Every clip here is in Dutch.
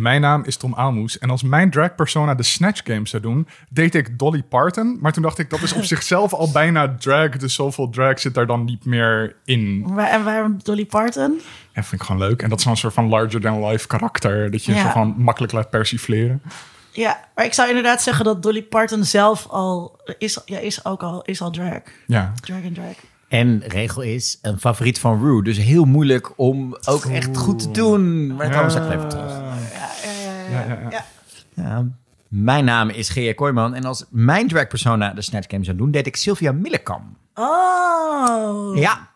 Mijn naam is Tom Aalmoes. En als mijn drag persona de Snatch Games zou doen, deed ik Dolly Parton. Maar toen dacht ik, dat is op zichzelf al bijna drag. Dus zoveel drag zit daar dan niet meer in. Waar- En waarom Dolly Parton? En vind ik gewoon leuk. En dat is zo'n soort van larger-than-life karakter. Dat je Ja. zo van makkelijk laat persifleren. Ja, maar ik zou inderdaad zeggen dat Dolly Parton zelf al is, ja, is ook al, is al drag. Ja. Drag en drag. En regel is een favoriet van Rue. Dus heel moeilijk om ook echt goed te doen. Maar het straks even terug. Ja, ja, mijn naam is G.J. Kooijman. En als mijn drag persona de Snatch Game zou doen, deed ik Sylvia Millekam. Oh. Ja,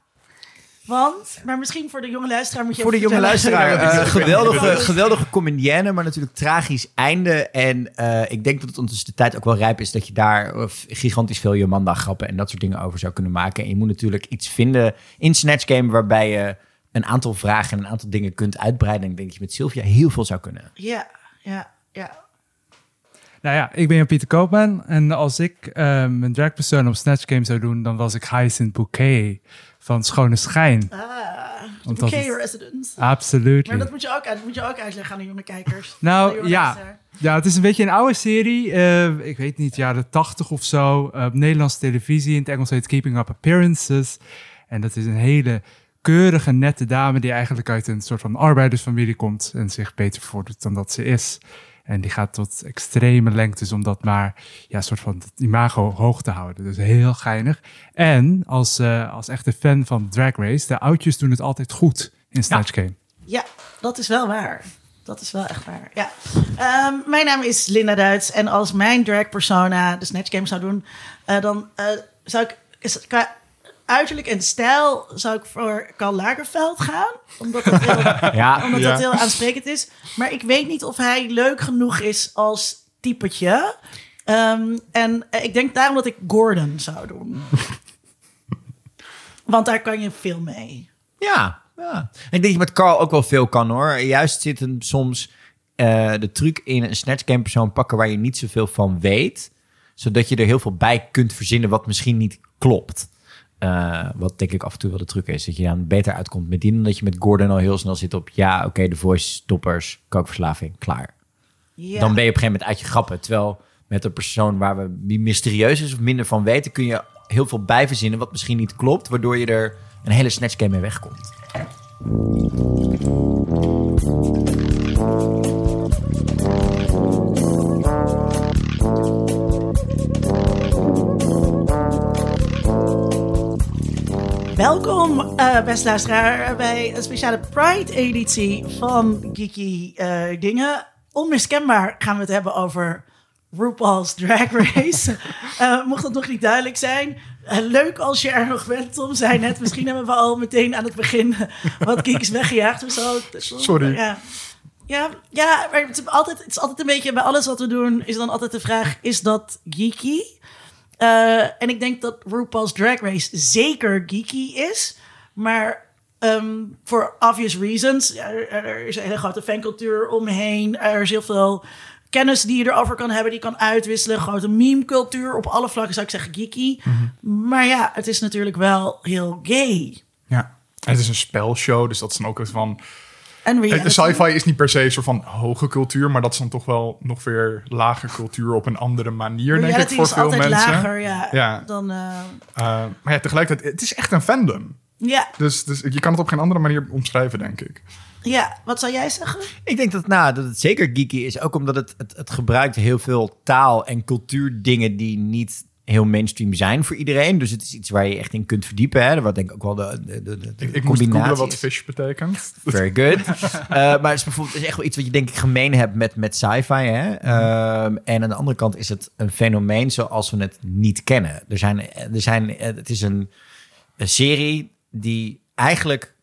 Want, maar misschien voor de jonge luisteraar moet je voor de jonge luisteraar. Weet geweldige, geweldige comedienne, maar natuurlijk tragisch einde. En eh, ik denk dat het ondertussen de tijd ook wel rijp is dat je daar gigantisch veel Jomanda grappen en dat soort dingen over zou kunnen maken. En je moet natuurlijk iets vinden in Snatch Game waarbij je een aantal vragen en een aantal dingen kunt uitbreiden. En ik denk dat je met Sylvia heel veel zou kunnen. Ja, ja, ja. Nou ja, ik ben Jan-Pieter Koopman. En als ik eh, mijn drag persoon op Snatch Game zou doen, dan was ik Hyacinth Bouquet van Schone Schijn. Ah, Want dat Bouquet is- Residence. Absoluut. Maar dat moet, je ook, uit- moet je ook uitleggen aan de jonge kijkers. Nou jonge ja. ja, het is een beetje een oude serie. Eh, ik weet niet, jaren 80 of zo. op Nederlandse televisie. In het Engels heet Keeping Up Appearances. En dat is een hele keurige, nette dame die eigenlijk uit een soort van arbeidersfamilie komt en zich beter voordoet dan dat ze is. En die gaat tot extreme lengtes om dat maar ja, soort van het imago hoog te houden. Dus heel geinig. En als, eh, als echte fan van Drag Race, de oudjes doen het altijd goed in Snatch Game. Ja, dat is wel waar. Dat is wel echt waar. Ja. Ehm, mijn naam is Linda Duits. En als mijn drag persona de Snatch Game zou doen, eh, dan eh, zou ik qua uiterlijk en stijl zou ik voor Karl Lagerfeld gaan. Omdat dat heel, Ja, omdat Ja. dat heel aansprekend is. Maar ik weet niet of hij leuk genoeg is als typetje. Ehm, en eh, ik denk daarom dat ik Gordon zou doen. Want daar kan je veel mee. Ja, ja. Ik denk dat je met Carl ook wel veel kan hoor. Juist zit hem soms eh, de truc in een Snatch Game persoon pakken waar je niet zoveel van weet. Zodat je er heel veel bij kunt verzinnen wat misschien niet klopt. Eh, wat denk ik af en toe wel de truc is. Dat je dan beter uitkomt met die dan dat je met Gordon al heel snel zit op... ja, oké, de voice stoppers, kookverslaving, klaar. Ja. Dan ben je op een gegeven moment uit je grappen. Terwijl met een persoon waar we die mysterieus is of minder van weten... kun je heel veel bij verzinnen wat misschien niet klopt... waardoor je er een hele Snatch Game mee wegkomt. Welkom, eh beste luisteraar, bij een speciale Pride-editie van Geeky eh, Dingen. Onmiskenbaar gaan we het hebben over RuPaul's Drag Race. Eh, mocht dat nog niet duidelijk zijn, leuk als je er nog bent, Tom zei net. Misschien hebben we al meteen aan het begin wat geeks weggejaagd of zo. Sorry. Ja. Ja, ja, maar het is, altijd, het is altijd een beetje bij alles wat we doen, is dan altijd de vraag: is dat geeky? Eh, en ik denk dat RuPaul's Drag Race zeker geeky is. Maar ehm, voor obvious reasons. Er, er is een hele grote fancultuur omheen. Er is heel veel kennis die je erover kan hebben. Die kan uitwisselen. Grote meme-cultuur. Op alle vlakken zou ik zeggen geeky. Maar ja, het is natuurlijk wel heel gay. Ja. En het is een spelshow, dus dat is dan ook het van... En De reality. sci-fi is niet per se een soort van hoge cultuur, maar dat is dan toch wel nog weer lage cultuur op een andere manier, denk ik, voor is veel altijd mensen. lager, ja. Ja. Dan, eh, Uh, maar ja, tegelijkertijd, het is echt een fandom. ja, Dus, dus je kan het op geen andere manier omschrijven, denk ik. ja, wat zou jij zeggen? Ik denk dat, nou, dat het zeker geeky is. Ook omdat het, het, het gebruikt heel veel taal- en cultuurdingen die niet heel mainstream zijn voor iedereen. Dus het is iets waar je echt in kunt verdiepen. Hè? Wat denk ik ook wel de, de, de, de Ik, ik moest combinatie googlen wat is. fish betekent. Very good. Eh, maar het is bijvoorbeeld het is echt wel iets wat je denk ik gemeen hebt met, met sci-fi. Hè? Ehm, en aan de andere kant is het een fenomeen zoals we het niet kennen. Er zijn, er zijn, het is een, een serie die eigenlijk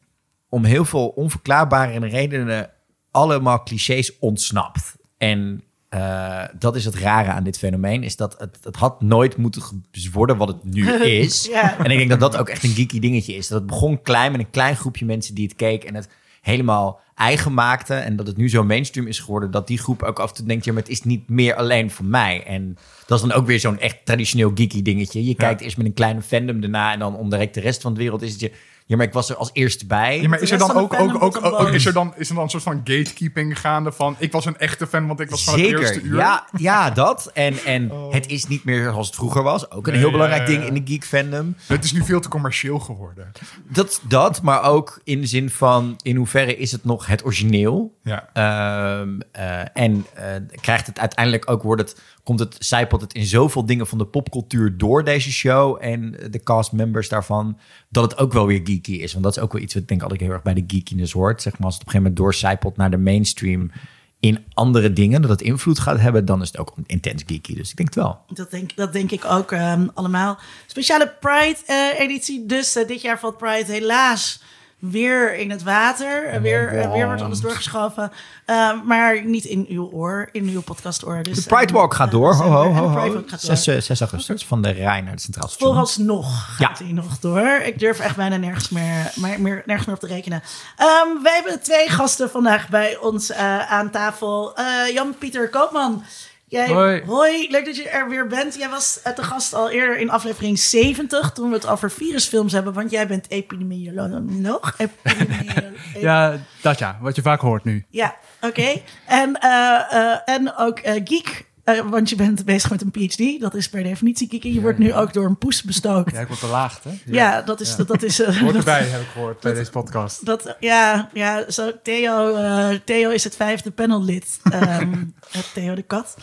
om heel veel onverklaarbare redenen allemaal clichés ontsnapt. En eh, dat is het rare aan dit fenomeen, is dat het, het had nooit moeten ge- worden wat het nu is. Ja. En ik denk dat dat ook echt een geeky dingetje is. Dat het begon klein met een klein groepje mensen die het keek en het helemaal eigen maakte. En dat het nu zo mainstream is geworden dat die groep ook af en toe denkt, ja, maar het is niet meer alleen voor mij. En dat is dan ook weer zo'n echt traditioneel geeky dingetje. Je kijkt eerst met een kleine fandom erna en dan om direct de rest van de wereld is het je... Ja, maar ik was er als eerste bij. Ja, maar is er dan ook, ook, is er dan, is er dan een soort van gatekeeping gaande van ik was een echte fan, want ik was van het eerste Zeker, uur? ja, ja, dat. En, en het is niet meer zoals het vroeger was. Ook een Nee, heel belangrijk ja, ding in de geek fandom. Het is nu veel te commercieel geworden. Dat, dat, maar ook in de zin van in hoeverre is het nog het origineel? Ja. Ehm, eh, en eh, krijgt het uiteindelijk ook, wordt het, komt het, zijpelt het in zoveel dingen van de popcultuur door deze show en de castmembers daarvan, dat het ook wel weer geeky is. Want dat is ook wel iets wat ik denk altijd heel erg bij de geekiness hoort. Zeg maar, als het op een gegeven moment doorcijpelt naar de mainstream in andere dingen, dat het invloed gaat hebben, dan is het ook intens geeky. Dus ik denk het wel. Dat denk, dat denk ik ook ehm, allemaal. Speciale Pride-editie. dus eh, dit jaar valt Pride helaas weer in het water. Eh, weer, eh, weer wordt alles doorgeschoven. Ehm, maar niet in uw oor, in uw podcastoor. Dus, De Pride Walk gaat eh, door. Ho, ho, ho, ho. Walk gaat door. 6, eh, 6 augustus van de Rijn naar het Centraal Station. Vooralsnog gaat Ja. hij nog door. Ik durf echt bijna nergens meer, meer, nergens meer op te rekenen. Ehm, wij hebben twee gasten vandaag bij ons eh, aan tafel. Eh, Jan-Pieter Koopman. Jij, Hoi. leuk dat je er weer bent. Jij was eh, te gast al eerder in aflevering 70, toen we het over virusfilms hebben, want jij bent epidemioloog. Epidemiolo- Ja, dat ja, wat je vaak hoort nu. ja, oké. En, eh, eh, en ook geek, eh, want je bent bezig met een PhD. Dat is per definitie geeky. Je wordt nu ook door een poes bestookt. Ja, ik word belaagd, hè? Ja, dat is... Dat, dat is eh, Hoort dat- erbij, heb ik gehoord, bij deze podcast. Dat, ja, ja zo, Theo, eh, Theo is het vijfde panellid. ehm, eh, Theo de Kat.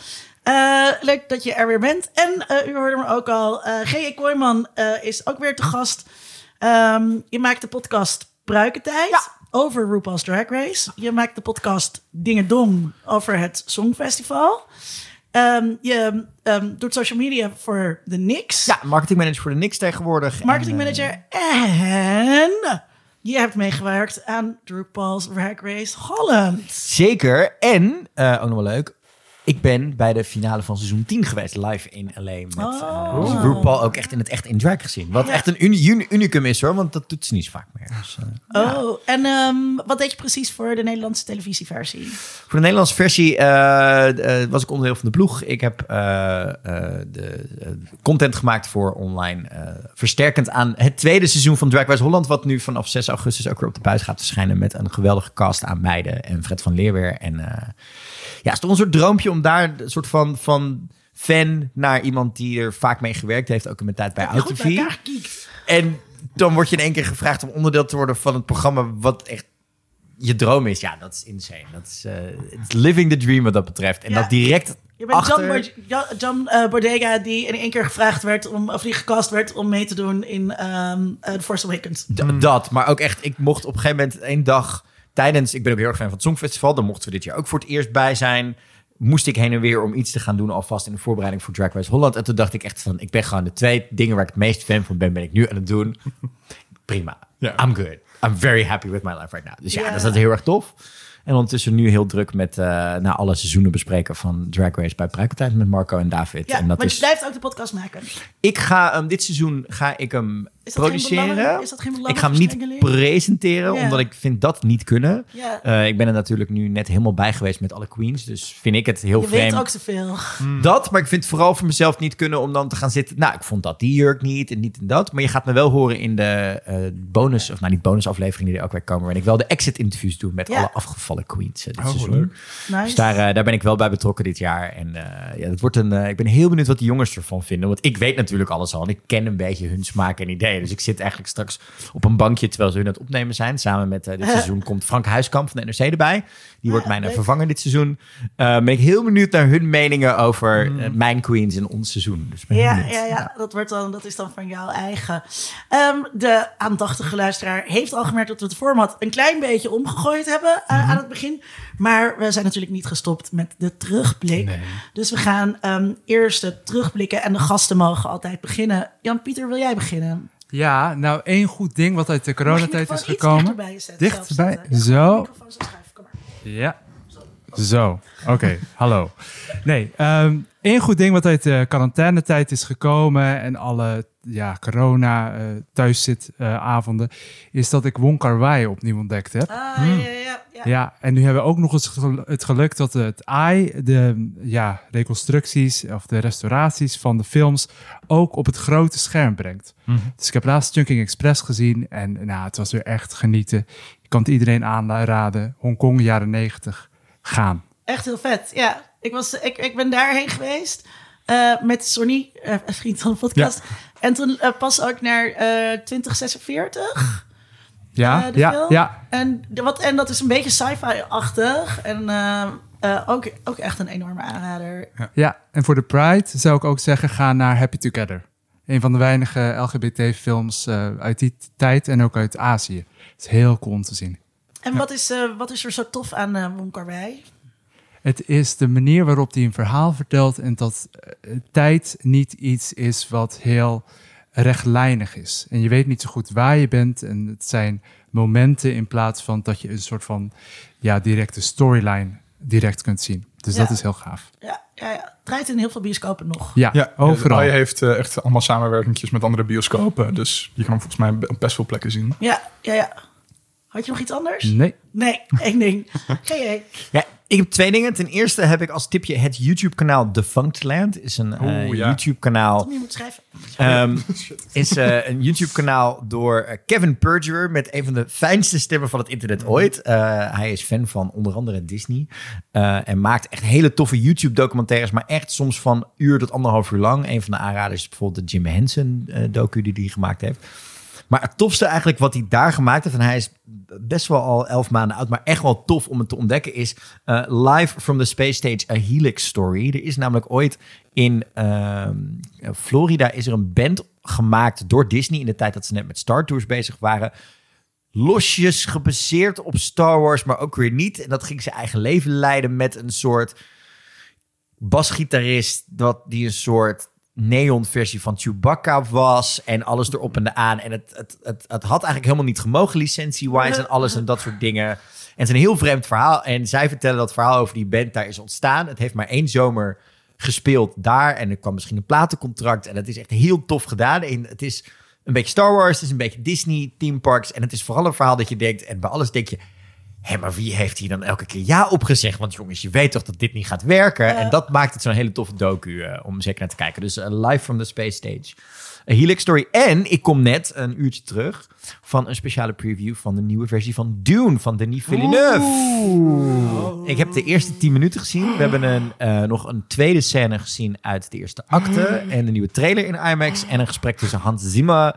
Eh, leuk dat je er weer bent. En eh, u hoorde me ook al. eh G.E. Kooijman eh, is ook weer te gast. Ehm, je maakt de podcast Pruikentijd over RuPaul's Drag Race. Je maakt de podcast Dingen Dong over het Songfestival. Ehm, je ehm, doet social media voor de Nix. Ja, marketingmanager voor de Nix tegenwoordig. Marketing En, eh, manager. En je hebt meegewerkt aan RuPaul's Drag Race Holland. Zeker. En, eh, ook nog wel leuk, ik ben bij de finale van seizoen 10 geweest, live in LA. Met Oh. eh, dus RuPaul ook echt in het echt in drag gezien. Wat Ja. echt een uni- uni- unicum is hoor, want dat doet ze niet zo vaak meer. Dus, eh, Oh, en ehm, wat deed je precies voor de Nederlandse televisieversie? Voor de Nederlandse versie eh, was ik onderdeel van de ploeg. Ik heb de content gemaakt voor online. versterkend aan het tweede seizoen van Drag Race Holland. Wat nu vanaf 6 augustus ook weer op de buis gaat verschijnen. Met een geweldige cast aan beide. En Fred van Leerweer. En ja, het is toch een soort droompje om daar een soort van, van fan naar iemand die er vaak mee gewerkt heeft. Ook in mijn tijd bij AutoV. En dan word je in één keer gevraagd om onderdeel te worden van het programma wat echt je droom is. Ja, dat is insane. Dat is eh, it's living the dream wat dat betreft. En Ja. dat direct Je bent achter... John, Ja- John eh, Bodega die in één keer gevraagd werd om, of die gecast werd om mee te doen in ehm eh, The Force Awakens. D- Dat, maar ook echt, ik mocht op een gegeven moment één dag tijdens, ik ben ook heel erg fan van het Songfestival, daar mochten we dit jaar ook voor het eerst bij zijn. Moest ik heen en weer om iets te gaan doen alvast in de voorbereiding voor Drag Race Holland. En toen dacht ik echt van, ik ben gewoon de twee dingen waar ik het meest fan van ben, ben ik nu aan het doen. Prima. I'm good. I'm very happy with my life right now. Dus ja, dat is dat heel erg tof. En ondertussen nu heel druk met uh, na alle seizoenen bespreken van Drag Race bij Pruikentijd met Marco en David. Ja, en dat maar je blijft ook de podcast maken. ik ga hem dit seizoen ga ik hem Is produceren. is dat geen ik ga hem niet presenteren, omdat ik vind dat niet kunnen. Eh, ik ben er natuurlijk nu net helemaal bij geweest met alle queens. Dus vind ik het heel Je vreemd. weet ook te veel. Dat, maar ik vind het vooral voor mezelf niet kunnen om dan te gaan zitten. Nou, ik vond dat die jurk niet en niet en dat. Maar je gaat me wel horen in de eh, bonus, of nou niet bonusaflevering die er ook weer komen. Waarin ik wel de exit interviews doe met alle afgevallen queens eh, dit Oh, seizoen. leuk. Nice. Dus daar, eh, daar ben ik wel bij betrokken dit jaar. En eh, ja, dat wordt een, eh, ik ben heel benieuwd wat de jongens ervan vinden. Want ik weet natuurlijk alles al. En ik ken een beetje hun smaak en ideeën. Dus ik zit eigenlijk straks op een bankje terwijl ze hun aan het opnemen zijn. Samen met dit seizoen komt Frank Huiskamp van de NRC erbij. Die wordt Ah, mijn leuk. vervanger dit seizoen. Eh, ben ik heel benieuwd naar hun meningen over eh, mijn queens in ons seizoen. Dus Ja, benieuwd. ja, ja. Dat, wordt dan, dat is dan van jouw eigen. Ehm, de aandachtige luisteraar heeft al gemerkt dat we het format een klein beetje omgegooid hebben Mhm. aan het begin. Maar we zijn natuurlijk niet gestopt met de terugblik. Dus we gaan ehm, eerst terugblikken en de gasten mogen altijd beginnen. Jan-Pieter, wil jij beginnen? Ja, nou één goed ding wat uit de coronatijd is gekomen. dichterbij je Dichterbij, zo. microfoon zo schuiven, kom maar. Ja. Zo, oké, hallo. Nee, ehm één goed ding wat uit de quarantainetijd is gekomen en alle ja, corona eh thuiszitavonden, is dat ik Wong Kar Wai opnieuw ontdekt heb. Ah, ja, ja, ja, ja. Ja, en nu hebben we ook nog eens gel- het geluk dat het AI de ja, reconstructies of de restauraties van de films ook op het grote scherm brengt. Dus ik heb laatst Chunking Express gezien en nou, het was weer echt genieten. Ik kan het iedereen aanraden. Hongkong, jaren 90, gaan. Echt heel vet. Ja, ik, was, ik, ik ben daarheen geweest eh, met Sonny, eh, een vriend van de podcast. En toen eh, pas ook naar eh 2046. Ja, ja, film. ja. En, de- wat, en dat is een beetje sci-fi-achtig. En ook, ook echt een enorme aanrader. Ja, en voor de Pride zou ik ook zeggen, ga naar Happy Together. Een van de weinige LGBT-films eh, uit die tijd en ook uit Azië. Het is heel cool om te zien. En wat, is, eh, wat is er zo tof aan eh Wong Kar-wai? Het is de manier waarop hij een verhaal vertelt en dat eh, tijd niet iets is wat heel rechtlijnig is. En je weet niet zo goed waar je bent en het zijn momenten in plaats van dat je een soort van ja, directe storyline direct kunt zien. Dus Ja. dat is heel gaaf. Ja, ja, ja. Het draait in heel veel bioscopen nog. Ja, Ja, overal. Hij heeft echt allemaal samenwerkingjes met andere bioscopen. Dus je kan hem volgens mij op best veel plekken zien. Ja, ja, ja. Had je nog iets anders? Nee. Nee, één ding. Ja, ik heb twee dingen. Ten eerste heb ik als tipje het YouTube-kanaal Defunctland. Is een eh, ja. YouTube-kanaal. Tom, je moet schrijven. Ehm, is eh, een YouTube-kanaal door eh, Kevin Perjurer met een van de fijnste stemmen van het internet ooit. Eh, hij is fan van onder andere Disney eh, en maakt echt hele toffe YouTube-documentaires, maar echt soms van uur tot anderhalf uur lang. Een van de aanraders is bijvoorbeeld de Jim Henson eh, docu die hij gemaakt heeft. Maar het tofste eigenlijk wat hij daar gemaakt heeft, en hij is best wel al elf maanden oud, maar echt wel tof om het te ontdekken, is eh, Live from the Space Stage, A Helix Story. Er is namelijk ooit in ehm, Florida is er een band gemaakt door Disney in de tijd dat ze net met Star Tours bezig waren. Losjes gebaseerd op Star Wars, maar ook weer niet. En dat ging zijn eigen leven leiden met een soort basgitarist dat die een soort neon-versie van Chewbacca was en alles erop en eraan. En het, het, het, het had eigenlijk helemaal niet gemogen licentie-wise en alles en dat soort dingen. En het is een heel vreemd verhaal. En zij vertellen dat verhaal over die band daar is ontstaan. Het heeft maar één zomer gespeeld daar en er kwam misschien een platencontract en het is echt heel tof gedaan. En het is een beetje Star Wars, het is een beetje Disney, theme parks en het is vooral een verhaal dat je denkt en bij alles denk je Hé, maar wie heeft hier dan elke keer ja op gezegd? Want jongens, je weet toch dat dit niet gaat werken? En dat maakt het zo'n hele toffe docu eh, om zeker naar te kijken. Dus eh, live from the space stage. A Helix Story. En ik kom net een uurtje terug van een speciale preview van de nieuwe versie van Dune van Denis Villeneuve. Ik heb de eerste 10 minuten gezien. We hebben een, eh, nog een tweede scène gezien uit de eerste acte. En de nieuwe trailer in IMAX. En een gesprek tussen Hans Zimmer,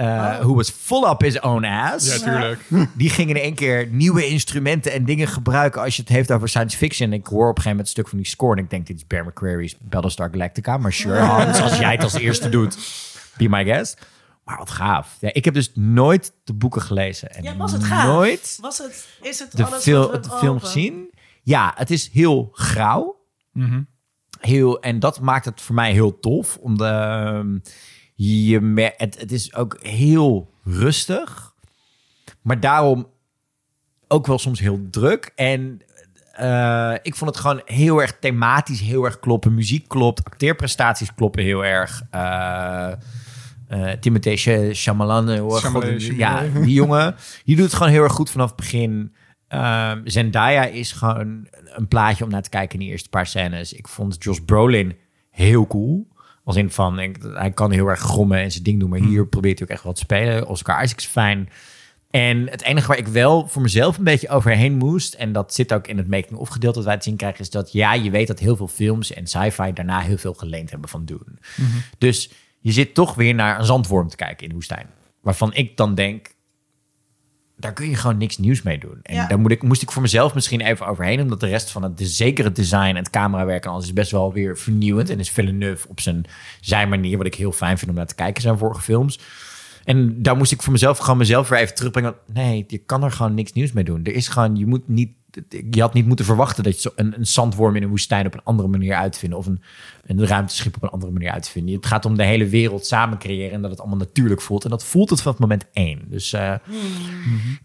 eh who was full up his own ass. Ja, tuurlijk. Die gingen in één keer nieuwe instrumenten en dingen gebruiken als je het heeft over science fiction. Ik hoor op een gegeven moment een stuk van die score en ik denk, dit is Bear McCreary's Battlestar Galactica. Maar sure, Hans, als jij het als eerste doet, be my guest. Maar wat gaaf. Ja, ik heb dus nooit de boeken gelezen. En Ja, was het gaaf? Nooit Was het, is het de, alles fil- de film gezien. Ja, het is heel grauw. Heel, en dat maakt het voor mij heel tof. Omdat ehm, je mer- het, het is ook heel rustig. Maar daarom ook wel soms heel druk. En eh, ik vond het gewoon heel erg thematisch, heel erg kloppen. Muziek klopt, acteerprestaties kloppen heel erg. Eh eh Timothée Ch- Chalamet, ja, die jongen, die doet het gewoon heel erg goed vanaf het begin. Ehm, Zendaya is gewoon een plaatje om naar te kijken in die eerste paar scènes. Ik vond Josh Brolin heel cool. Als in van, ik, hij kan heel erg grommen en zijn ding doen, maar hier probeert hij ook echt wat te spelen. Oscar Isaac is fijn. En het enige waar ik wel voor mezelf een beetje overheen moest, en dat zit ook in het making-of gedeelte dat wij te zien krijgen, is dat ja, je weet dat heel veel films en sci-fi daarna heel veel geleend hebben van doen. Dus je zit toch weer naar een zandworm te kijken in de woestijn. Waarvan ik dan denk, daar kun je gewoon niks nieuws mee doen. En Ja. daar moet ik, moest ik voor mezelf misschien even overheen, omdat de rest van het, de, zeker het design en het camerawerk en alles is best wel weer vernieuwend. En is Villeneuve op zijn, zijn manier, wat ik heel fijn vind om naar te kijken, zijn vorige films. En daar moest ik voor mezelf gewoon mezelf weer even terugbrengen. Nee, je kan er gewoon niks nieuws mee doen. Er is gewoon, je moet niet, je had niet moeten verwachten dat je zo een, een zandworm in een woestijn op een andere manier uitvindt. Of een, een ruimteschip op een andere manier uitvinden. Het gaat om de hele wereld samen creëren en dat het allemaal natuurlijk voelt. En dat voelt het vanaf moment één. Dus, eh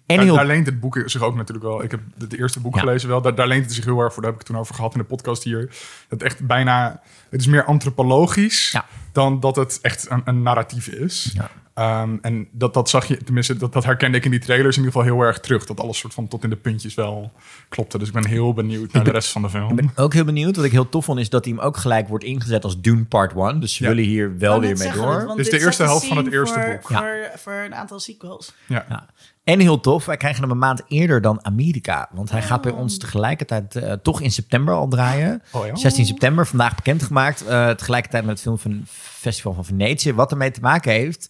en heel daar leent het boek zich ook natuurlijk wel. Ik heb het eerste boek Ja. gelezen wel. Daar, daar leent het zich heel erg voor. Daar heb ik het toen over gehad in de podcast hier. Het echt bijna... Het is meer antropologisch. Ja. dan dat het echt een, een narratief is. Ja. Ehm, en dat, dat zag je, tenminste, dat, dat herkende ik in die trailers in ieder geval heel erg terug. Dat alles soort van tot in de puntjes wel klopte. Dus ik ben heel benieuwd naar de rest van de film. Ik ben ook heel benieuwd. Wat ik heel tof vond, is dat hij hem ook gelijk wordt ingezet als Dune Part 1. Dus ze Ja. willen hier wel weer mee door. is dit de eerste helft van het eerste voor, boek. Voor, voor een aantal sequels. Ja. Ja. En heel tof, wij krijgen hem een maand eerder dan Amerika. Want hij gaat bij ons tegelijkertijd eh, toch in september al draaien. Oh ja? 16 september, vandaag bekendgemaakt. eh tegelijkertijd met het film van Festival van Venetië. Wat ermee te maken heeft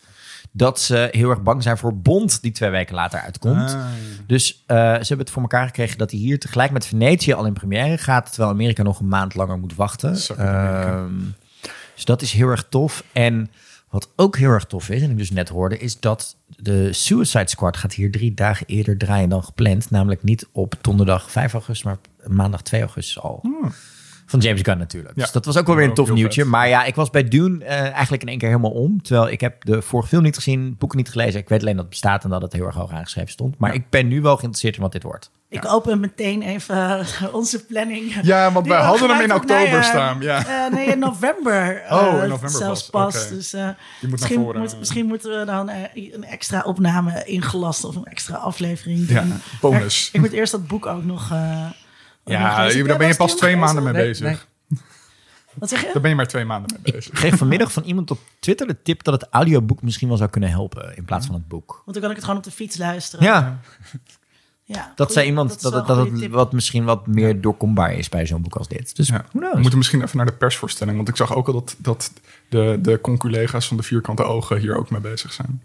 dat ze heel erg bang zijn voor Bond, die twee weken later uitkomt. Ah. Dus eh, ze hebben het voor elkaar gekregen dat hij hier tegelijk met Venetië al in première gaat. Terwijl Amerika nog een maand langer moet wachten. Ehm, dus dat is heel erg tof. En wat ook heel erg tof is, en ik dus net hoorde, is dat de Suicide Squad gaat hier drie dagen eerder draaien dan gepland. Namelijk niet op donderdag 5 augustus, maar maandag 2 augustus al. Van James Gunn natuurlijk. Ja. Dus dat was ook wel weer een tof nieuwtje. vet. Maar ja, ik was bij Dune eh, eigenlijk in één keer helemaal om. Terwijl ik heb de vorige film niet gezien, boeken niet gelezen. Ik weet alleen dat het bestaat en dat het heel erg hoog aangeschreven stond. Maar ik ben nu wel geïnteresseerd in wat dit wordt. Ik open meteen even eh, onze planning. Ja, want wij we hadden hem in oktober eh, staan. Ja. eh, nee, in november. Oh, in november zelfs pas, pas. oké. Dus naar misschien, voren. moet- misschien moeten we dan een extra opname ingelast of een extra aflevering Ja, doen. bonus. Ik moet eerst dat boek ook nog. Eh, Ja, lezen. daar ben je pas twee maanden mee? Nee, bezig. Wat zeg je? Daar ben je maar twee maanden mee bezig. Ik kreeg vanmiddag van iemand op Twitter de tip dat het audioboek misschien wel zou kunnen helpen in plaats van het boek. Want dan kan ik het gewoon op de fiets luisteren. Ja, Ja, dat goeie- zei iemand dat, dat goede het tip. wat misschien wat meer doorkombaar is bij zo'n boek als dit. Dus Ja. We moeten misschien even naar de persvoorstelling. Want ik zag ook al dat, dat de, de conculega's van de vierkante ogen hier ook mee bezig zijn.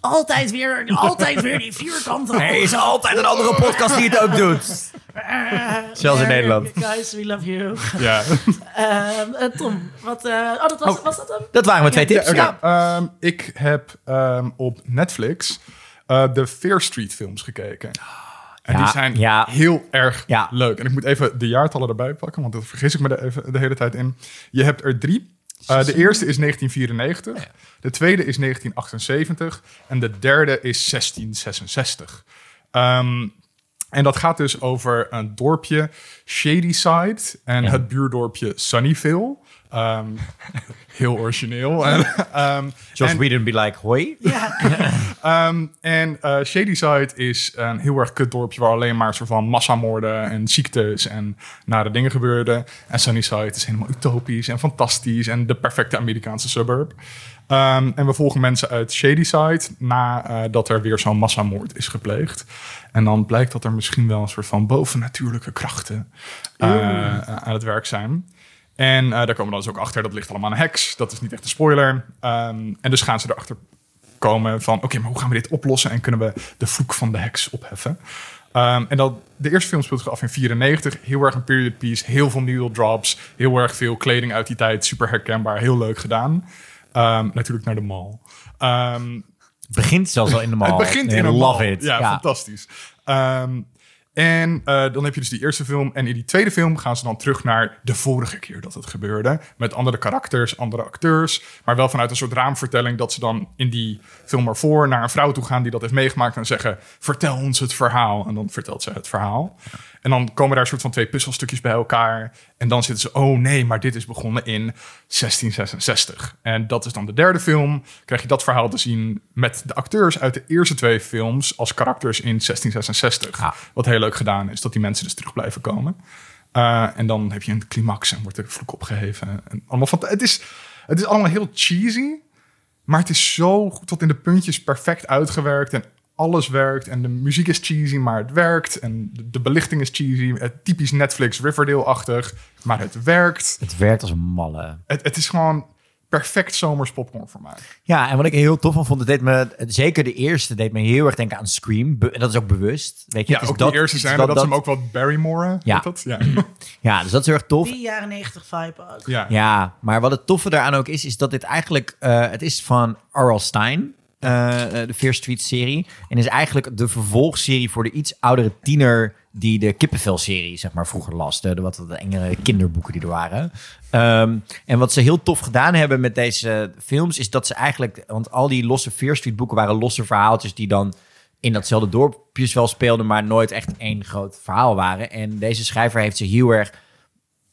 Altijd weer, altijd weer die vierkante. Er is altijd een andere podcast die het ook doet. Zelfs in Nederland. Guys, we love you. Ja, Ehm, eh, Tom, wat, eh, oh, dat was, Oh. was dat hem? Dat waren mijn twee tips. Ja. ehm, ik heb ehm, op Netflix eh, de Fair Street films gekeken. En Ja, die zijn ja. heel erg Ja. leuk. En ik moet even de jaartallen erbij pakken, want dat vergis ik me er even de hele tijd in. Je hebt er drie. Eh, de eerste is 1994, de tweede is 1978 en de derde is 1666. Ehm, en dat gaat dus over een dorpje Shadyside en Ja. het buurdorpje Sunnyvale. Ehm, heel origineel. En, ehm, Josh en- Whedon be like, hoi. Ja, Ehm, en eh Shadyside is een heel erg kut dorpje waar alleen maar soort van massamoorden en ziektes en nare dingen gebeurden. En Sunnyside is helemaal utopisch en fantastisch en de perfecte Amerikaanse suburb. Ehm, en we volgen mensen uit Shadyside nadat dat er weer zo'n massamoord is gepleegd. En dan blijkt dat er misschien wel een soort van bovennatuurlijke krachten eh, aan het werk zijn. En eh, daar komen we dan dus ook achter, dat ligt allemaal aan een heks. Dat is niet echt een spoiler. Ehm, en dus gaan ze erachter komen van... oké, maar hoe gaan we dit oplossen... en kunnen we de vloek van de heks opheffen? Ehm, en dat, de eerste film speelt zich af in 94. Heel erg een period piece. Heel veel needle drops. Heel erg veel kleding uit die tijd. Super herkenbaar. Heel leuk gedaan. Ehm, natuurlijk naar de mall. Het begint zelfs al in de mall. het begint in een love mall. it. Ja, fantastisch. En eh, dan heb je dus die eerste film. En in die tweede film gaan ze dan terug naar de vorige keer dat het gebeurde. Met andere karakters, andere acteurs. Maar wel vanuit een soort raamvertelling dat ze dan in die film ervoor naar een vrouw toe gaan die dat heeft meegemaakt. En zeggen, vertel ons het verhaal. En dan vertelt ze het verhaal. En dan komen daar soort van twee puzzelstukjes bij elkaar. En dan zitten ze, oh nee, maar dit is begonnen in 1666. En dat is dan de derde film. Krijg je dat verhaal te zien met de acteurs uit de eerste twee films als karakters in 1666. Ja. Wat heel leuk gedaan is, dat die mensen dus terug blijven komen. Eh, en dan heb je een climax en wordt de vloek opgeheven. En allemaal van, het, is, het is allemaal heel cheesy, maar het is zo tot in de puntjes perfect uitgewerkt. En alles werkt. En de muziek is cheesy, maar het werkt. En de, de belichting is cheesy. Het typisch Netflix Riverdale-achtig, maar het werkt. Het werkt als een malle. Het, het is gewoon perfect zomers popcorn voor mij. Ja, en wat ik er heel tof van vond, het deed me, zeker de eerste, deed me heel erg denken aan Scream. Be- en dat is ook bewust. Weet je, Ja, Het is ook de eerste zijn dat, dat, ze hem ook wat Barrymore. Ja. Dat? Ja. Ja, dus dat is heel erg tof. die jaren 90 vibe ook. ja. Ja, maar wat het toffe daaraan ook is, is dat dit eigenlijk, eh, het is van R.L. Stein, de Fear Street serie. En is eigenlijk de vervolgserie voor de iets oudere tiener die de Kippenvel-serie, zeg maar, vroeger las. De, de wat de engere kinderboeken die er waren. Ehm, en wat ze heel tof gedaan hebben met deze films, is dat ze eigenlijk, want al die losse Fear Street boeken waren losse verhaaltjes die dan in datzelfde dorpjes wel speelden, maar nooit echt één groot verhaal waren. En deze schrijver heeft ze heel erg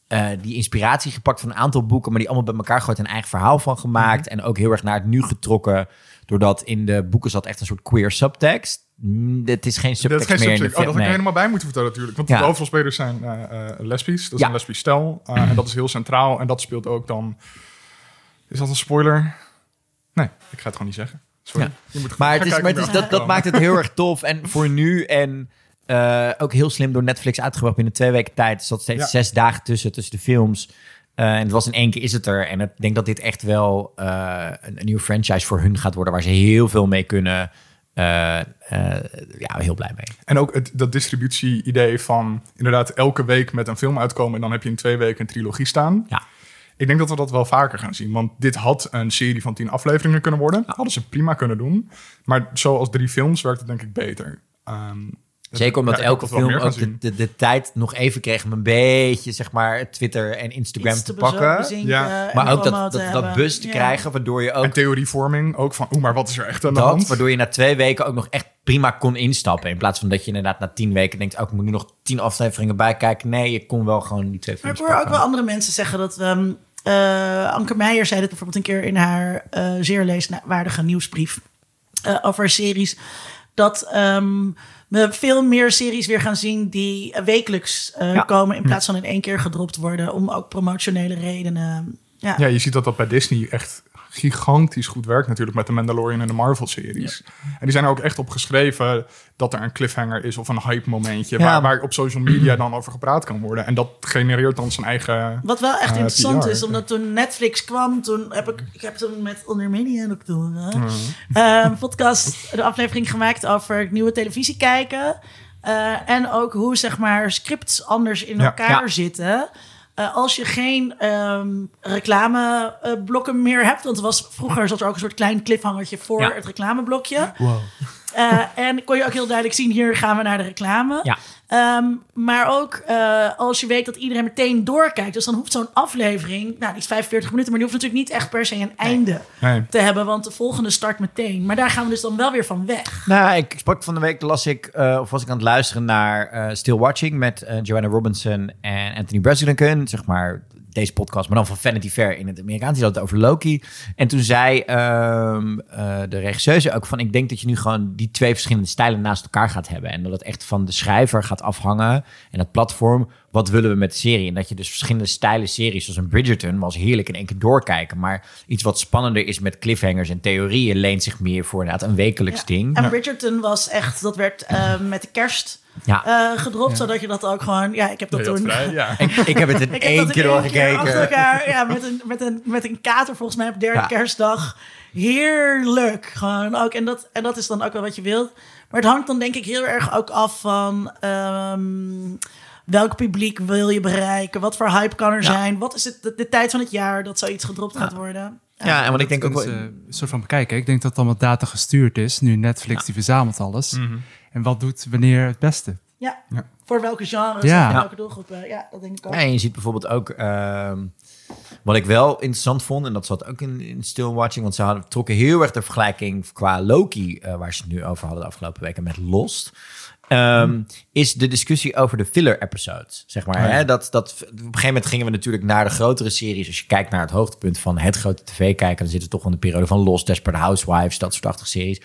eh, die inspiratie gepakt van een aantal boeken, maar die allemaal bij elkaar en een eigen verhaal van gemaakt. En ook heel erg naar het nu getrokken, doordat in de boeken zat echt een soort queer subtekst. Mm, Het is geen Dat subtekst is geen meer in de subject. Oh, dat had ik nee. helemaal bij moeten vertellen natuurlijk. Want Ja. de hoofdrolspelers zijn eh lesbisch. Dat is Ja. een lesbisch stel. Eh, en dat is heel centraal. En dat speelt ook dan... Is dat een spoiler? Nee, ik ga het gewoon niet zeggen. Sorry. Ja. Je moet Maar, het is, maar het is, dat, dat maakt het heel erg tof. En voor nu en ook heel slim door Netflix uitgebracht binnen twee weken tijd. Er zat steeds zes dagen tussen, tussen de films. Eh, en het was in één keer is het er. En ik denk dat dit echt wel eh, een, een nieuwe franchise voor hun gaat worden... waar ze heel veel mee kunnen. Eh, ja, heel blij mee. En ook het, dat distributie-idee van inderdaad elke week met een film uitkomen... en dan heb je in twee weken een trilogie staan. Ja. Ik denk dat we dat wel vaker gaan zien. Want dit had een serie van tien afleveringen kunnen worden. Hadden ze prima kunnen doen. Maar zoals drie films werkt het denk ik beter. Ehm, Zeker omdat ja, elke film ook de, de, de tijd nog even kreeg om een beetje, zeg maar, Twitter en Instagram Iets te pakken. bezinken Ja. Maar ook dat, dat, bus te Ja. krijgen, waardoor je ook En theorievorming ook van... Oeh, maar wat is er echt aan de hand? waardoor je na twee weken ook nog echt prima kon instappen. In plaats van dat je inderdaad na tien weken denkt, ook ik moet nu nog tien afleveringen bij kijken. Nee, je kon wel gewoon die twee Maar films ik hoor ook wel andere mensen zeggen dat... ehm eh, Anke Meijer zei dit bijvoorbeeld een keer in haar eh, zeer leeswaardige nieuwsbrief eh, over series. Dat ehm, we veel meer series weer gaan zien die eh, wekelijks eh, Ja. komen... in plaats van in één keer gedropt worden om ook promotionele redenen. Ja. Ja, je ziet dat dat bij Disney echt gigantisch goed werkt natuurlijk met de Mandalorian en de Marvel-series. En die zijn er ook echt op geschreven dat er een cliffhanger is of een hype momentje Ja. waar, waar op social media dan over gepraat kan worden. En dat genereert dan zijn eigen... Wat wel echt Eh, interessant PR, is, omdat toen Netflix kwam, toen heb ik, ik heb toen met Onder Media ook toen een podcast, de aflevering gemaakt over nieuwe televisie kijken. Eh, en ook hoe zeg maar scripts anders in Ja. elkaar Ja. zitten. Eh, als je geen ehm reclameblokken meer hebt, want er was vroeger zat er ook een soort klein cliffhangertje voor Ja. het reclameblokje. Wow. Eh, en kon je ook heel duidelijk zien, hier gaan we naar de reclame. Ja. Ehm, maar ook eh, als je weet dat iedereen meteen doorkijkt. Dus dan hoeft zo'n aflevering, nou die is 45 minuten, maar die hoeft natuurlijk niet echt per se een einde Nee. te hebben. Want de volgende start meteen. Maar daar gaan we dus dan wel weer van weg. Nou, ik sprak van de week, las ik, eh, of was ik aan het luisteren naar eh, Still Watching met Joanna Robinson en Anthony Brasilican, zeg maar deze podcast, maar dan van Vanity Fair in het Amerikaans. Die had het over Loki. En toen zei ehm, eh, de regisseuse ook van, ik denk dat je nu gewoon die twee verschillende stijlen naast elkaar gaat hebben. En dat het echt van de schrijver gaat afhangen en het platform. Wat willen we met de serie? En dat je dus verschillende stijlen series, zoals een Bridgerton, was heerlijk in één keer doorkijken. Maar iets wat spannender is met cliffhangers en theorieën leent zich meer voor inderdaad een wekelijks Ja. ding. En Bridgerton was echt, dat werd eh, met de kerst Ja. eh, gedropt. Zodat je dat ook gewoon, ja, ik heb dat toen... vrij, ja. Ik, ik heb het in heb één keer achter doorgekeken. elkaar, ja, met een, met, een, met een kater volgens mij op derde Ja. kerstdag. Heerlijk. Gewoon ook. En dat, en dat is dan ook wel wat je wilt. Maar het hangt dan denk ik heel erg ook af van... ehm, welk publiek wil je bereiken? Wat voor hype kan er Ja. zijn? Wat is het, de, de tijd van het jaar dat zoiets gedropt gaat worden? Ja, en wat ik denk ook ze een soort van bekijken. Ik denk dat het allemaal data gestuurd is. Nu Netflix die verzamelt alles. Mhm. En wat doet wanneer het beste? Ja. Ja. Voor welke genres Ja. voor welke doelgroepen? Ja, dat denk ik ook. Ja, en je ziet bijvoorbeeld ook... ehm, wat ik wel interessant vond, en dat zat ook in, in Still Watching... want ze hadden, trokken heel erg de vergelijking qua Loki... eh, waar ze het nu over hadden de afgelopen weken met Lost... ehm, is de discussie over de filler episodes. Zeg maar, Oh ja. hè? Dat, dat, op een gegeven moment gingen we natuurlijk naar de grotere series. Als je kijkt naar het hoogtepunt van het grote tv kijken... dan zitten we toch in de periode van Lost, Desperate Housewives... dat soort achtige series.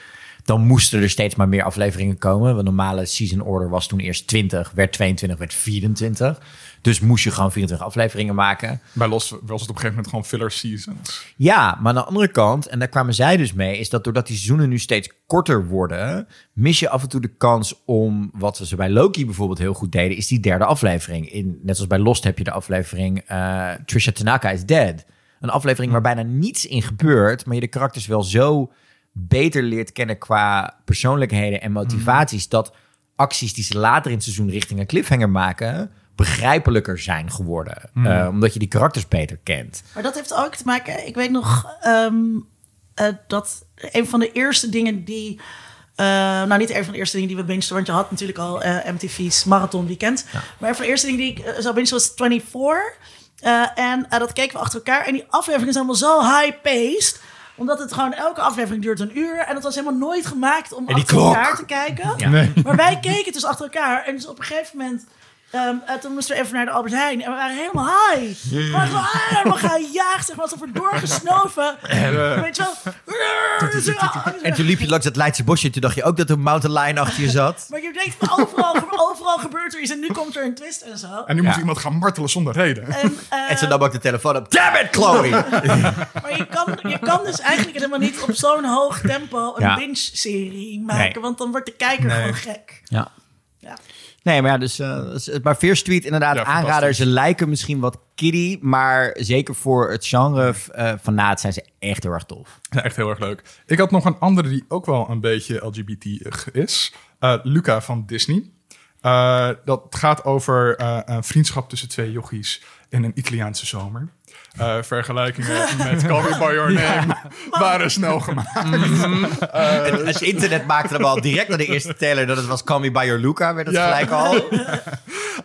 Dan moesten er steeds maar meer afleveringen komen. De normale season order was toen eerst 20, werd 22, werd 24. Dus moest je gewoon 24 afleveringen maken. Bij Los was het op een gegeven moment gewoon filler seasons. Ja, maar aan de andere kant, en daar kwamen zij dus mee, is dat doordat die seizoenen nu steeds korter worden, mis je af en toe de kans om, wat ze bij Loki bijvoorbeeld heel goed deden, is die derde aflevering. In, net zoals bij Lost heb je de aflevering eh, Trisha Tanaka is Dead. Een aflevering waar bijna niets in gebeurt, maar je de karakters wel zo beter leert kennen qua persoonlijkheden en motivaties, dat acties die ze later in het seizoen richting een cliffhanger maken, begrijpelijker zijn geworden. Eh, omdat je die karakters beter kent. Maar dat heeft ook te maken. Ik weet nog ehm, eh, dat een van de eerste dingen die. eh, nou, niet een van de eerste dingen die we bingeden, want je had natuurlijk al eh, MTV's Marathon Weekend. Maar een van de eerste dingen die ik zou bingen was 24. Eh, en dat keken we achter elkaar. En die aflevering is allemaal zo high-paced omdat het gewoon elke aflevering duurt een uur. En het was helemaal nooit gemaakt om achter klok. elkaar te kijken. Ja. Nee. Maar wij keken dus achter elkaar. En dus op een gegeven moment Ehm, en toen moesten we even naar de Albert Heijn. En we waren helemaal high. We waren gewoon helemaal gejaagd, zeg maar. Alsof we doorgesnoven. Weet je wel? En toen liep je langs het Leidse bosje en toen dacht je ook dat er een mountain lion achter je zat. Maar je denkt, van overal, overal gebeurt er iets. En nu komt er een twist en zo. En nu moet Ja. iemand gaan martelen zonder reden. En, eh, En ze nam ook de telefoon op. Damn it, Chloe! Maar je kan, je kan dus eigenlijk helemaal niet op zo'n hoog tempo een Ja. binge-serie maken. Nee. Want dan wordt de kijker Nee. gewoon gek. Ja. Ja. Nee, maar ja, dus... dus- maar Fear Street inderdaad Ja, aanrader. Ze lijken misschien wat kiddie, maar zeker voor het genre eh van Naad zijn ze echt heel erg tof. Ja, echt heel erg leuk. Ik had nog een andere die ook wel een beetje LGBT is. Eh, Luca van Disney. Dat gaat over een vriendschap tussen twee jochies in een Italiaanse zomer. Eh, vergelijkingen met Call Me By Your Name waren snel gemaakt. En als je internet maakte dan al direct naar de eerste trailer dat het was Call Me By Your Luca, werd het Ja. gelijk al.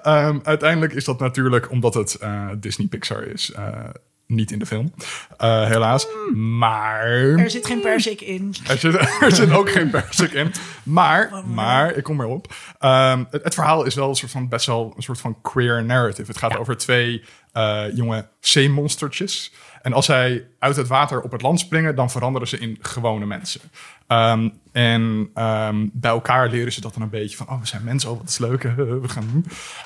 Ehm, uiteindelijk is dat natuurlijk omdat het eh, Disney Pixar is. Niet in de film, Eh, helaas. Maar... Er zit geen persik in. Er zit, er zit ook geen persik in. Maar, maar ik kom erop. Het, het verhaal is wel een soort van best wel een soort van queer narrative. Het gaat over twee eh, jonge zeemonstertjes. En als zij uit het water op het land springen, dan veranderen ze in gewone mensen. Ehm, en ehm, bij elkaar leren ze dat dan een beetje van, oh, we zijn mensen, oh, wat is leuk, we gaan.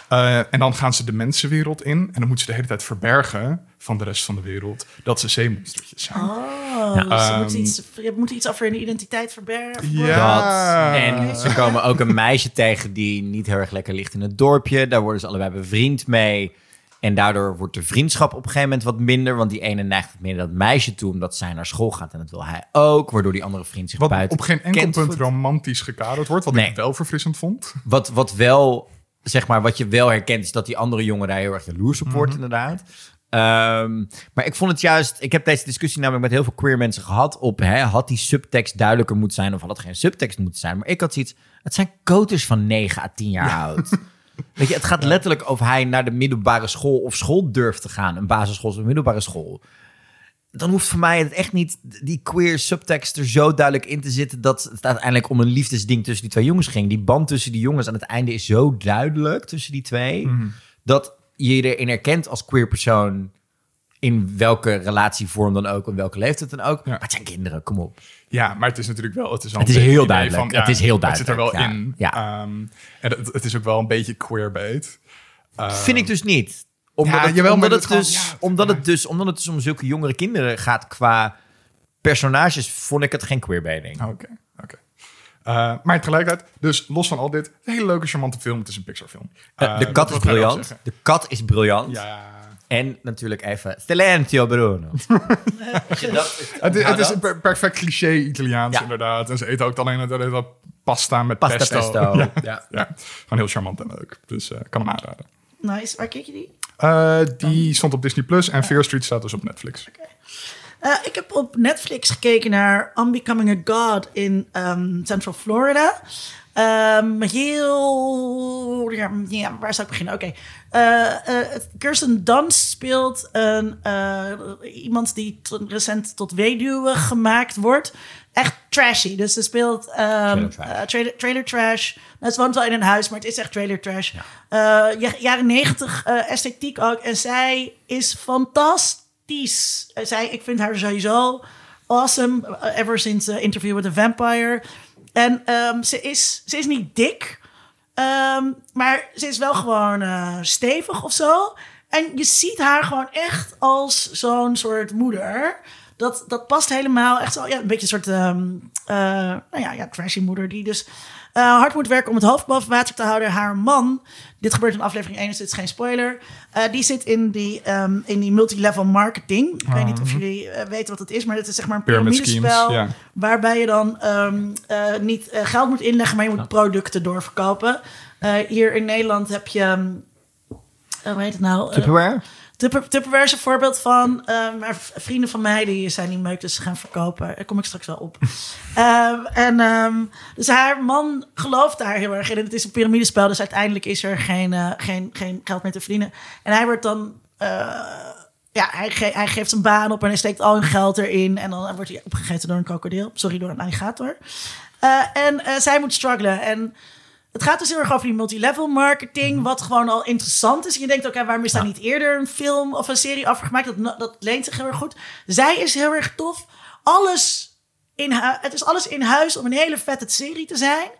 Eh, en dan gaan ze de mensenwereld in en dan moeten ze de hele tijd verbergen van de rest van de wereld dat ze zeemonstertjes zijn. Oh, dus je, moet Ehm, iets, je moet iets over hun identiteit verbergen. Ja. Dat. En ze komen ook een meisje tegen die niet heel erg lekker ligt in het dorpje. Daar worden ze allebei bevriend mee. En daardoor wordt de vriendschap op een gegeven moment wat minder. Want die ene neigt het meer naar dat meisje toe, omdat zij naar school gaat. En dat wil hij ook. Waardoor die andere vriend zich Wat buiten op geen enkel punt romantisch gekaderd wordt. Wat Nee. ik wel verfrissend vond. Wat, wat wel, zeg maar, wat je wel herkent, is dat die andere jongen daar heel erg jaloers op Mhm. wordt, inderdaad. Ehm, maar ik vond het juist, ik heb deze discussie namelijk met heel veel queer mensen gehad op, hè, had die subtekst duidelijker moeten zijn of had het geen subtekst moeten zijn. Maar ik had zoiets, het zijn koters van 9 à 10 jaar oud. Weet je, het gaat letterlijk of hij naar de middelbare school of school durft te gaan. Een basisschool of een middelbare school. Dan hoeft voor mij het echt niet die queer subtekst er zo duidelijk in te zitten... dat het uiteindelijk om een liefdesding tussen die twee jongens ging. Die band tussen die jongens aan het einde is zo duidelijk tussen die twee... dat je je erin herkent als queer persoon... in welke relatievorm dan ook, in welke leeftijd dan ook. Ja. Maar het zijn kinderen, kom op. Ja, maar het is natuurlijk wel... Het is, Het is heel duidelijk. Van, Het is heel Het zit er wel duidelijk, in. ja. Ehm, en het, het is ook wel een beetje queerbait. Ehm, Vind ik dus niet. Omdat, het, jawel, omdat, maar het dus, gewoon- omdat, het dus, omdat het dus om zulke jongere kinderen gaat qua personages, vond ik het geen queerbaiting. Oké, oké. Eh, maar tegelijkertijd, dus los van al dit, een hele leuke, charmante film. Het is een Pixar-film. Eh, Eh, de dat kat is briljant. De kat is briljant. Ja. En natuurlijk even Stelentio Bruno. Het, is- het is een per- perfect cliché Italiaans, Ja. inderdaad. En ze eten ook alleen dat, dat pasta met Pasta pesto. pesto. Ja, Ja. ja, gewoon heel charmant en leuk. Dus eh, ik kan hem aanraden. Nice. Waar keek je die? Eh, die stond op Disney Plus en Fear Street staat dus op Netflix. Eh, ik heb op Netflix gekeken naar Unbecoming a God in ehm, Central Florida. Ehm, heel... Ja, ja, waar zou ik beginnen? Oké. Eh, eh, Kirsten Dunst speelt een, eh, iemand die recent tot weduwe gemaakt wordt. Echt trashy. Dus ze speelt ehm, Trailer trash. eh, trailer, trailer trash. Nou, ze woont wel in een huis, maar het is echt trailer trash. Ja, jaren negentig eh, esthetiek ook. En zij is fantastisch. Zij, ik vind haar sowieso awesome. ever since eh, Interview with a Vampire. En ehm, ze, is, ze is niet dik. Ehm, maar ze is wel gewoon eh, stevig of zo. En je ziet haar gewoon echt als zo'n soort moeder. Dat, dat past helemaal echt zo. Ja, een beetje een soort eh, nou ja, ja, trashy moeder die dus eh, hard moet werken om het hoofd boven water te houden. Haar man, dit gebeurt in aflevering 1, dus dit is geen spoiler. eh, die zit in die, ehm, in die multilevel marketing. Ik weet niet of jullie eh, weten wat het is, maar het is zeg maar een Pyramid piramidespel. Waarbij je dan ehm, eh, niet geld moet inleggen, maar je moet producten doorverkopen. Eh, hier in Nederland heb je. ehm, eh, hoe heet het nou? Tupperware? Tupper- Tupperware is een voorbeeld van. eh, maar v- vrienden van mij die zijn niet meuk, dus ze gaan verkopen. Daar kom ik straks wel op. Ehm, en ehm, dus haar man gelooft daar heel erg in. En het is een piramidespel, dus uiteindelijk is er geen, eh, geen, geen geld meer te verdienen. En hij wordt dan. eh, ja, hij, ge- hij geeft zijn baan op en hij steekt al hun geld erin. En dan wordt hij opgegeten door een krokodil. Sorry, door een alligator. Eh, en zij moet struggelen. En het gaat dus heel erg over die multilevel marketing, wat gewoon al interessant is. En je denkt, oké, waarom is daar niet eerder een film of een serie over gemaakt? Dat, dat leent zich heel erg goed. Zij is heel erg tof. Alles in het is alles in huis om een hele vette serie te zijn.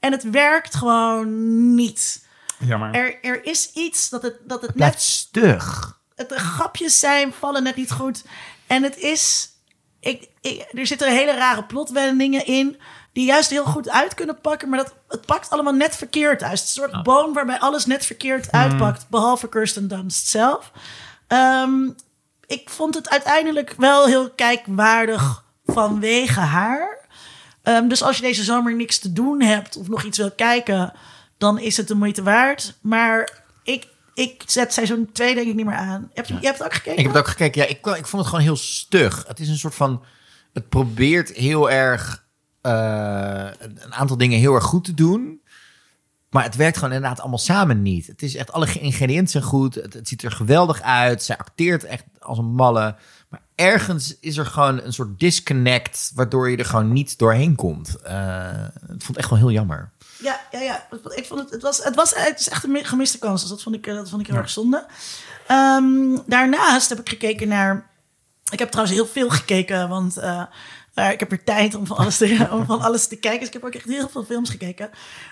En het werkt gewoon niet. Jammer. Er, er is iets dat het, dat het Blijft net stug. het de grapjes zijn, vallen net niet goed. En het is. Ik, ik, er zitten hele rare plotwendingen in. Die juist heel goed uit kunnen pakken. Maar dat, het pakt allemaal net verkeerd uit. Het is een soort boom waarbij alles net verkeerd uitpakt. Behalve Kirsten Dunst zelf. Ehm, ik vond het uiteindelijk wel heel kijkwaardig vanwege haar. Ehm, dus als je deze zomer niks te doen hebt of nog iets wil kijken, dan is het de moeite waard. Maar ik, ik zet seizoen 2 denk ik niet meer aan. Heb je, je hebt het ook gekeken? Ik heb het ook gekeken. Ja, ik, ik vond het gewoon heel stug. Het is een soort van. Het probeert heel erg. Eh, een aantal dingen heel erg goed te doen. Maar het werkt gewoon inderdaad allemaal samen niet. Het is echt, alle ingrediënten zijn goed. Het, het ziet er geweldig uit. Zij acteert echt als een malle. Maar ergens is er gewoon een soort disconnect. Waardoor je er gewoon niet doorheen komt. Het vond echt wel heel jammer. Ja, ja, ja. Ik vond het, het, was, het, was, het is echt een mi- gemiste kans. Dus dat vond ik, eh, dat vond ik heel erg zonde. Ehm, daarnaast heb ik gekeken naar... Ik heb trouwens heel veel gekeken, want eh, ik heb er tijd om van, alles te, om van alles te kijken. Dus ik heb ook echt heel veel films gekeken.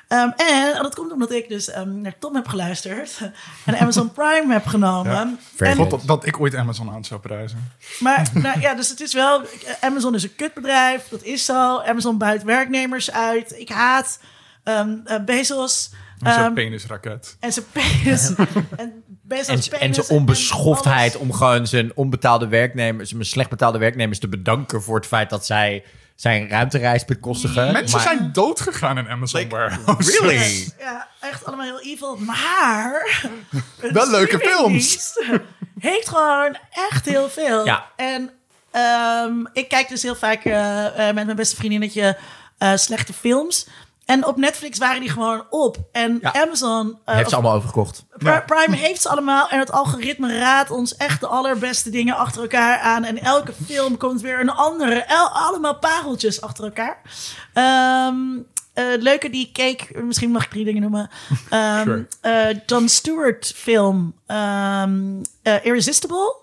Ehm, en dat komt omdat ik dus ehm, naar Tom heb geluisterd. En Amazon Prime heb genomen. Very en, God, dat, dat ik ooit Amazon aan zou prijzen. maar nou, ja, dus het is wel. Amazon is een kutbedrijf, dat is zo. Amazon buit werknemers uit. Ik haat ehm, eh, Bezos. Met zijn penisraket. en zijn penis. en En, en zijn onbeschoftheid om gewoon zijn onbetaalde werknemers, zijn slecht betaalde werknemers te bedanken voor het feit dat zij zijn ruimtereis bekostigen. Mensen Maar- zijn dood gegaan in Amazon Warehouse. Really? Ja, echt allemaal heel evil. Maar. een Wel leuke streamingdienst Heeft gewoon echt heel veel. Ja. En ehm, ik kijk dus heel vaak eh, eh, met mijn beste vriendinnetje eh, slechte films. En op Netflix waren die gewoon op. En Ja. Amazon. eh, Heeft ze allemaal overgekocht. Pri- Prime heeft ze allemaal en het algoritme raadt ons echt de allerbeste dingen achter elkaar aan. En elke film komt weer een andere. El- allemaal pareltjes achter elkaar. Ehm eh, leuke die ik keek, misschien mag ik drie dingen noemen. Ehm Sure. eh, John Stewart film ehm, eh, Irresistible.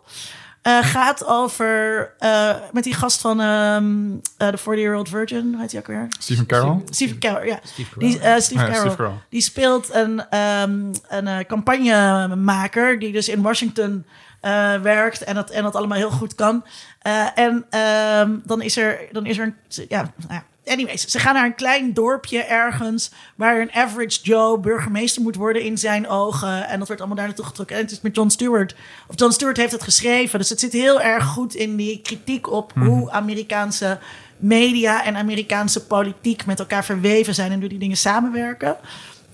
Eh, gaat over eh, met die gast van ehm eh, The 40-Year-Old Virgin, hoe heet hij ook weer? Stephen Carroll? Steve Carell, ja. Steve Die, Steve, ja, Carell. Steve Carell. Die speelt een, ehm, een campagnemaker die dus in Washington eh, werkt en dat, en dat allemaal heel goed kan. Eh, en ehm, dan is er, dan is er een, ja, nou ja. Anyways, ze gaan naar een klein dorpje ergens waar een average Joe burgemeester moet worden in zijn ogen. En dat wordt allemaal daar naartoe getrokken. En het is met John Stewart. Of John Stewart heeft het geschreven. Dus het zit heel erg goed in die kritiek op hoe Amerikaanse media en Amerikaanse politiek met elkaar verweven zijn en hoe die dingen samenwerken.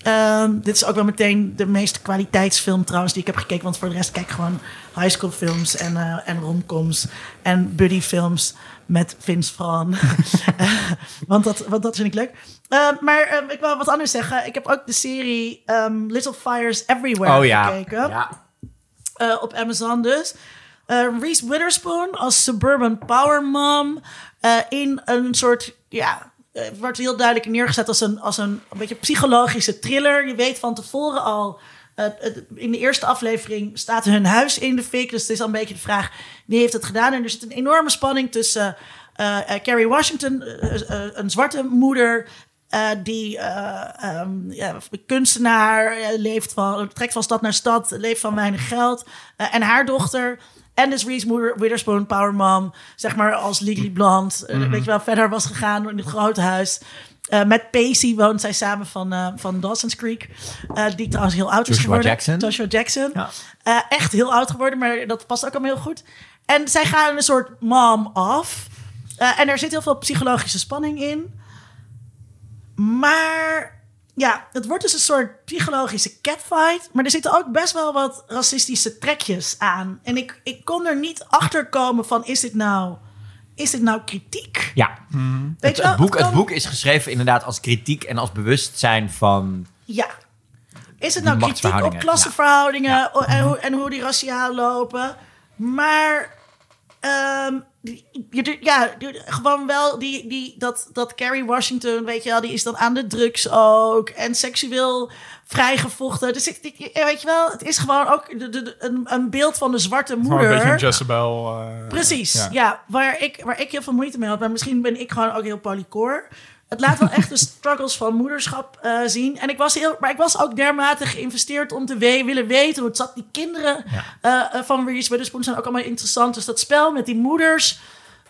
Ehm, dit is ook wel meteen de meeste kwaliteitsfilm trouwens die ik heb gekeken. Want voor de rest kijk ik gewoon high school films en, eh en romcoms en buddyfilms met Vince Vaughn. Eh, want, dat, want dat vind ik leuk. Eh, maar eh, ik wil wat anders zeggen. Ik heb ook de serie ehm, Little Fires Everywhere Oh ja. gekeken. ja. Eh, op Amazon dus. Reese Witherspoon als suburban power mom. in een soort, ja, wordt heel duidelijk neergezet als een, als een, een beetje psychologische thriller. Je weet van tevoren al, in de eerste aflevering staat hun huis in de fik. Dus het is al een beetje de vraag, wie heeft het gedaan? En er zit een enorme spanning tussen eh, eh, Carrie Washington, eh, een zwarte moeder... die eh, ehm, ja, kunstenaar leeft van, trekt van stad naar stad, leeft van weinig geld. en haar dochter. En dus Reese Moeder- Witherspoon, Power Mom, zeg maar als Legally Blonde. eh, Weet je wel, verder was gegaan in het grote huis. Eh, met Pacey woont zij samen van, eh, van Dawson's Creek. eh, die trouwens heel oud is geworden. Jackson. Joshua Jackson. Ja. Echt heel oud geworden, maar dat past ook allemaal heel goed. En zij gaan een soort mom af. En er zit heel veel psychologische spanning in. Maar ja, het wordt dus een soort psychologische catfight. Maar er zitten ook best wel wat racistische trekjes aan. En ik, ik kon er niet achter komen van, is dit nou, is dit nou kritiek? Ja. Weet Het, het, boek, kan- het boek is geschreven inderdaad als kritiek en als bewustzijn van... Ja. Is het nou kritiek op klassenverhoudingen Ja. en, hoe, en hoe die raciaal lopen? Maar ehm, je- ja, gewoon wel die, die, dat, dat Carrie Washington, weet je wel, die is dan aan de drugs ook. En seksueel vrijgevochten. Dus ik, ik- weet je wel, het is gewoon ook de, de, een, een beeld van de zwarte Gewoon moeder. een beetje een Jezebel. eh, Precies, ja. ja. waar, ik, waar ik heel veel moeite mee had. Maar misschien ben ik gewoon ook heel polycoor. Het laat wel echt de struggles van moederschap eh, zien. En ik was heel, maar ik was ook dermate geïnvesteerd om te we- willen weten hoe het zat. Die kinderen eh, eh, van Reese Witherspoon zijn ook allemaal interessant. Dus dat spel met die moeders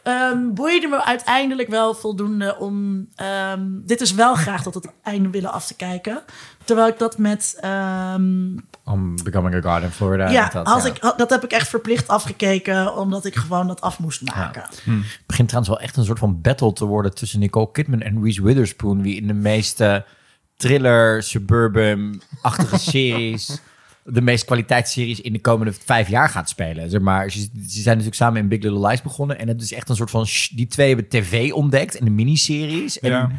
ehm, boeide me uiteindelijk wel voldoende om ehm, dit is wel graag tot het einde willen af te kijken. Terwijl ik dat met ehm, Om Becoming a God in Florida. ja, dat, ja. Ik, had- dat heb ik echt verplicht afgekeken, omdat ik gewoon dat af moest maken. Het begint trouwens wel echt een soort van battle te worden tussen Nicole Kidman en Reese Witherspoon. Wie in de meeste thriller, suburban-achtige series, de meest kwaliteitsseries in de komende vijf jaar gaat spelen. Zeg maar, ze, ze zijn natuurlijk samen in Big Little Lies begonnen. En het is echt een soort van, sh- die twee hebben tv ontdekt in de miniseries. En Ja.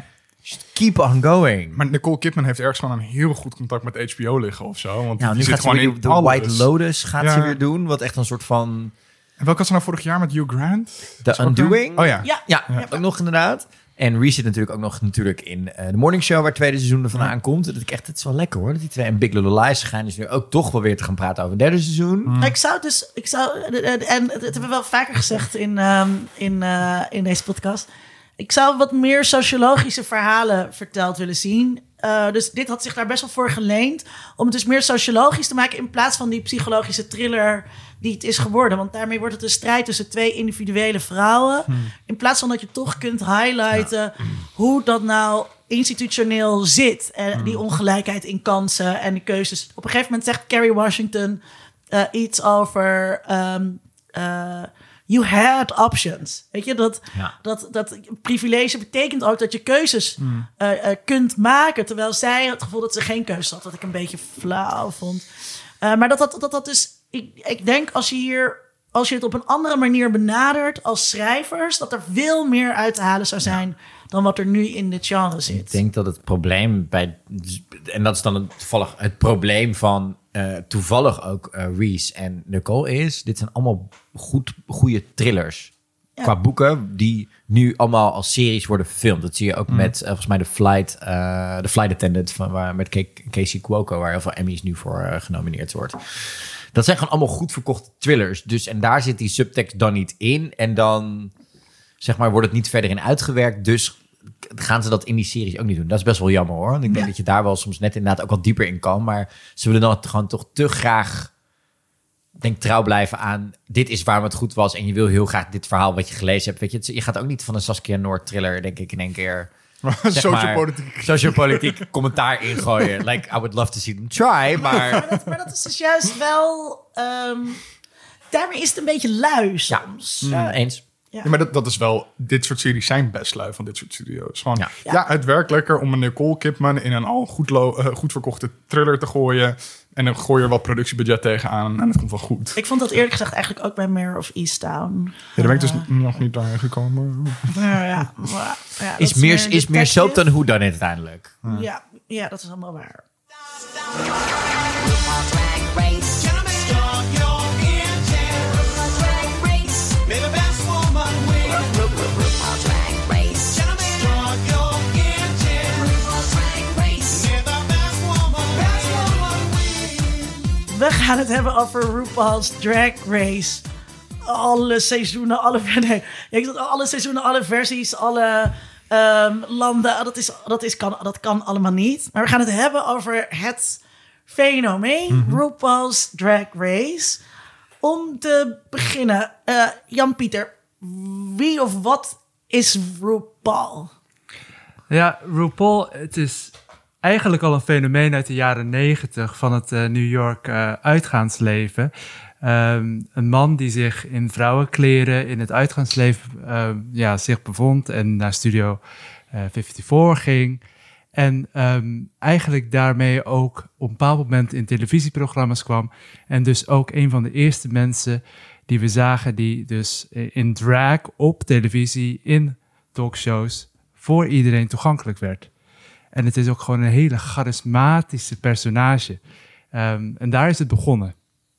Just keep on going. Maar Nicole Kidman heeft ergens gewoon een heel goed contact met HBO liggen of zo. Want nou, die nu zit gaat ze gewoon weer in de alles. White Lotus gaat Ja. ze weer doen. Wat echt een soort van En welke had ze nou vorig jaar met Hugh Grant? The Undoing. Oh ja. Ja, Ja, ook nog inderdaad. En Reese zit natuurlijk ook nog natuurlijk in eh, de Morning Show, waar het tweede seizoen ervan aankomt. Dat ik echt, het is wel lekker hoor. Dat die twee en Big Little Lies gaan dus nu ook toch wel weer te gaan praten over het derde seizoen. Maar Ik zou dus, ik zou, en dat hebben we wel vaker gezegd in, ehm, in, eh, in deze podcast. Ik zou wat meer sociologische verhalen verteld willen zien. Eh, dus dit had zich daar best wel voor geleend. Om het dus meer sociologisch te maken in plaats van die psychologische thriller die het is geworden. Want daarmee wordt het een strijd tussen twee individuele vrouwen. In plaats van dat je toch kunt highlighten hoe dat nou institutioneel zit. En die ongelijkheid in kansen en de keuzes. Op een gegeven moment zegt Carrie Washington eh, iets over. ehm, eh, you had options. Weet je, dat, Ja. dat, dat privilege betekent ook dat je keuzes eh, eh, kunt maken. Terwijl zij het gevoel dat ze geen keuze had, wat ik een beetje flauw vond. Eh, maar dat dat, dat, dat dus, ik, ik denk als je hier, als je het op een andere manier benadert als schrijvers, dat er veel meer uit te halen zou zijn dan wat er nu in dit genre zit. Ik denk dat het probleem bij, en dat is dan het, toevallig het probleem van toevallig ook Reese en Nicole is, dit zijn allemaal goed, goede thrillers. Ja. Qua boeken die nu allemaal als series worden gefilmd. Dat zie je ook met eh, volgens mij de Flight, eh de Flight Attendant van waar met Ca- Casey Cuoco, waar heel veel Emmys nu voor eh, genomineerd wordt. Dat zijn gewoon allemaal goed verkochte thrillers. Dus en daar zit die subtekst dan niet in. En dan zeg maar, wordt het niet verder in uitgewerkt. Dus gaan ze dat in die series ook niet doen. Dat is best wel jammer hoor. Want ik denk dat je daar wel soms net inderdaad ook wat dieper in kan. Maar ze willen dan gewoon toch te graag denk trouw blijven aan dit is waarom het goed was. En je wil heel graag dit verhaal wat je gelezen hebt. Weet je, je gaat ook niet van een Saskia Noord thriller, denk ik, in één keer Sociopolitiek. sociopolitiek commentaar ingooien. Like, I would love to see them try, maar... Maar dat, maar dat is dus juist wel. ehm, daarmee is het een beetje lui soms. ja, eens. Ja. Ja, maar dat, dat is wel... Dit soort series zijn best lui van dit soort studio's. Gewoon, Ja. ja. het werkt lekker om een Nicole Kidman in een al goed, lo- eh, goed verkochte thriller te gooien. En dan gooi je er wat productiebudget tegenaan en het komt wel goed. Ik vond dat eerlijk gezegd eigenlijk ook bij Mayor of Easttown. Ja, daar ben ik dus nog niet aan gekomen. Nou ja, maar- Is meer, is meer soap dan hoe dan uiteindelijk. Ja, ja, dat is allemaal waar. We gaan het hebben over RuPaul's Drag Race. Alle seizoenen, alle, nee, ik zat alle seizoenen, alle versies, alle ehm, landen. Dat, is, dat, is, kan, dat kan allemaal niet. Maar we gaan het hebben over het fenomeen RuPaul's Drag Race. Om te beginnen, eh, Jan-Pieter, wie of wat is RuPaul? Ja, RuPaul, het is eigenlijk al een fenomeen uit de jaren negentig van het eh, New York eh, uitgaansleven. Ehm, een man die zich in vrouwenkleren in het uitgaansleven ehm, ja, zich bevond en naar Studio eh 54 ging. En ehm, eigenlijk daarmee ook op een bepaald moment in televisieprogramma's kwam. En dus ook een van de eerste mensen die we zagen die dus in drag op televisie in talkshows voor iedereen toegankelijk werd. En het is ook gewoon een hele charismatische personage. Ehm, en daar is het begonnen.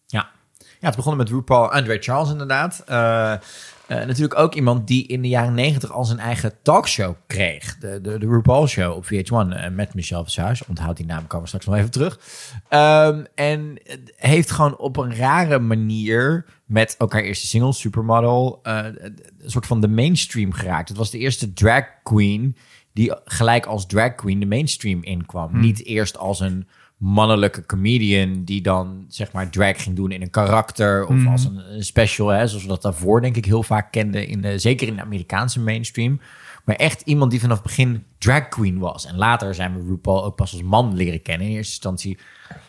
Ja. ja, het begonnen met RuPaul Andre Charles inderdaad. Eh, eh, natuurlijk ook iemand die in de jaren negentig al zijn eigen talkshow kreeg. De, de, de RuPaul Show op VH1 eh, met Michelle Visage. Onthoud die naam, komen we straks nog even terug. Ehm, en heeft gewoon op een rare manier met ook haar eerste single, Supermodel, een soort van de mainstream geraakt. Het was de eerste drag queen die gelijk als drag queen de mainstream inkwam. Niet eerst als een mannelijke comedian die dan zeg maar drag ging doen in een karakter of als een, een special, hè, zoals we dat daarvoor denk ik heel vaak kenden, in de, zeker in de Amerikaanse mainstream. Maar echt iemand die vanaf het begin drag queen was. En later zijn we RuPaul ook pas als man leren kennen. In eerste instantie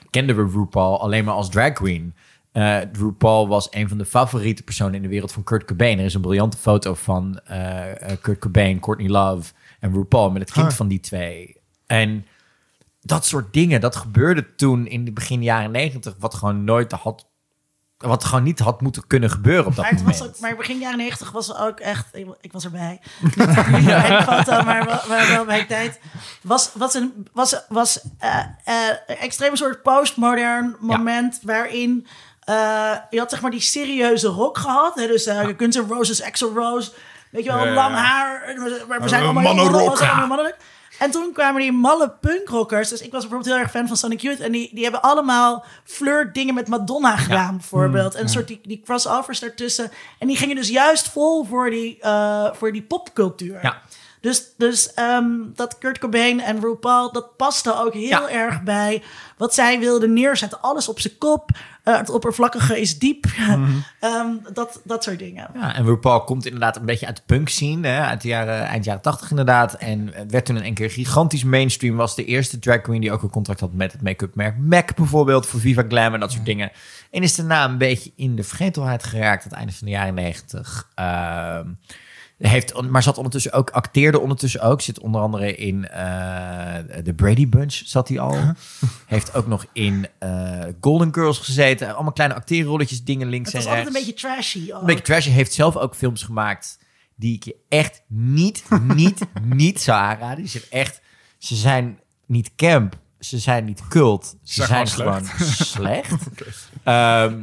kenden we RuPaul alleen maar als drag queen. Eh, RuPaul was een van de favoriete personen in de wereld van Kurt Cobain. Er is een briljante foto van eh, eh, Kurt Cobain, Courtney Love en RuPaul met het kind Ah. van die twee. En dat soort dingen, dat gebeurde toen in de begin jaren negentig, wat gewoon nooit had, wat gewoon niet had moeten kunnen gebeuren op dat Maar, het moment. was ook, maar begin jaren 90 was er ook echt. Ik, was erbij. Niet foto, maar wel, maar wel bij tijd. Was, was een, was, was, een extreem soort postmodern moment waarin. eh, je had zeg maar die serieuze rock gehad. Hè? Dus eh Guns N' Roses, Axl Rose. Weet je wel, Ja, lang haar. eh, We, zijn allemaal mannelijk. En toen kwamen die malle punkrockers. Dus ik was bijvoorbeeld heel erg fan van Sonic Youth. En die, die hebben allemaal flirt dingen met Madonna gedaan, bijvoorbeeld. En een soort die, die crossovers daartussen. En die gingen dus juist vol voor die, eh, voor die popcultuur. Ja. Dus, dus ehm, dat Kurt Cobain en RuPaul, dat paste ook heel Ja. erg bij wat zij wilden neerzetten. Alles op zijn kop. Eh, het oppervlakkige is diep. Ehm, dat, dat soort dingen. Ja, en RuPaul komt inderdaad een beetje uit de punk scene, hè, uit de jaren, eind jaren 80 inderdaad. En werd toen in één keer gigantisch mainstream. Was de eerste drag queen die ook een contract had met het make-up merk MAC bijvoorbeeld, voor Viva Glam en dat soort dingen. En is daarna een beetje in de vergetelheid geraakt aan het einde van de jaren 90. Ehm, heeft, maar zat ondertussen ook, acteerde ondertussen ook. Zit onder andere in eh, de Brady Bunch zat hij al. Heeft ook nog in eh, Golden Girls gezeten. Allemaal kleine acteerrolletjes, dingen links Het was en altijd rechts. een beetje trashy. ook. Een beetje trashy. Heeft zelf ook films gemaakt die ik je echt niet, niet, niet zou aanraden. Die zijn echt, ze zijn niet camp, ze zijn niet cult, ze zijn zijn, gewoon slecht. Ehm,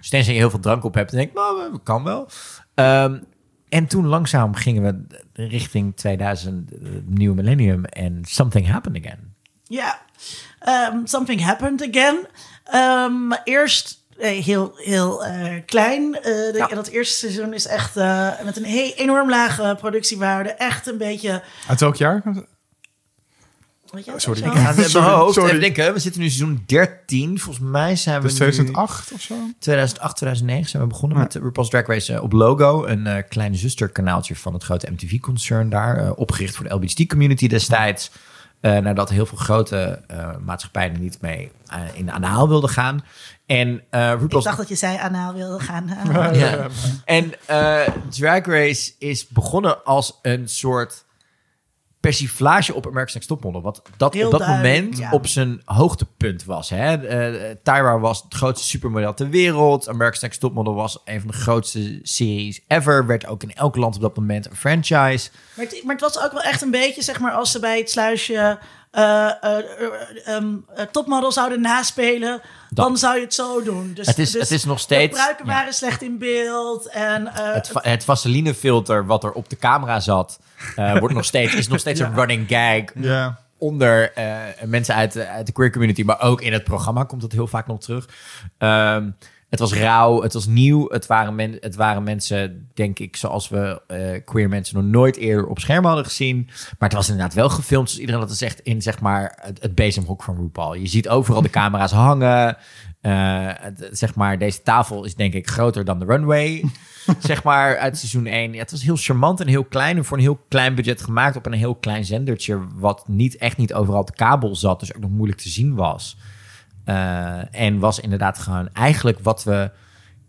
dus tenzij je heel veel drank op hebt, dan denk ik, nou, dat kan wel. Ehm, en toen langzaam gingen we richting 2000, eh, nieuwe millennium en something happened again. Ja, Ehm, something happened again. Ehm, eerst eh, heel, heel eh, klein. Eh, de- Ja. Dat eerste seizoen is echt eh, met een he- enorm lage productiewaarde. Echt een beetje... Uit welk jaar? Weet je, Sorry. Ik ga het in Sorry, mijn hoofd sorry. even denken. We zitten nu seizoen 13. Volgens mij zijn we Dus nu- 2008 of zo? 2008, 2009 zijn we begonnen met de RuPaul's Drag Race eh, op Logo. Een eh kleine zusterkanaaltje van het grote MTV-concern daar. eh, opgericht voor de LBGT-community destijds. eh, nadat heel veel grote eh, maatschappijen er niet mee eh, in aan de haal wilden gaan. En eh Ik dacht dat je zei anaal wilde gaan. ja. En eh, Drag Race is begonnen als een soort persiflage op America's Next Topmodel. Wat dat Heel op dat moment ja. op zijn hoogtepunt was. Hè? Eh, Tyra was het grootste supermodel ter wereld. America's Next Topmodel was een van de grootste series ever. Werd ook in elk land op dat moment een franchise. Maar het, maar het was ook wel echt een beetje, zeg maar, als ze bij het sluisje eh, eh, eh, ehm, eh, topmodel zouden naspelen, dan zou je het zo doen. Dus, Het is- dus het is nog De steeds- pruiken ja. waren slecht in beeld. En, eh, Het, va- het vaselinefilter wat er op de camera zat, eh, wordt nog steeds, is nog steeds een running gag. Ja. onder eh, mensen uit, de- uit de queer community, maar ook in het programma komt het heel vaak nog terug. Ehm, het was rauw, het was nieuw. Het waren, het waren mensen, denk ik, zoals we eh, queer mensen nog nooit eerder op scherm hadden gezien. Maar het was inderdaad wel gefilmd, zoals iedereen dat is echt in zeg maar, het, het bezemhok van RuPaul. Je ziet overal de camera's hangen. Eh, het- zeg maar, deze tafel is denk ik groter dan de runway. zeg maar uit seizoen 1. Ja, het was heel charmant en heel klein. En voor een heel klein budget gemaakt op een heel klein zendertje. Wat niet echt niet overal op de kabel zat. Dus ook nog moeilijk te zien was. Eh, en was inderdaad gewoon eigenlijk wat we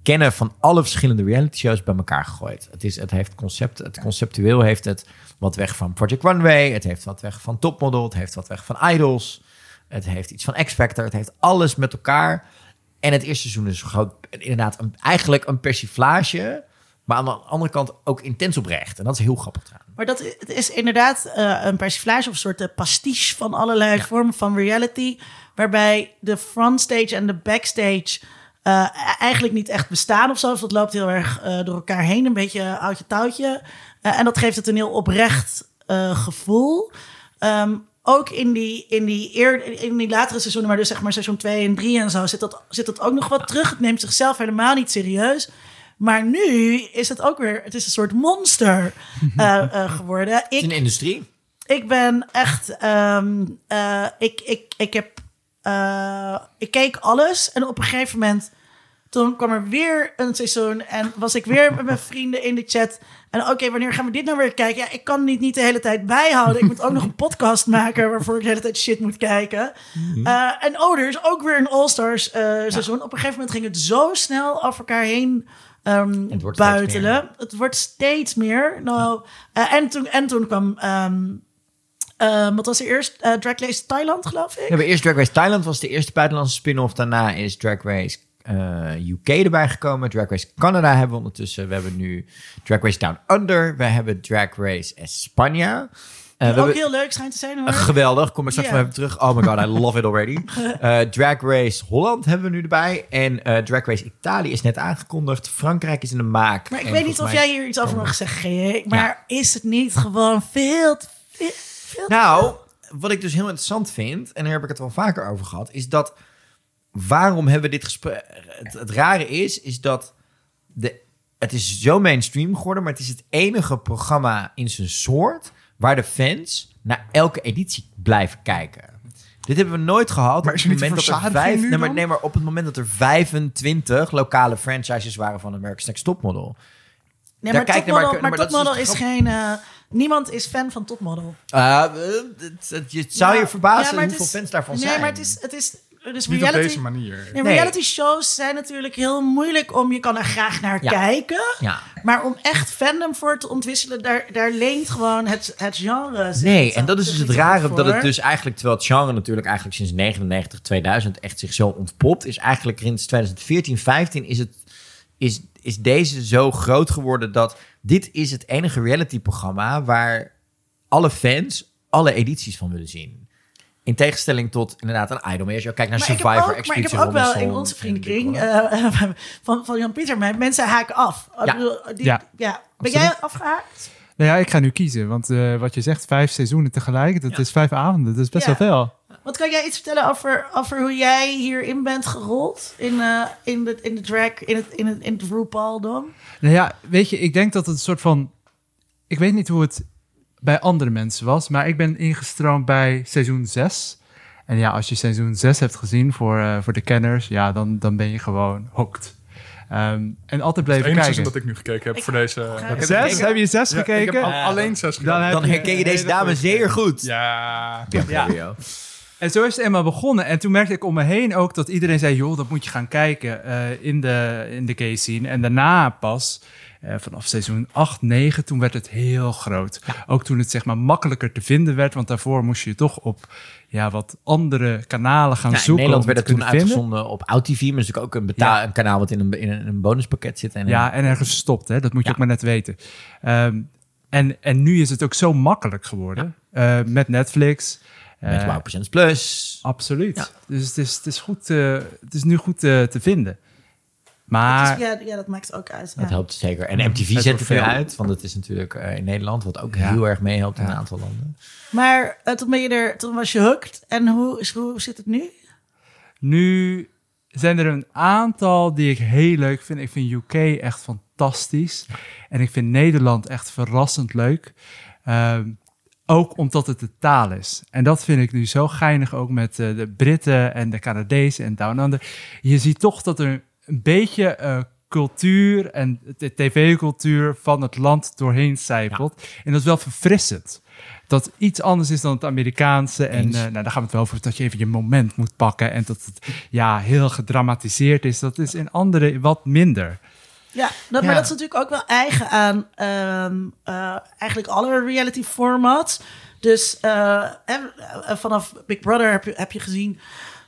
kennen van alle verschillende reality shows bij elkaar gegooid. Het, is, het heeft concept, het conceptueel heeft het wat weg van Project Runway. Het heeft wat weg van Topmodel. Het heeft wat weg van Idols. Het heeft iets van X Factor. Het heeft alles met elkaar. En het eerste seizoen is gewoon inderdaad een, eigenlijk een persiflage. Maar aan de andere kant ook intens oprecht. En dat is heel grappig eraan. Maar dat het is inderdaad eh, een persiflage of een soort eh, pastiche van allerlei vormen van reality. Waarbij de frontstage en de backstage eh, eigenlijk niet echt bestaan of zo. Of dat loopt heel erg eh, door elkaar heen, een beetje oudje touwtje. Eh, en dat geeft het een heel oprecht gevoel. Ehm, ook in die, in, die eer, in die latere seizoenen, maar dus zeg maar seizoen 2 en 3 en zo, zit dat, zit dat ook nog wat terug. Het neemt zichzelf helemaal niet serieus. Maar nu is het ook weer, het is een soort monster geworden. Het is Ik, een industrie. ik ben echt. ehm, eh, ik, ik, ik heb. Eh, ik keek alles en op een gegeven moment. Toen kwam er weer een seizoen en was ik weer met mijn vrienden in de chat. En oké, wanneer gaan we dit nou weer kijken? Ja, ik kan niet, niet de hele tijd bijhouden. Ik moet ook nog een podcast maken waarvoor ik de hele tijd shit moet kijken. Eh, en oh, er is ook weer een All-Stars eh, seizoen. Op een gegeven moment ging het zo snel over elkaar heen ehm, Het wordt buitelen. Het wordt steeds meer. Nou, en, toen, en toen kwam... ehm, eh, wat was er eerst? Eh Drag Race Thailand, geloof ik? We hebben eerst Drag Race Thailand was de eerste buitenlandse spin-off. Daarna is Drag Race eh, UK erbij gekomen. Drag Race Canada hebben we ondertussen. We hebben nu Drag Race Down Under. We hebben Drag Race España. We ook hebben- heel leuk schijnt te zijn hoor. Uh, geweldig, kom ik straks nog even terug. Oh my god, I love it already. Uh, Drag Race Holland hebben we nu erbij. En uh, Drag Race Italië is net aangekondigd. Frankrijk is in de maak. maar ik En weet niet of mij- jij hier iets over mag zeggen. Maar is het niet gewoon veel te veel? Nou, wat ik dus heel interessant vind, en daar heb ik het wel vaker over gehad, is dat waarom hebben we dit gesprek? Het, het rare is, is dat de, het is zo mainstream geworden, maar het is het enige programma in zijn soort waar de fans naar elke editie blijven kijken. Dit hebben we nooit gehad. Maar op is het moment dat er nu nee, maar, nee, maar op het moment dat er 25 lokale franchises waren van America's Next Topmodel. Nee, Daar maar kijk je maar- topmodel, maar, maar dat is topmodel dus is, de geen... eh, niemand is fan van topmodel. Uh, het, het- het zou Ja, je verbazen ja, hoeveel is- fans daarvan nee, zijn. maar het is... Het is dus Niet op reality, deze manier. Nee, Nee. reality shows zijn natuurlijk heel moeilijk om... Je kan er graag naar Ja. kijken. Ja. Maar om echt fandom voor te ontwisselen... daar, daar leent gewoon het, het genre zich Nee, en dat is dus het rare, dat het dus eigenlijk, terwijl het genre natuurlijk eigenlijk sinds 99, 2000 echt zich zo ontpopt, is eigenlijk sinds 2014, 15 is het, is, is deze zo groot geworden dat dit is het enige reality-programma waar alle fans alle edities van willen zien. In tegenstelling tot inderdaad een Idol. Maar als je kijkt naar Maar ik, heb Survivor, ook, maar ik heb ook wel in onze en vriendenkring Brother. eh, van, van Jan-Pieter, maar mensen haken af. Ja. die- Ja. ja. Ben Absoluut. jij afgehaakt? Nou ja, ik ga nu kiezen. Want eh, wat je zegt, vijf seizoenen tegelijk, dat Ja. is vijf avonden. Dat is best Ja. wel veel. Wat kan jij iets vertellen over, over hoe jij hierin bent gerold? In, eh, in, de, in de drag, in het, in het, in het RuPaul-dom? Nou ja, weet je, ik denk dat het een soort van... Ik weet niet hoe het bij andere mensen was, maar ik ben ingestroomd bij seizoen 6. En ja, als je seizoen 6 hebt gezien voor, eh, voor de kenners, ja, dan, dan ben je gewoon hooked. Ehm, en altijd Het blijven enige kijken. seizoen dat ik nu gekeken heb Ik- voor deze... Ja, Heb je Zes? gekeken? Heb je zes ik heb gekeken? al- alleen zes dan gekeken. Dan je herken je deze dame zeer goed. Ja. Ja. En zo is het eenmaal begonnen. En toen merkte ik om me heen ook dat iedereen zei... joh, dat moet je gaan kijken eh, in, de, in de gay scene. En daarna pas, eh, vanaf seizoen 8, 9... toen werd het heel groot. Ook toen het zeg maar makkelijker te vinden werd. Want daarvoor moest je toch op ja, wat andere kanalen gaan Ja, in zoeken... Nederland werd het het toen vinden. uitgezonden op OutTV. Maar natuurlijk ook een, betaal, Ja. een kanaal wat in een, in een, bonuspakket zit. En Ja, en ergens gestopt, hè? dat moet je ook maar net weten. Ehm, en, en nu is het ook zo makkelijk geworden. eh, met Netflix. Met eh, Wow Percent Plus. Absoluut. Ja. Dus het is, het, is goed, eh, het is nu goed eh, te vinden. Maar is- ja, ja, dat maakt ook uit. Dat ja. helpt zeker. En MTV Het zet het nu veel. uit. Want het is natuurlijk eh, in Nederland, wat ook Ja. heel erg meehelpt in een aantal landen. Maar eh, toen, ben je er, toen was je hooked. En hoe, is, hoe zit het nu? nu zijn er een aantal die ik heel leuk vind. Ik vind UK echt fantastisch. En ik vind Nederland echt verrassend leuk. Ehm, ook omdat het de taal is. En dat vind ik nu zo geinig ook met eh, de Britten en de Canadezen en Down Under. Je ziet toch dat er een beetje eh, cultuur en de tv-cultuur van het land doorheen zijpelt. En dat is wel verfrissend. Dat iets anders is dan het Amerikaanse. En eh, nou, daar gaan we het wel over dat je even je moment moet pakken. En dat het ja, heel gedramatiseerd is. Dat is in andere wat minder. Ja, dat, maar dat is natuurlijk ook wel eigen aan ehm, eh, eigenlijk alle reality formats. Dus eh, eh, eh, vanaf Big Brother heb je, heb je gezien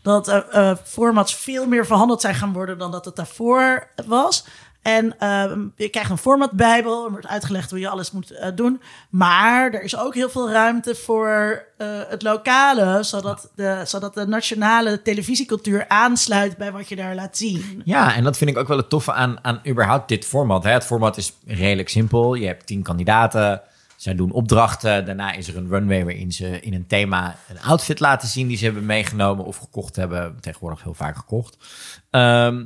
dat formats veel meer verhandeld zijn gaan worden dan dat het daarvoor was. En ehm, je krijgt een formatbijbel. Er wordt uitgelegd hoe je alles moet eh, doen. Maar er is ook heel veel ruimte voor eh, het lokale. Zodat de, zodat de nationale televisiecultuur aansluit bij wat je daar laat zien. Ja, en dat vind ik ook wel het toffe aan, aan überhaupt dit format. Hè. Het format is redelijk simpel. Je hebt tien kandidaten. Zij doen opdrachten. Daarna is er een runway waarin ze in een thema een outfit laten zien die ze hebben meegenomen of gekocht hebben. Tegenwoordig heel vaak gekocht. Ehm,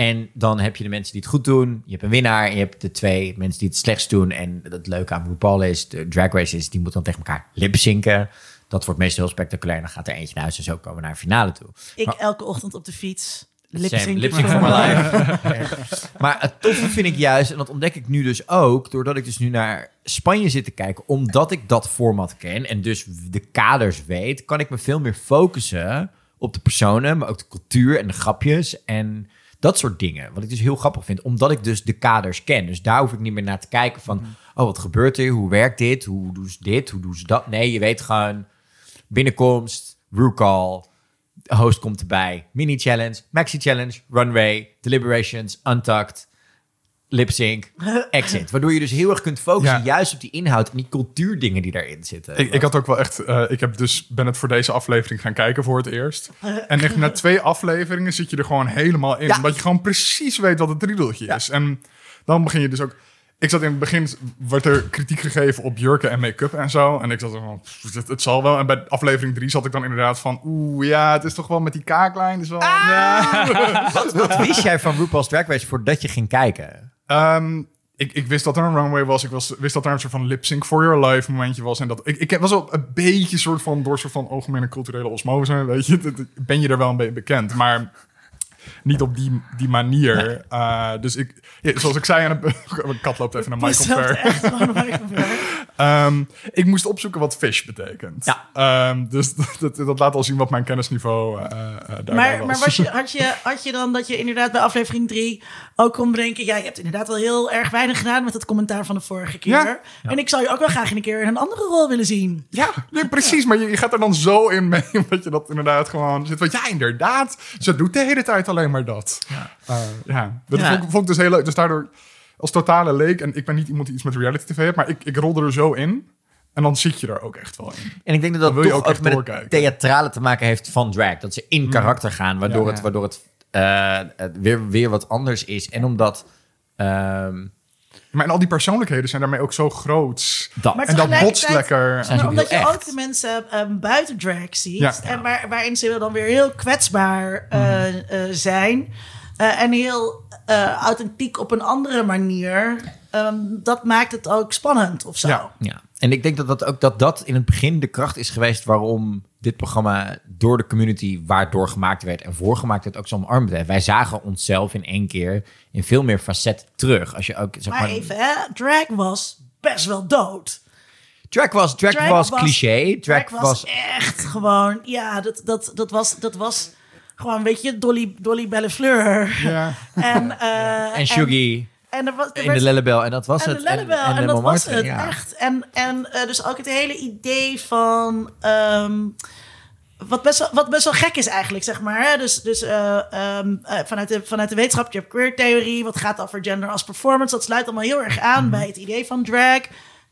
en dan heb je de mensen die het goed doen. Je hebt een winnaar. En je hebt de twee mensen die het slechtst doen. En het leuke aan RuPaul is, de drag race is, die moeten dan tegen elkaar lipzinken. Dat wordt meestal heel spectaculair. Dan gaat er eentje naar huis en zo komen we naar een finale toe. Ik Maar- elke ochtend op de fiets. Lipsync. lip sync for my life. maar het toffe vind ik juist, en dat ontdek ik nu dus ook, doordat ik dus nu naar Spanje zit te kijken, omdat ik dat format ken en dus de kaders weet, kan ik me veel meer focussen op de personen, maar ook de cultuur en de grapjes en dat soort dingen. Wat ik dus heel grappig vind, omdat ik dus de kaders ken. Dus daar hoef ik niet meer naar te kijken van, oh wat gebeurt er, hoe werkt dit, hoe doen ze dit, hoe doen ze dat. Nee, je weet gewoon, binnenkomst, RuCall, de host komt erbij. Mini challenge, maxi challenge, runway, deliberations, untucked, lip sync, exit. Waardoor je dus heel erg kunt focussen Ja. juist op die inhoud en die cultuurdingen die daarin zitten. Ik, ik had ook wel echt. eh, ik heb dus, ben het voor deze aflevering gaan kijken voor het eerst. En echt na twee afleveringen zit je er gewoon helemaal in. Ja. Omdat je gewoon precies weet wat het riedeltje Ja. is. En dan begin je dus ook. Ik zat in het begin, werd er kritiek gegeven op jurken en make-up en zo. En ik zat er van, het, het zal wel. En bij aflevering drie zat ik dan inderdaad van, oeh, ja, het is toch wel met die kaaklijn. Dus wel, ja. wat, wat wist jij van RuPaul's Drag Race voordat je ging kijken? Ehm, ik, ik wist dat er een runway was. Ik was, wist dat er een soort van lip sync for your life momentje was. En dat, ik, ik was wel een beetje soort van door soort van algemene culturele osmose. Weet je, ben je er wel een beetje bekend. Maar niet op die, die manier. Eh, dus ik, ja, zoals ik zei, aan mijn kat loopt even naar Michael Fair. Ehm, ik moest opzoeken wat fish betekent. Ja. Ehm, dus dat, dat, dat laat al zien wat mijn kennisniveau eh, daarbij Maar, was. maar was je, had, je, had je dan dat je inderdaad bij aflevering 3 ook kon bedenken... ja, je hebt inderdaad wel heel erg weinig gedaan met het commentaar van de vorige keer. Ja. En ik zou je ook wel graag een keer in een andere rol willen zien. Ja, nee, precies. Maar je, je gaat er dan zo in mee, omdat je dat inderdaad gewoon zit. Want ja, inderdaad, ze doet de hele tijd alleen maar dat. Ja, ja. dat Ja. Vond, ik- vond ik dus heel leuk. Dus daardoor, als totale leek, en ik ben niet iemand die iets met reality tv heeft, maar ik, ik rolde er zo in. En dan zit je er ook echt wel in. En ik denk dat dat wil je toch ook met het theatrale te maken heeft van drag. Dat ze in karakter gaan, waardoor Ja, het, waardoor het eh, het weer, weer wat anders is. En omdat... ehm, Maar en al die persoonlijkheden zijn daarmee ook zo groot. dat. Maar En dat botst lekker. Maar omdat je ook de mensen ehm, buiten drag ziet. Ja. En waar, waarin ze dan weer heel kwetsbaar eh, Mhm. eh, zijn. Eh, en heel eh, authentiek op een andere manier. Ehm, dat maakt het ook spannend of zo. Ja. Ja, en ik denk dat dat ook dat dat in het begin de kracht is geweest waarom dit programma door de community waardoor gemaakt werd en voorgemaakt werd ook zo omarmd werd. Wij zagen onszelf in één keer in veel meer facetten terug. Als je ook zeg Maar maar, even, hè, drag was best wel dood. drag was drag, Drag was, was- cliché, Drag was, was echt gewoon, ja, dat, dat, dat, was, dat was gewoon, weet je, Dolly, Dolly Bellefleur. Ja. En, eh, en Shuggy en er was, er in de Lellebel en dat was en het. de Lellebel, en, de dat was het, ja. echt. En, en eh, dus ook het hele idee van... ehm, wat, best wel, wat best wel gek is eigenlijk, zeg maar. Hè? Dus, dus eh, ehm, eh, vanuit, de, vanuit de wetenschap, je hebt queer-theorie... wat gaat over gender als performance. Dat sluit allemaal heel erg aan bij het idee van drag.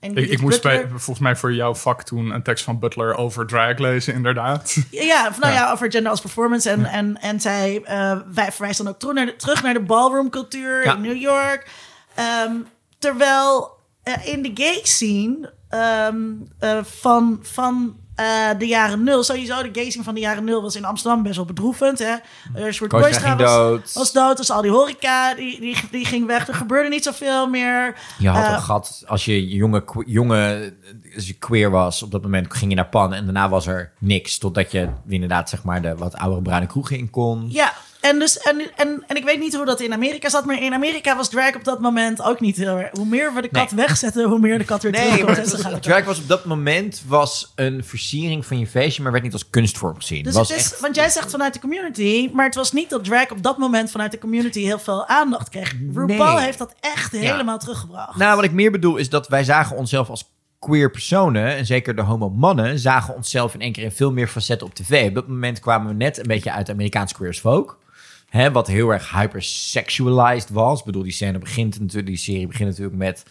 En Ik, moest bij, volgens mij voor jouw vak toen een tekst van Butler over drag lezen, inderdaad. Ja, nou ja. Ja. over gender als performance. En, en, en zij eh, wij verwijst dan ook terug naar de, terug naar de ballroomcultuur Ja. in New York. Ehm, terwijl eh, in de gay scene ehm, eh, van, van eh, de jaren nul, sowieso de scene van de jaren nul was in Amsterdam best wel bedroevend. Hè? Uh, Koostra Boystra ging was, dood. was dood, dus al die horeca die, die, die ging weg. Er gebeurde niet zoveel meer. Je had Eh, een gat als je jonge, jonge als je queer was. Op dat moment ging je naar Pan en daarna was er niks. Totdat je inderdaad zeg maar de wat oudere bruine kroegen in kon. Ja, en, dus, en, en, en ik weet niet hoe dat in Amerika zat, maar in Amerika was drag op dat moment ook niet heel erg. Hoe meer we de kat Nee. wegzetten, hoe meer de kat weer Nee, was- het. drag was op dat moment was een versiering van je feestje, maar werd niet als kunstvorm gezien. Dus was het is, echt, want jij zegt vanuit de community, maar het was niet dat drag op dat moment vanuit de community heel veel aandacht kreeg. RuPaul Nee. heeft dat echt helemaal teruggebracht. nou, wat ik meer bedoel is dat wij zagen onszelf als queer personen, en zeker de homo mannen, zagen onszelf in één keer in veel meer facetten op tv. Op dat moment kwamen we net een beetje uit Amerikaans queer as folk. Hè, wat heel erg hypersexualized was. Ik bedoel, die scène begint natuurlijk, die serie begint natuurlijk met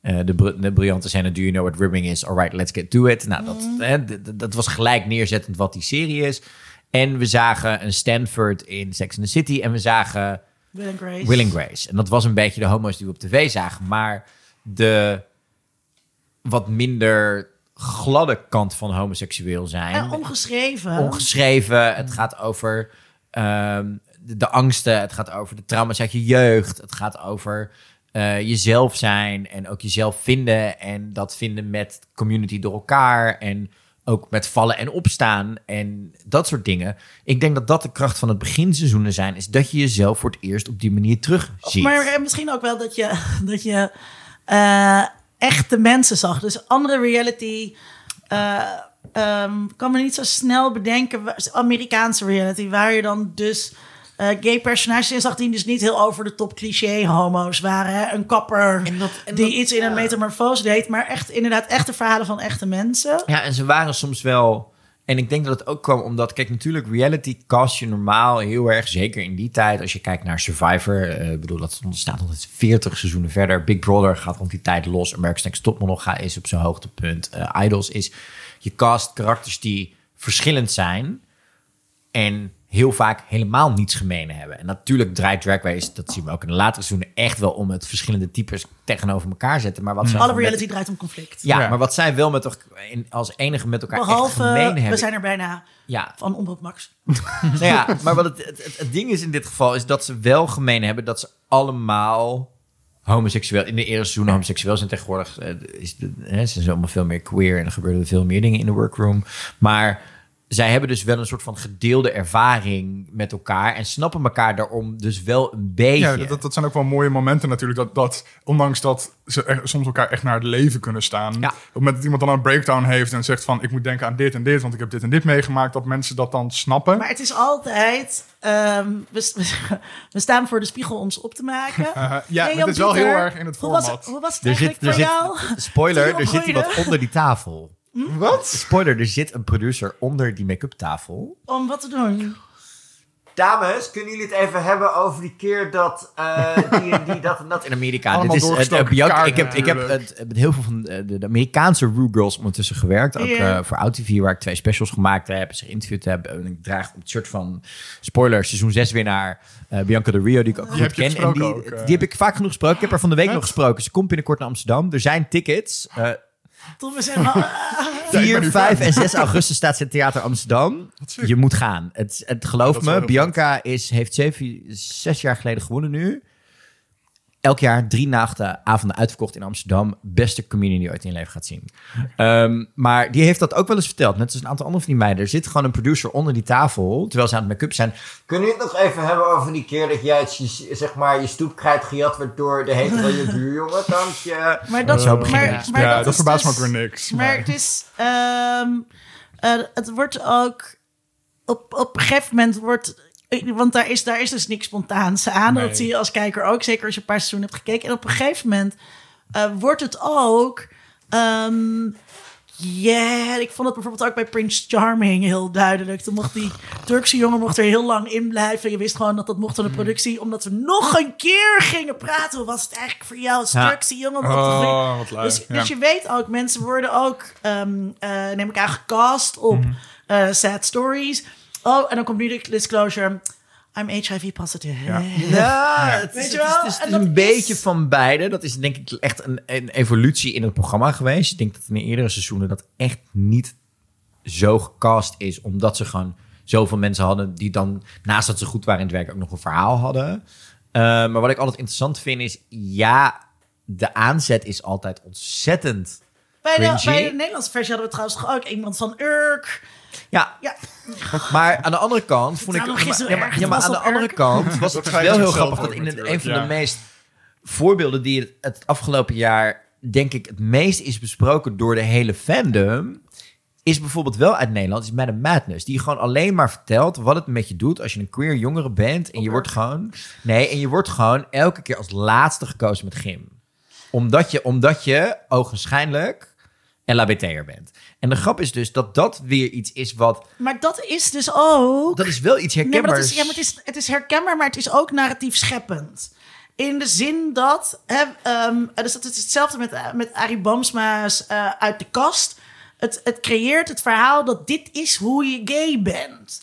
eh, de, br- de briljante scène: Do you know what ribbing is? Alright, let's get to it. Nou, dat, hè, d- dat was gelijk neerzettend wat die serie is. En we zagen een Stanford in Sex and the City. En we zagen Will and Grace. Will and Grace. En dat was een beetje de homo's die we op tv zagen. Maar de wat minder gladde kant van homoseksueel zijn. En ongeschreven. ongeschreven. Het gaat over ehm, de, angsten. Het gaat over de trauma's uit je jeugd. Het gaat over eh, jezelf zijn en ook jezelf vinden. En dat vinden met community door elkaar. En ook met vallen en opstaan en dat soort dingen. Ik denk dat dat de kracht van het beginseizoenen zijn. Is dat je jezelf voor het eerst op die manier terug ziet. Maar misschien ook wel dat je, dat je eh, echte mensen zag. Dus andere reality. eh ehm, kan me niet zo snel bedenken. Amerikaanse reality, waar je dan dus eh, gay personages in zag die dus niet heel over de top cliché homo's waren. Hè? Een kapper En dat- en die dat- iets in een metamorfose deed, maar echt inderdaad echte verhalen van echte mensen. Ja, en ze waren soms wel. En ik denk dat het ook kwam omdat, kijk, natuurlijk, reality cast je normaal heel erg, zeker in die tijd. Als je kijkt naar Survivor, eh, ik bedoel, dat staat eens 40 seizoenen verder. Big Brother gaat rond die tijd los. America's Next Topmodel gaat is op zijn hoogtepunt. Eh, Idols is, je cast karakters die verschillend zijn en heel vaak helemaal niets gemeen hebben. En natuurlijk draait Drag Race, dat zien we ook in de latere seizoenen, echt wel om het verschillende types tegenover elkaar zetten. Maar wat zij Alle met- reality draait om conflict. ja, Ja. maar wat zij wel met elkaar, in- als enige met elkaar echt Behalve, gemeen hebben. we zijn er bijna Ja, van Omroep Max. nou ja, maar wat het, het, het, het ding is in dit geval, is dat ze wel gemeen hebben dat ze allemaal homoseksueel, in de eerste seizoen homoseksueel zijn tegenwoordig. eh, Is de, hè, ze zijn allemaal veel meer queer en er gebeuren veel meer dingen in de workroom. Maar zij hebben dus wel een soort van gedeelde ervaring met elkaar en snappen elkaar daarom dus wel een beetje. Ja, dat, dat zijn ook wel mooie momenten natuurlijk. Dat, dat ondanks dat ze echt- soms elkaar echt naar het leven kunnen staan. Ja. Op het moment dat iemand dan een breakdown heeft en zegt van... ik moet denken aan dit en dit, want ik heb dit en dit meegemaakt. Dat mensen dat dan snappen. Maar het is altijd. ehm, we, we- we staan voor de spiegel om ze op te maken. Uh, ja, Hey, maar het is wel heel erg in het hoe was format. hoe was het er eigenlijk zit, er voor zit, jou? spoiler, er zit iemand onder die tafel. Wat? Spoiler, er zit een producer onder die make-up tafel. Om wat te doen? Dames, kunnen jullie het even hebben over die keer dat eh, die en die dat en dat in Amerika? Dit is, doorgestoken eh, Bianca, ik heb, ik heb het, met heel veel van eh, de, de Amerikaanse Rue Girls ondertussen gewerkt. Ook eh, voor OutTV, waar ik twee specials gemaakt heb. Ze geïnterviewd heb. En ik draag op het shirt van, spoiler, seizoen 6 winnaar uh, Bianca de Rio, die ik ook goed heb je ken. En gesproken die, ook, die heb ik vaak genoeg gesproken. Ik heb er van de week nog gesproken. Ze komt binnenkort naar Amsterdam. Er zijn tickets. Ah, Ja, ik ben 4, nu 5 fan. en 6 augustus staat ze in Theater Amsterdam. Je moet gaan. Het, het, geloof is me, Bianca is, heeft zeven, zes jaar geleden gewonnen nu. Elk jaar drie nachten avonden uitverkocht in Amsterdam. Beste comedian die je ooit in je leven gaat zien. Ehm, maar die heeft dat ook wel eens verteld. Net als een aantal andere van die meiden. Er zit gewoon een producer onder die tafel. Terwijl ze aan het make-up zijn. Kunnen we het nog even hebben over die keer dat jij het, zeg maar, je stoepkrijt gejat werd door de hetero je buurjongen? Dank je. maar dat, Zo beginnen maar, maar ja, dat, dat, verbaast dus- me ook weer niks. Maar Maar, het is. ehm, eh, het wordt ook. Op, op een gegeven moment wordt. Want daar is, daar is dus niks spontaans aan. Nee. Dat zie je als kijker ook. Zeker als je een paar seizoenen hebt gekeken. En op een gegeven moment eh, wordt het ook. ehm ja, ik vond het bijvoorbeeld ook bij Prince Charming heel duidelijk. Toen mocht die Turkse jongen mocht er heel lang in blijven. Je wist gewoon dat dat mocht aan de productie. Omdat we nog een keer gingen praten. Hoe was het eigenlijk voor jou als Ja. Turkse jongen? oh, wat leuk. Dus, ja. dus je weet ook, mensen worden ook, ehm, eh, neem ik aan, gecast op Mhm. eh, sad stories. Oh, en dan komt nu de disclosure. I'm HIV positive. Ja. Ja, het Weet is, je het is- wel? het is, En het is een is- beetje van beide. Dat is denk ik echt een, een evolutie in het programma geweest. Ik denk dat in de eerdere seizoenen dat echt niet zo gecast is. Omdat ze gewoon zoveel mensen hadden die dan, naast dat ze goed waren in het werk, ook nog een verhaal hadden. Eh, maar wat ik altijd interessant vind is, ja, de aanzet is altijd ontzettend. Bij de, bij de Nederlandse versie hadden we trouwens ook iemand van Urk. Ja, Ja, maar aan de andere kant vond ik... Ja, maar, ja, maar aan de andere kant was het wel heel grappig dat in een van ja. de meest voorbeelden die het, het afgelopen jaar, denk ik, het meest is besproken door de hele fandom, is bijvoorbeeld wel uit Nederland, is Madame Madness. Die gewoon alleen maar vertelt wat het met je doet als je een queer jongere bent en je wordt gewoon, nee, en je wordt gewoon elke keer als laatste gekozen met gym. Omdat je, omdat je ogenschijnlijk LHBT'er bent. En de grap is dus dat dat weer iets is wat... Maar dat is dus ook... Dat is wel iets Nee, maar, herkenbaars. is, ja, maar het, is, het is herkenbaar, maar het is ook narratief scheppend. In de zin dat... Hè, ehm, dus dat is hetzelfde met, eh, met Arie Boomsma's eh, Uit de Kast. Het, het creëert het verhaal dat dit is hoe je gay bent.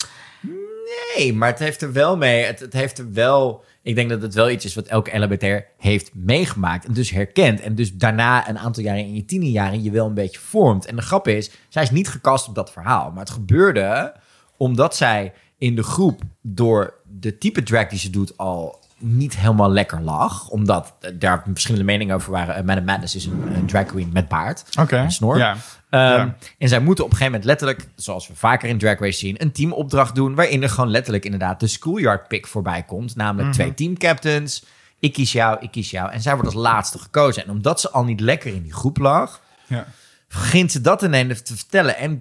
Nee, maar het heeft er wel mee. Het, het heeft er wel. Ik denk dat het wel iets is wat elke LHBT'er heeft meegemaakt. En dus herkent. En dus daarna een aantal jaren in je tienerjaren je wel een beetje vormt. En de grap is, zij is niet gecast op dat verhaal. Maar het gebeurde omdat zij in de groep door de type drag die ze doet al niet helemaal lekker lag. Omdat daar verschillende meningen over waren. Madame Madness is een, een drag queen met baard. Oké. Snor. Ja. Ehm, Ja. En zij moeten op een gegeven moment letterlijk, zoals we vaker in Drag Race zien, een teamopdracht doen waarin er gewoon letterlijk inderdaad de schoolyard pick voorbij komt. Namelijk Mhm. twee teamcaptains. Ik kies jou, ik kies jou. En zij wordt als laatste gekozen. En omdat ze al niet lekker in die groep lag, Ja. begint ze dat ineens te vertellen en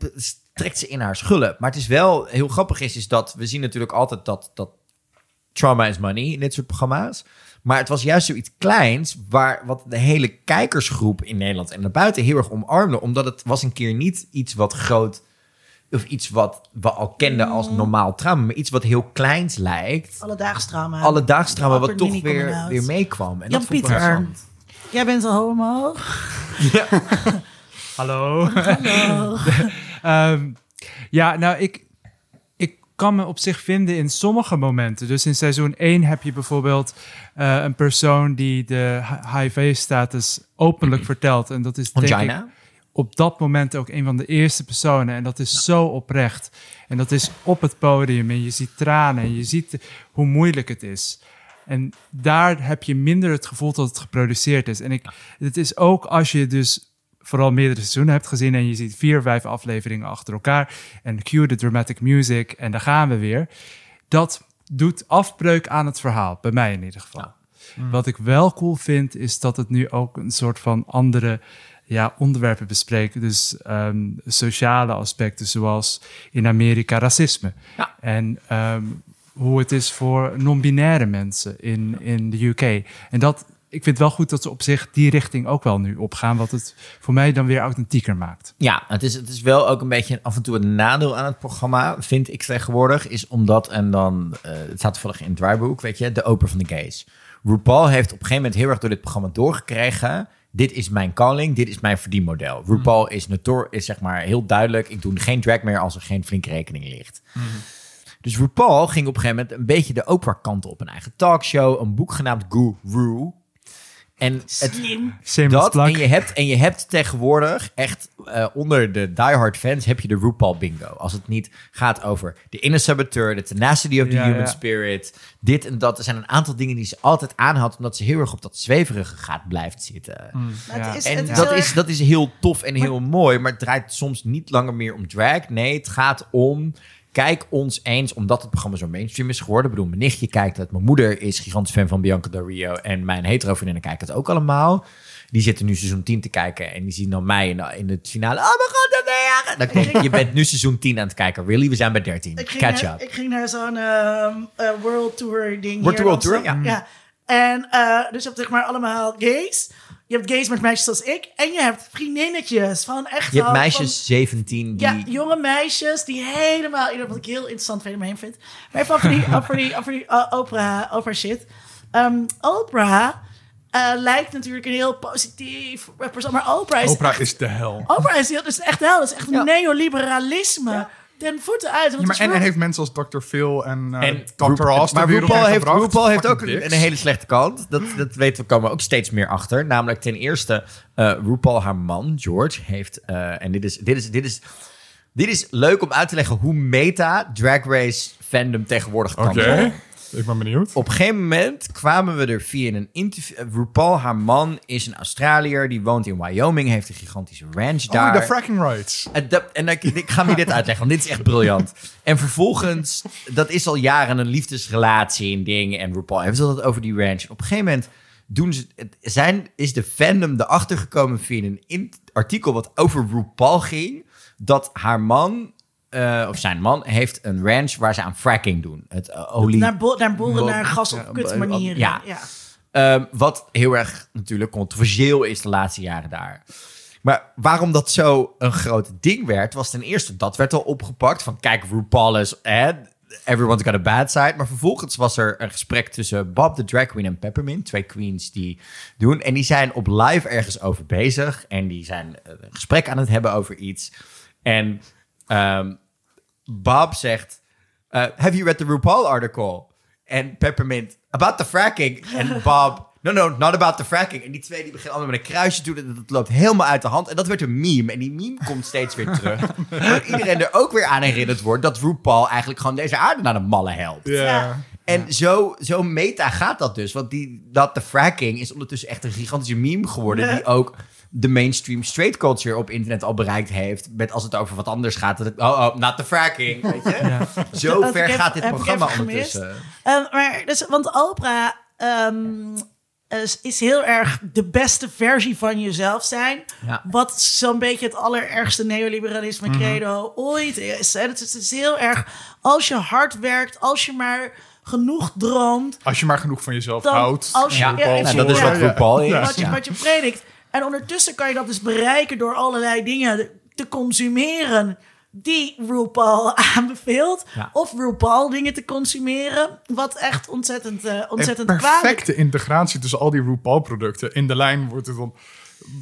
trekt ze in haar schullen. Maar het is wel heel grappig is, is dat we zien natuurlijk altijd dat, dat trauma is money in dit soort programma's. Maar het was juist zoiets kleins, waar, wat de hele kijkersgroep in Nederland en daarbuiten heel erg omarmde. Omdat het was een keer niet iets wat groot, of iets wat we al kenden als normaal trauma, maar iets wat heel kleins lijkt. Alledaags trauma. Alledaags trauma, wat toch weer, weer meekwam. En Jan dat vond ik Pieter. interessant. Jij bent een homo. Hallo. Ehm, ja, nou, ik kan me op zich vinden in sommige momenten. Dus in seizoen 1 heb je bijvoorbeeld eh, een persoon die de HIV-status openlijk vertelt. En dat is denk ik, op dat moment ook een van de eerste personen. En dat is zo oprecht. En dat is op het podium. En je ziet tranen. En je ziet hoe moeilijk het is. En daar heb je minder het gevoel dat het geproduceerd is. En ik, het is ook als je dus vooral meerdere seizoenen hebt gezien... en je ziet vier, vijf afleveringen achter elkaar... en cue de dramatic music en daar gaan we weer. Dat doet afbreuk aan het verhaal, bij mij in ieder geval. Wat ik wel cool vind, is dat het nu ook een soort van andere ja, onderwerpen bespreekt. Dus ehm, sociale aspecten, zoals in Amerika racisme. Ja. En ehm, hoe het is voor non-binaire mensen in, in de UK. En dat, ik vind wel goed dat ze op zich die richting ook wel nu opgaan, wat het voor mij dan weer authentieker maakt. Ja, het is, het is wel ook een beetje af en toe een nadeel aan het programma, vind ik tegenwoordig. Is omdat, en dan, eh, het staat toevallig in het draaiboek, weet je, de open van de gays. RuPaul heeft op een gegeven moment heel erg door dit programma doorgekregen. Dit is mijn calling, dit is mijn verdienmodel. RuPaul is, notor, is zeg maar heel duidelijk. Ik doe geen drag meer als er geen flinke rekening ligt. Dus RuPaul ging op een gegeven moment een beetje de Oprah-kant op. Een eigen talkshow, een boek genaamd Guru. En Slim. Dat, en je, hebt, en je hebt tegenwoordig echt eh, onder de diehard fans heb je de RuPaul bingo. Als het niet gaat over de inner saboteur, de tenacity of the Ja, human ja. spirit, dit en dat. Er zijn een aantal dingen die ze altijd aanhoudt, omdat ze heel erg op dat zweverige gaat blijft zitten. Maar Ja. is, En is dat is, dat is heel tof en heel mooi, maar het draait soms niet langer meer om drag. Nee, het gaat om. Kijk ons eens, omdat het programma zo mainstream is geworden. Ik bedoel, mijn nichtje kijkt het. Mijn moeder is gigantisch fan van Bianca Del Rio. En mijn hetero vriendinnen kijken het ook allemaal. Die zitten nu seizoen 10 te kijken. En die zien dan mij in, in het finale. Oh mijn god, dat ben je. Dan denk ik, je bent nu seizoen 10 aan het kijken. Really? We zijn bij 13. Ik ging, Catch naar, up. ik ging naar zo'n ehm, eh, world tour ding. World hier in Tour ja. En eh, dus hebt zeg maar allemaal gays. Je hebt gays met meisjes zoals ik. En je hebt vriendinnetjes van echt Je hebt meisjes 17 die... Ja, jonge meisjes die helemaal... Wat ik heel interessant fenomeen vind. Maar even over die, over die, over die uh, opera, opera shit. Ehm, Oprah eh, lijkt natuurlijk een heel positief persoon. Maar Oprah is Oprah echt, is de hel. Oprah is, heel, is echt hel. Dat is echt Ja. neoliberalisme. Ten voeten uit. Want Ja, het maar, en hij heeft mensen als Dr. Phil en, uh, En Dr. Ross maar RuPaul heeft. RuPaul heeft ook een, hele slechte kant. Dat, dat weten we, komen we ook steeds meer achter. Namelijk ten eerste, eh RuPaul, haar man, George, heeft... eh, en dit is, dit, is, dit, is, dit is leuk om uit te leggen hoe meta Drag Race fandom tegenwoordig kan zijn. Ik ben benieuwd. Op een gegeven moment kwamen we er via een interview... eh, RuPaul, haar man, is een Australiër. Die woont in Wyoming, heeft een gigantische ranch daar. Oh, de fracking rights. En, dat, en ik, ik ga me dit uitleggen, want dit is echt briljant. En vervolgens, dat is al jaren een liefdesrelatie en ding. En RuPaul heeft het over die ranch. Op een gegeven moment doen ze, zijn, is de fandom erachter gekomen via een artikel wat over RuPaul ging. Dat haar man, eh, of zijn man, heeft een ranch waar ze aan fracking doen. Het eh, olie... Naar, bo naar boren, Bo- naar gas op kut manieren. ja. Ja. Ehm, wat heel erg natuurlijk controversieel is de laatste jaren daar. Maar waarom dat zo een groot ding werd, was ten eerste, dat werd al opgepakt. Van kijk, RuPaul is, eh, everyone's got a bad side. Maar vervolgens was er een gesprek tussen Bob the Drag Queen en Peppermint. Twee queens die doen. En die zijn op live ergens over bezig. En die zijn eh, een gesprek aan het hebben over iets. En ehm, Bob zegt, uh, have you read the RuPaul article? En Peppermint, about the fracking. En Bob, no, no, not about the fracking. En die twee die beginnen allemaal met een kruisje te doen. En dat loopt helemaal uit de hand. En dat werd een meme. En die meme komt steeds weer terug. Waar iedereen er ook weer aan herinnerd wordt... dat RuPaul eigenlijk gewoon deze aarde naar de mallen helpt. Ja. Ja. En zo, zo meta gaat dat dus. Want die, dat de fracking is ondertussen echt een gigantische meme geworden... Ja. die ook de mainstream straight culture op internet al bereikt heeft. Met als het over wat anders gaat. Dat het, oh, oh, not the fracking. Weet je? Zo Dat ver heb gaat dit programma ondertussen. Ehm, maar dus, want Oprah ehm, is, is heel erg de beste versie van jezelf zijn. Ja. Wat zo'n beetje het allerergste neoliberalisme Mhm. credo ooit is. Hè. Het, is, het is heel erg, als je hard werkt, als je maar genoeg droomt, Als je maar genoeg van jezelf Dan houdt. als je- ja, ja, Nou, dat is wat. RuPaul is. wat, je, Ja. wat je predikt. En ondertussen kan je dat dus bereiken door allerlei dingen te consumeren die RuPaul aanbeveelt. Ja. Of RuPaul dingen te consumeren. Wat echt ontzettend, eh, ontzettend kwalijk perfecte integratie tussen al die RuPaul-producten. In de lijn wordt het dan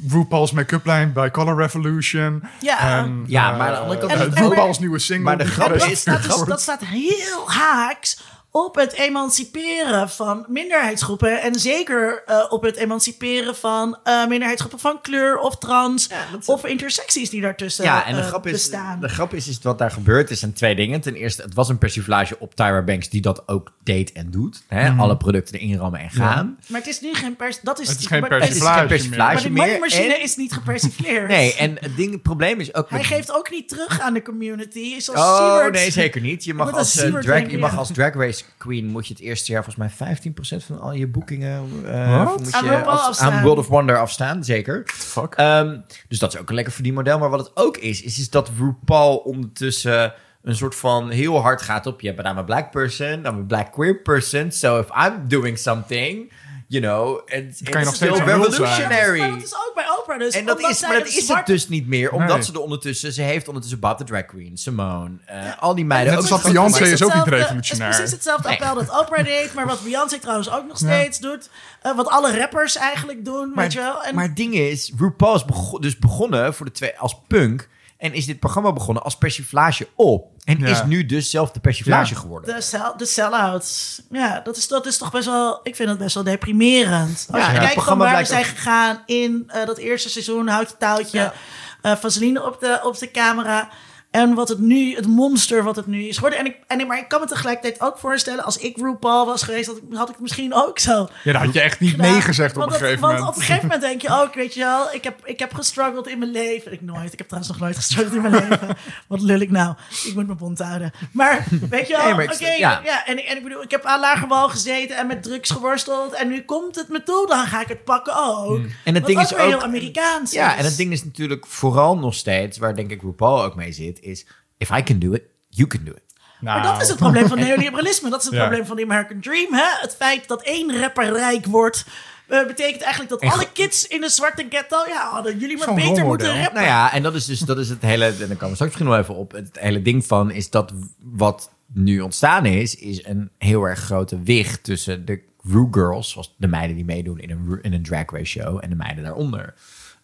RuPaul's make-up lijn bij Color Revolution. Ja. En, Ja, eh, maar aan de andere kant- RuPaul's nieuwe single. maar de grap dat, is- staat dus, dat staat heel haaks op het emanciperen van minderheidsgroepen. En zeker eh, op het emanciperen van eh, minderheidsgroepen van kleur of trans. of intersecties die daartussen Ja, en de eh, grap, is, bestaan. de grap is, is wat daar gebeurd is. En twee dingen. Ten eerste, het was een persiflage op Tyra Banks die dat ook deed en doet. Hè? Mhm. Alle producten erin rammen en gaan. Maar het is nu geen pers... Dat is, Het is geen maar- Het is persiflage meer. Maar die money-machine en- is niet gepersifleerd. Nee, en het, ding, het probleem is ook... Hij met- geeft ook niet terug aan de community. Zoals Oh, nee, zeker niet. Je mag, als, drag, je mag als drag race queen moet je het eerste jaar volgens mij 15% van al je boekingen eh, moet Aan je aan World of Wonder afstaan, zeker. Fuck. Ehm, dus dat is ook een lekker verdienmodel. Maar wat het ook is, is, is dat RuPaul ondertussen een soort van heel hard gaat op... je. but I'm a black person, I'm a black queer person. So if I'm doing something, you know... It's, kan je nog steeds revolutionary. Maar dat is ook bij Oprah dus. En dat is, maar dat is het dus niet meer, omdat Nee. ze er ondertussen... Ze heeft ondertussen Bob the Drag Queen, Simone, eh, al die meiden. Net als goed Beyoncé is ook niet revolutionair. Het is precies hetzelfde appel dat Oprah deed, maar wat Beyoncé trouwens ook nog steeds doet. Eh, wat alle rappers eigenlijk doen, weet je wel. En Maar het ding is, RuPaul is bego- dus begonnen voor de twee, als punk. En is dit programma begonnen als persiflage op. En Ja. is nu dus zelf de persiflage Ja. geworden. de, sell, de sell-outs. Ja, dat is, dat is toch best wel... Ik vind dat best wel deprimerend. Als Ja, je kijkt van programma waar we zijn gegaan in eh, dat eerste seizoen, houtje touwtje, Ja. eh, Vaseline op de, op de camera. En wat het nu, het monster wat het nu is geworden. En ik, en ik, maar ik kan me tegelijkertijd ook voorstellen, als ik RuPaul was geweest, had ik, had ik het misschien ook zo Ja, daar had je echt niet gedaan. nee gezegd op Want een dat- gegeven want moment. op een gegeven moment denk je ook, weet je wel, ik heb, ik heb gestruggeld in mijn leven. Ik nooit, ik heb trouwens nog nooit gestruggeld in mijn leven. Wat lul ik nou? Ik moet mijn mond houden. Maar weet je wel, Nee, oké, ja. ja. en, ik- en ik bedoel, ik heb aan lage wal gezeten en met drugs geworsteld. En nu komt het me toe, dan ga ik het pakken ook. En het ding ook is weer heel ook... Amerikaans Ja, is. en het ding is natuurlijk vooral nog steeds, waar denk ik RuPaul ook mee zit, is... If I can do it, you can do it. Maar dat is het probleem van neoliberalisme. Dat is het Ja. probleem van de American Dream. Hè? Het feit dat één rapper rijk wordt... eh, betekent eigenlijk dat En alle kids in de zwarte ghetto... ja, hadden jullie maar beter moeten rappen. Nou ja, en dat is dus dat is het hele. En daar komen we straks misschien wel even op. Het hele ding van is dat wat nu ontstaan is, is een heel erg grote wicht tussen de Ru Girls, zoals de meiden die meedoen in een, in een drag race show, en de meiden daaronder.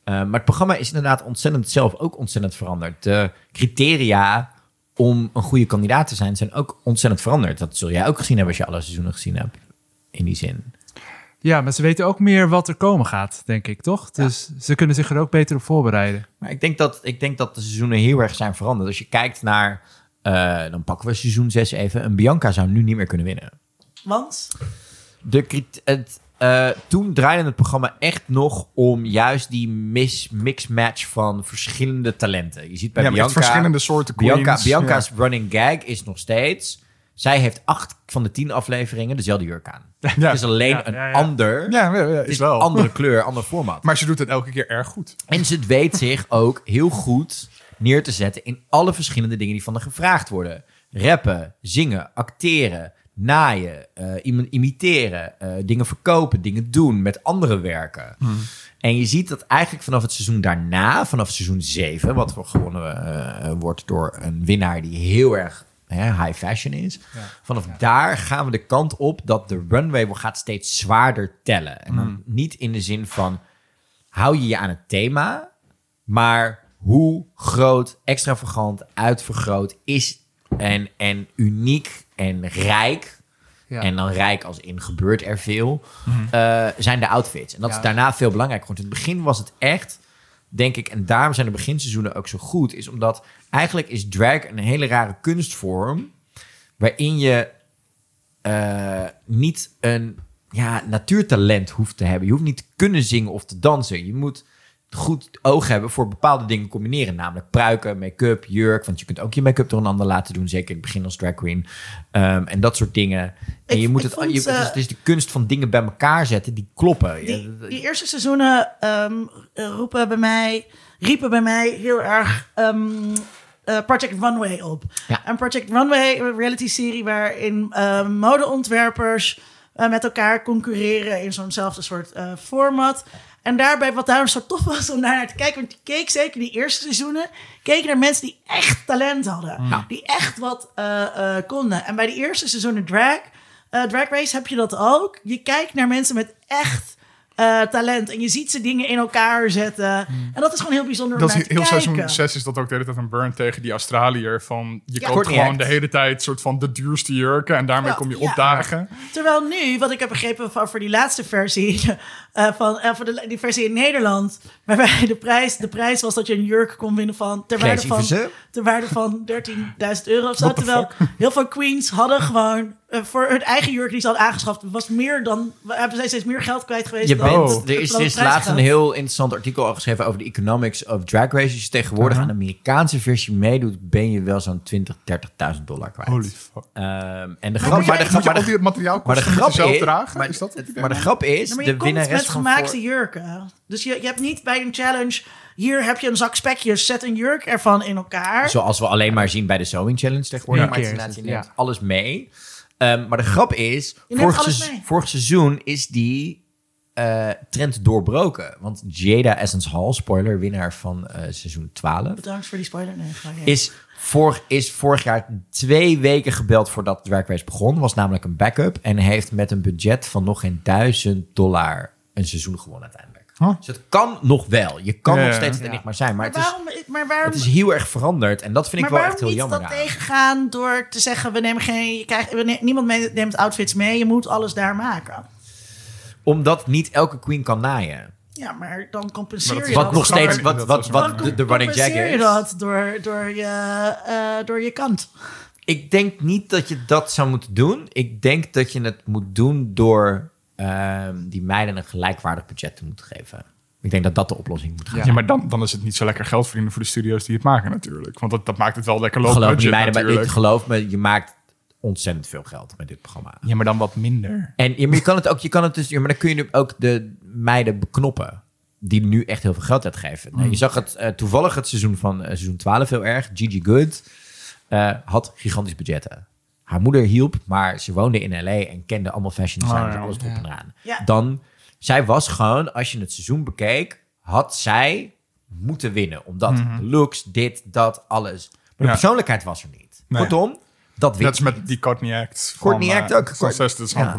Eh, maar het programma is inderdaad ontzettend zelf ook ontzettend veranderd. De criteria om een goede kandidaat te zijn zijn ook ontzettend veranderd. Dat zul jij ook gezien hebben als je alle seizoenen gezien hebt. In die zin. Ja, maar ze weten ook meer wat er komen gaat, denk ik, toch? Dus ze kunnen zich er ook beter op voorbereiden. Maar ik denk, dat, ik denk dat de seizoenen heel erg zijn veranderd. Als je kijkt naar, eh, dan pakken we seizoen 6 even. Een Bianca zou nu niet meer kunnen winnen. Want De, het, eh, toen draaide het programma echt nog om juist die mis, mix-match van verschillende talenten. Je ziet bij Ja, Bianca... verschillende soorten queens. Bianca, Bianca's Ja. running gag is nog steeds... Zij heeft acht van de tien afleveringen dezelfde jurk aan. Ja. Het is alleen Ja, een ja, ja. ander... Ja, ja, ja, het is is wel. een andere kleur, ander format. Maar ze doet het elke keer erg goed. En ze weet zich ook heel goed neer te zetten in alle verschillende dingen die van haar gevraagd worden. Rappen, zingen, acteren, naaien, eh, im- imiteren, eh, dingen verkopen, dingen doen, met anderen werken. Hmm. En je ziet dat eigenlijk vanaf het seizoen daarna, vanaf seizoen 7, wat gewonnen eh, wordt door een winnaar die heel erg hè, high fashion is. Vanaf daar gaan we de kant op dat de runway gaat steeds zwaarder tellen. En dan niet in de zin van hou je je aan het thema, maar hoe groot, extravagant, uitvergroot is en, en uniek en rijk. Ja. En dan rijk als in gebeurt er veel, eh, zijn de outfits. En dat Ja. is daarna veel belangrijker. Want in het begin was het echt, denk ik, en daarom zijn de beginseizoenen ook zo goed, is omdat eigenlijk is drag een hele rare kunstvorm waarin je eh, niet een ja, natuurtalent hoeft te hebben. Je hoeft niet te kunnen zingen of te dansen. Je moet goed oog hebben voor bepaalde dingen combineren. Namelijk pruiken, make-up, jurk. Want je kunt ook je make-up door een ander laten doen. Zeker in het begin als drag queen. Ehm, en dat soort dingen. En Ik- je moet het, vond, je, het, is, eh, het is de kunst van dingen bij elkaar zetten die kloppen. Die, die eerste seizoenen ehm, eh, roepen bij mij, riepen bij mij heel erg ehm, eh, Project Runway op. Ja. Een Project Runway, een reality-serie waarin eh, modeontwerpers eh, met elkaar concurreren in zo'nzelfde soort format. En daarbij, wat daarom zo tof was om daar naar te kijken, want je keek zeker die eerste seizoenen, keken naar mensen die echt talent hadden. Ja. Die echt wat eh, eh, konden. En bij die eerste seizoenen drag, eh, drag Race heb je dat ook. Je kijkt naar mensen met echt eh, talent. En je ziet ze dingen in elkaar zetten. En dat is gewoon heel bijzonder om Dat is naar te heel kijken. seizoen 6 is dat ook de hele tijd een burn tegen die Australiër. Van je koopt gewoon de hele tijd soort van de duurste jurken en daarmee kom je ja. opdagen. Terwijl nu, wat ik heb begrepen van voor die laatste versie, eh, van, eh, voor de, die versie in Nederland, waarbij de prijs, de prijs was dat je een jurk kon winnen van ter waarde van, ter waarde van 13.000 euro of zo. Terwijl heel veel queens hadden gewoon voor hun eigen jurk die ze hadden aangeschaft, was meer dan, hebben zij steeds meer geld kwijt geweest. Je dan, bent, Oh. er is, dan het is laatst een heel interessant artikel al geschreven over de economics of drag race. Als je tegenwoordig aan de Amerikaanse versie meedoet, ben je wel zo'n 20, 30.000 dollar kwijt. Holy fuck. Ehm, en de Maar grap, maar de grap, je maar de, materiaal maar de grap is, dragen? maar, is dat het maar de grap is, Ja, maar de je komt winnares met van gemaakte voor- jurken. Dus je, je hebt niet bij een challenge... Hier heb je een zak spekjes, zet een jurk ervan in elkaar. Zoals we alleen maar zien bij de Sewing Challenge tegenwoordig. Ja. maar het, ja. alles mee. Ehm, maar de grap is, vorig, vorig seizoen is die eh, trend doorbroken. Want Jada Essence Hall, spoiler, winnaar van eh, seizoen 12... Bedankt voor die spoiler. Nee, is, vorig, is vorig jaar twee weken gebeld voordat Drag Race begon. Was namelijk een backup. En heeft met een budget van nog geen duizend dollar een seizoen gewonnen uiteindelijk. Huh? Dus het kan nog wel. Je kan Ja, nog steeds het ja. enigma zijn. Maar, maar, het is, waarom, maar waarom, het is heel erg veranderd. En dat vind ik maar wel waarom echt heel niet jammer. dat aan. tegengaan door te zeggen... We nemen geen, je krijgt, we ne- niemand mee- neemt outfits mee. Je moet alles daar maken. Omdat niet elke queen kan naaien. Ja, maar dan compenseer Maar dat je is Wat dat. nog steeds, niet, wat, dat wat, is de, de running jack compenseer je is. dat door, door, je, eh, door je kant. Ik denk niet dat je dat zou moeten doen. Ik denk dat je het moet doen door ehm, die meiden een gelijkwaardig budget te moeten geven. Ik denk dat dat de oplossing moet gaan. Ja, maar dan, dan is het niet zo lekker geld verdienen voor de studio's die het maken natuurlijk. Want dat, dat maakt het wel lekker low geloof me, meiden, natuurlijk. ik geloof me, je maakt ontzettend veel geld met dit programma. Ja, maar dan wat minder. En ja, je kan het ook, je kan het dus, ja, maar dan kun je nu ook de meiden beknoppen. Die nu echt heel veel geld uitgeven. Nou, je zag het eh, toevallig het seizoen van eh, seizoen 12 heel erg. Gigi Good eh, had gigantisch budgetten. Haar moeder hielp, maar ze woonde in LA en kende allemaal fashion designers, Oh, ja. alles erop Ja. en eraan. Ja. Dan, zij was gewoon, als je het seizoen bekeek, had zij moeten winnen. Omdat de looks, dit, dat, alles. Maar de persoonlijkheid was er niet. Nee. Kortom, dat Net wint. als met die Courtney Act. Courtney van, Act eh, ook. dat is Ja.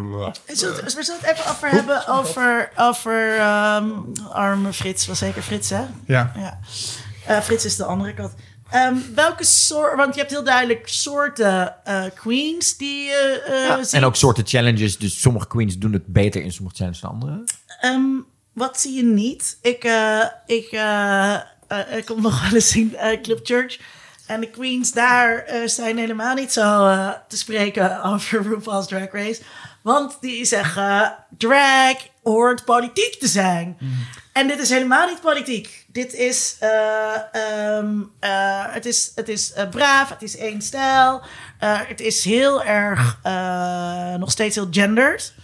zullen, we zullen het even over hebben over, over ehm, arme Frits. Was zeker Frits, hè? Ja. Ja. Eh, Frits is de andere kant. Ehm, welke soort... Want je hebt heel duidelijk soorten eh, queens die je eh, Ja, en ook soorten challenges. Dus sommige queens doen het beter in sommige challenges dan andere. Ehm, wat zie je niet? Ik, eh, ik, ik kom nog wel eens in Club Church. En de queens daar zijn helemaal niet zo te spreken over RuPaul's Drag Race. Want die zeggen, drag hoort politiek te zijn. En dit is helemaal niet politiek. Dit is, eh, ehm, eh, het is, het is eh, braaf, het is één stijl. Het is heel erg, nog steeds heel gendered.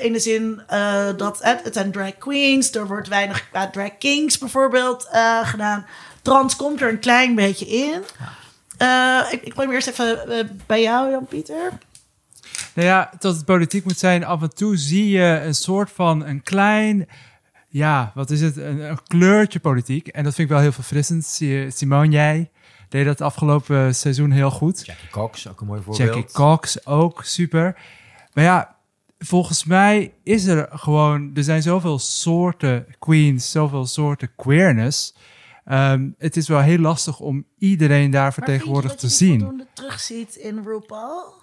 In de zin dat het, zijn drag queens, er wordt weinig qua drag kings bijvoorbeeld gedaan. Trans komt er een klein beetje in. Ik, ik kwam eerst even bij jou, Jan-Pieter. Nou ja, dat het politiek moet zijn, af en toe zie je een soort van een klein ja, wat is het? Een, een kleurtje politiek. En dat vind ik wel heel verfrissend. Si- Simone, jij deed dat afgelopen seizoen heel goed. Jackie Cox, ook een mooi voorbeeld. Jackie Cox ook super. Maar ja, volgens mij is er gewoon... Er zijn zoveel soorten queens, zoveel soorten queerness. Ehm, het is wel heel lastig om iedereen daar vertegenwoordigd te zien. voldoende terugziet in RuPaul?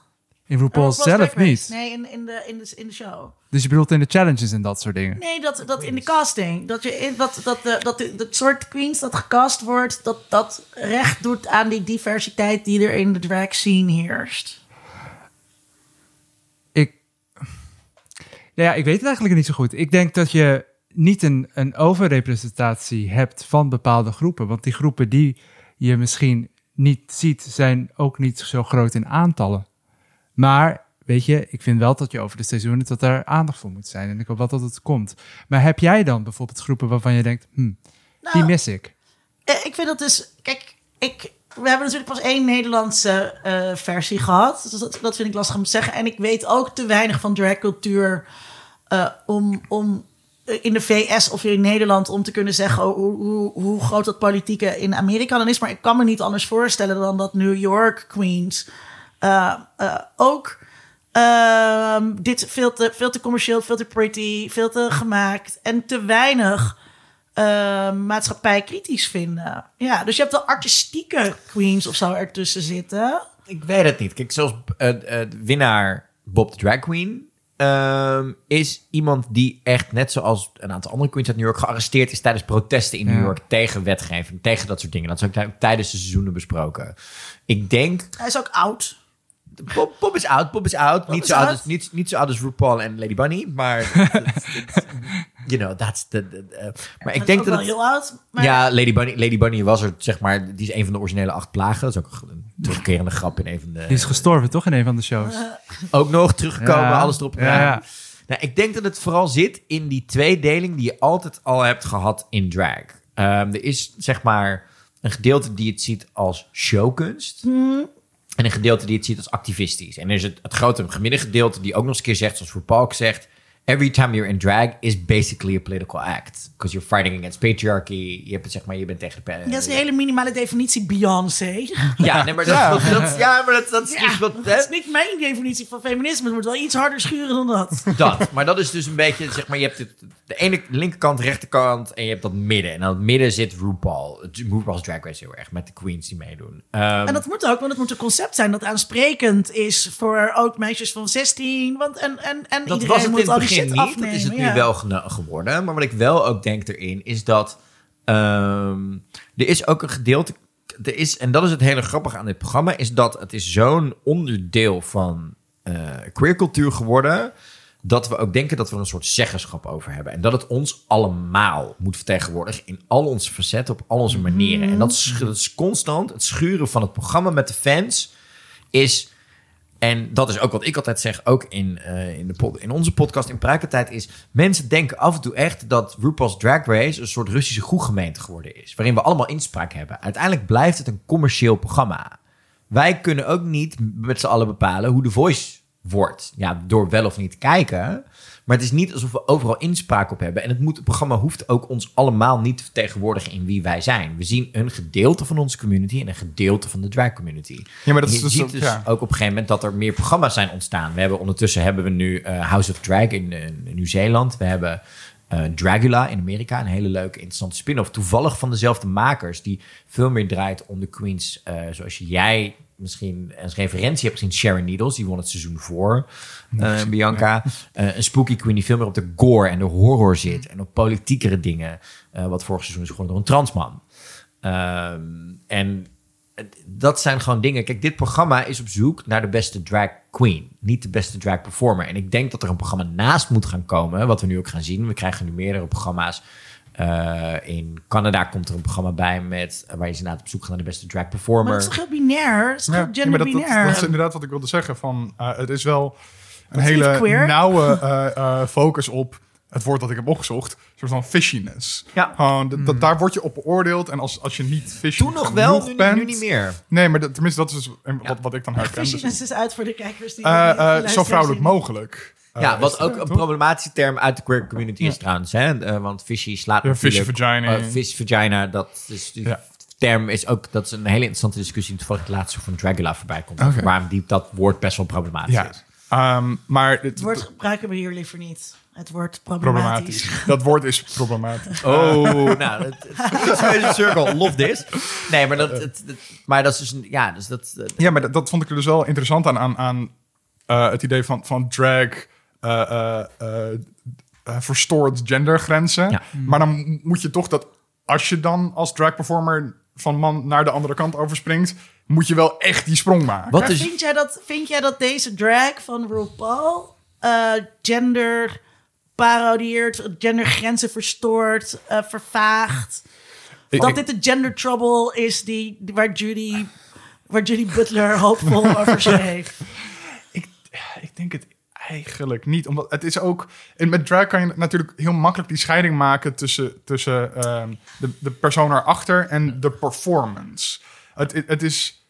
In RuPaul RuPaul's zelf Drag Race. niet. Nee, in, in, de, in, de, in de show. Dus je bedoelt in de challenges en dat soort dingen. Nee, dat, dat in de casting. Dat, je in, dat, dat, de, dat de, het soort queens dat gecast wordt, dat dat recht doet aan die diversiteit die er in de drag scene heerst. Ik, nou ja, ik weet het eigenlijk niet zo goed. Ik denk dat je niet een, een overrepresentatie hebt van bepaalde groepen. Want die groepen die je misschien niet ziet, zijn ook niet zo groot in aantallen. Maar, weet je, ik vind wel dat je over de seizoenen dat daar aandacht voor moet zijn. En ik hoop wel dat het komt. Maar heb jij dan bijvoorbeeld groepen waarvan je denkt, hm, die Nou, mis ik? Eh, ik vind dat dus. Kijk, ik, we hebben natuurlijk pas één Nederlandse eh, versie gehad. Dus dat, dat vind ik lastig om te zeggen. En ik weet ook te weinig van dragcultuur eh, om, om in de VS of in Nederland om te kunnen zeggen hoe, hoe, hoe groot dat politieke in Amerika dan is. Maar ik kan me niet anders voorstellen dan dat New York Queens ook ehm, dit veel te, veel te commercieel, veel te pretty, veel te gemaakt en te weinig uh, maatschappij kritisch vinden. Ja, dus je hebt wel artistieke queens of zo ertussen zitten. Ik weet het niet. Kijk, zoals eh, eh, winnaar Bob de Drag Queen... ehm, is iemand die echt, net zoals een aantal andere queens uit New York... gearresteerd is tijdens protesten in New Ja. York... tegen wetgeving, tegen dat soort dingen. Dat is ook tij- tijdens de seizoenen besproken. Ik denk... Hij is ook oud. Bob, Bob is oud, Bob is oud. niet, is zo oud als, niet, niet zo oud als RuPaul en Lady Bunny, maar... you know, that's the... the- the- maar ik denk dat het... heel oud. Maar Ja, Lady Bunny, Lady Bunny was er, zeg maar, die is een van de originele acht plagen. Dat is ook een terugkerende grap in een van de... Die is gestorven, toch, in een van de shows? Ook nog teruggekomen, Ja. alles erop en Ja, eraan. ja. Nou, ik denk dat het vooral zit in die tweedeling die je altijd al hebt gehad in drag. Ehm, er is, zeg maar, een gedeelte die het ziet als showkunst. En een gedeelte die het ziet als activistisch. En er is het, het grote gedeelte die ook nog eens een keer zegt, zoals ook zegt... Every time you're in drag is basically a political act. Because you're fighting against patriarchy. Je, hebt het, zeg maar, je bent tegen de... dat is een hele minimale definitie Beyoncé. Ja, nee, maar dat, dat, dat- ja, maar dat, dat is Ja, dus wat... dat is niet mijn definitie van feminisme. Het moet wel iets harder schuren dan dat. Dat. Maar dat is dus een beetje, zeg maar, je hebt het, de ene linkerkant, rechterkant en je hebt dat midden. En aan het midden zit RuPaul. Het- RuPaul's Drag Race heel erg, met de queens die meedoen. Ehm, En dat moet ook, want het moet een concept zijn dat aansprekend is voor ook meisjes van 16. Want en, en, en dat iedereen moet in het al die shit niet. afnemen. dat is het nu wel geworden. Maar wat ik wel ook denk erin, is dat ehm, er is ook een gedeelte... Er is, en dat is het hele grappige aan dit programma, is dat het is zo'n onderdeel van eh queercultuur geworden, dat we ook denken dat we er een soort zeggenschap over hebben. En dat het ons allemaal moet vertegenwoordigen in al onze facetten, op al onze manieren. En dat is, dat is constant, het schuren van het programma met de fans is... En dat is ook wat ik altijd zeg, ook in, eh, in, de in onze podcast in Pruikentijd, is mensen denken af en toe echt dat RuPaul's Drag Race een soort Russische groegemeente geworden is. Waarin we allemaal inspraak hebben. Uiteindelijk blijft het een commercieel programma. Wij kunnen ook niet met z'n allen bepalen hoe de voice wordt. Ja, door wel of niet kijken. Maar het is niet alsof we overal inspraak op hebben. En het, moet, het programma hoeft ook ons allemaal niet te vertegenwoordigen in wie wij zijn. We zien een gedeelte van onze community en een gedeelte van de drag community. Ja, maar dat is je dus ziet dus ja. ook op een gegeven moment dat er meer programma's zijn ontstaan. We hebben ondertussen hebben we nu eh, House of Drag in, eh, in Nieuw-Zeeland. We hebben eh, Dragula in Amerika, een hele leuke, interessante spin-off. Toevallig van dezelfde makers, die veel meer draait om de queens. eh, zoals jij misschien als referentie hebt gezien, Sharon Needles, die won het seizoen voor. eh, Bianca. Eh, een spooky queen die veel meer op de gore en de horror zit. En op politiekere dingen. eh, wat vorig seizoen is gewonnen door een transman. Ehm, en dat zijn gewoon dingen. Kijk, dit programma is op zoek naar de beste drag queen. Niet de beste drag performer. En ik denk dat er een programma naast moet gaan komen. Wat we nu ook gaan zien. We krijgen nu meerdere programma's. Eh, in Canada komt er een programma bij met, waar je inderdaad op zoek gaat naar de beste drag Maar performer. dat is toch heel binair? Het is toch Ja, heel ja, maar dat, dat, genderbinair? dat is inderdaad wat ik wilde zeggen. Van, eh, het is wel een hele nauwe eh, eh, focus op het woord dat ik heb opgezocht. Een soort van fishiness. Ja. Gewoon, dat- daar word je op beoordeeld. En als, als je niet fishy Toen nog wel, nu, bent... nu niet meer. Nee, maar dat, tenminste, dat is dus wat, wat ik dan herken. Dus, Fishiness is uit voor de kijkers die eh, die eh, zo vrouwelijk zien. mogelijk. Ja, is wat het, ook een toch? problematische term uit de queer community is trouwens. Hè? Eh, want fishy slaat Ja, fishy vagina. eh, fish vagina, dat is... Term is ook... Dat is een hele interessante discussie. die Toevallig de laatste van Dragula voorbij komt. Waarom die, dat woord best wel problematisch Ja. is. Ehm, maar het, Het woord gebruiken we hier liever niet. Het wordt problematisch. problematisch. Dat woord is problematisch. Oh, nou, het, het, het is een circle. Love this. Nee, maar dat, het, het- maar dat is dus... een- Ja, dus dat... Ja, maar dat, dat vond ik er dus wel interessant aan, aan, aan eh, het idee van, van drag eh, eh, eh, verstoort gendergrenzen. Ja. Maar dan moet je toch dat, als je dan als drag performer van man naar de andere kant overspringt, moet je wel echt die sprong maken. Wat is... vind, jij dat, vind jij dat deze drag van RuPaul eh, gender parodieert, gendergrenzen verstoort, eh, vervaagt? Ik- dat ik- dit de gender trouble is die, die- waar, Judy, waar Judy Butler hoopvol over schreef? Ik, ik denk het eigenlijk niet. Omdat het is ook. En met drag kan je natuurlijk heel makkelijk die scheiding maken tussen, tussen ehm, de, de persoon erachter en de performance. Het, het, is.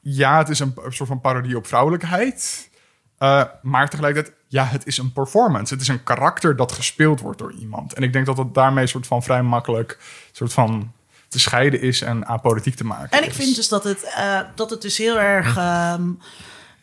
Ja, het is een, een soort van parodie op vrouwelijkheid. Eh, maar tegelijkertijd, ja, het is een performance. Het is een karakter dat gespeeld wordt door iemand. En ik denk dat het daarmee soort van vrij makkelijk soort van te scheiden is en apolitiek te maken En ik is. vind dus dat het, eh, dat het dus heel erg. ehm,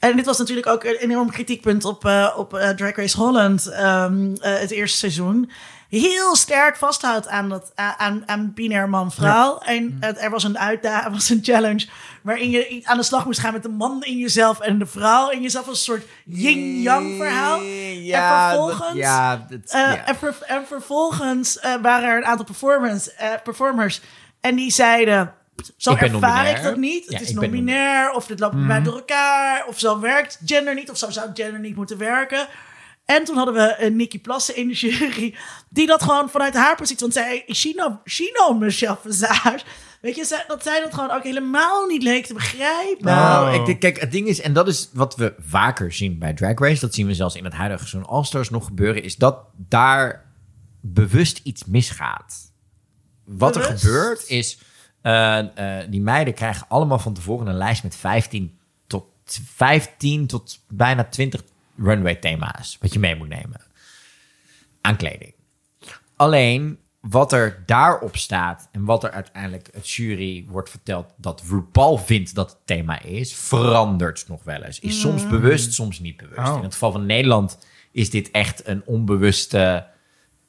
en dit was natuurlijk ook een enorm kritiekpunt op, eh, op eh, Drag Race Holland, ehm, eh, het eerste seizoen. Heel sterk vasthoudt aan, dat, aan, aan binair man-vrouw. En het- er was een uitdaging, was een challenge. waarin je aan de slag moest gaan met de man in jezelf en de vrouw in jezelf. als een soort yin-yang verhaal. Ja, en vervolgens. ja, dat- ja. en, ver- en vervolgens waren er een aantal performance, performers. En die zeiden: Zo Ik ervaar ik dat niet. Ja, het is non-binair. Of dit loopt bij mij door elkaar. Of zo werkt gender niet. Of zo zou gender niet moeten werken. En toen hadden we een Nikki Plassen in de jury. Die dat gewoon vanuit haar positie. Want zij, she know Michelle Visage. Weet je, dat zij dat gewoon ook helemaal niet leek te begrijpen. Nou, Oh. ik denk, kijk, het ding is, en dat is wat we vaker zien bij Drag Race, dat zien we zelfs in het huidige seizoen All-Stars nog gebeuren, is dat daar bewust iets misgaat. Wat er gebeurt is, eh, eh, die meiden krijgen allemaal van tevoren een lijst met 15 tot, 15 tot bijna 20 runway thema's, wat je mee moet nemen. Aan kleding. Alleen wat er daarop staat en wat er uiteindelijk het jury wordt verteld dat RuPaul vindt dat het thema is, verandert nog wel eens. Is soms bewust, soms niet bewust. Oh. In het geval van Nederland is dit echt een onbewuste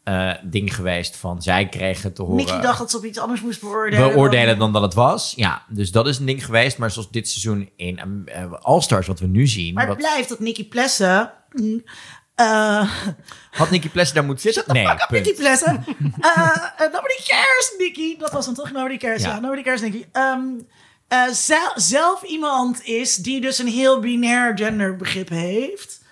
eh, ding geweest van zij kregen te horen Nikki dacht dat ze op iets anders moest beoordelen. beoordelen dan dat het was. Ja, dus dat is een ding geweest. Maar zoals dit seizoen in eh, All-Stars, wat we nu zien. Maar het wat, blijft dat Nikki Plessen... mm, eh, had Nicky Plessen daar moeten zitten? Nee, Fuck. Nikki Plessen. Nobody cares, Nikki. Dat was dan toch Nobody cares. Ja, Ja. nobody cares, Nikki. Ehm, eh, zel- zelf iemand is die dus een heel binair genderbegrip heeft.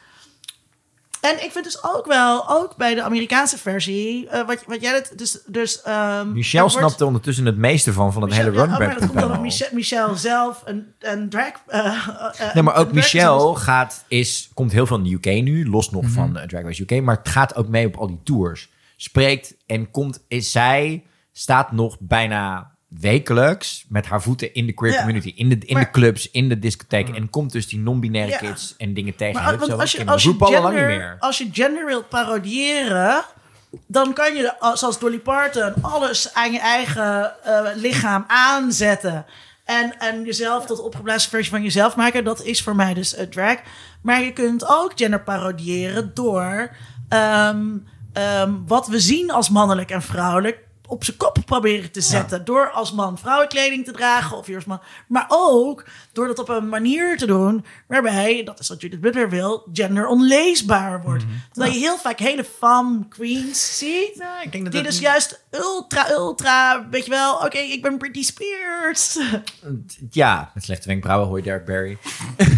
En ik vind dus ook wel, ook bij de Amerikaanse versie, eh, wat, wat jij het, dus, dus ehm, Michel er wordt- snapte ondertussen het meeste van, van het Michel- hele ja, run ook, maar dat komt omdat. Michel, Michel zelf een, een drag... eh, eh, Nee, maar ook Michel gaat, is, komt heel veel in de UK nu, los nog Mhm. van Drag Race UK, maar het gaat ook mee op al die tours. Spreekt en komt, is zij, staat nog bijna wekelijks met haar voeten in de queer Ja. community, in de, in de clubs, in de discotheken en komt dus die non-binaire Ja. kids en dingen tegen. Maar want zo, als je, als, je niet gender, meer. als je gender wilt parodiëren, dan kan je, als- zoals Dolly Parton, alles aan je eigen eh, lichaam aanzetten. En, en jezelf tot opgeblazen versie van jezelf maken. Dat is voor mij dus eh, drag. Maar je kunt ook gender parodiëren door ehm, ehm, wat we zien als mannelijk en vrouwelijk op zijn kop proberen te zetten. Door als man vrouwenkleding te dragen of als man. Maar ook door dat op een manier te doen waarbij, dat is wat Judith Butler wil, gender onleesbaar wordt. Terwijl je heel vaak hele femme queens ziet. ik denk dat die dat- dus juist ultra, ultra, weet je wel, oké, ik ben Britney Spears. Ja, met slechte wenkbrauwen hoor je Derek Barry.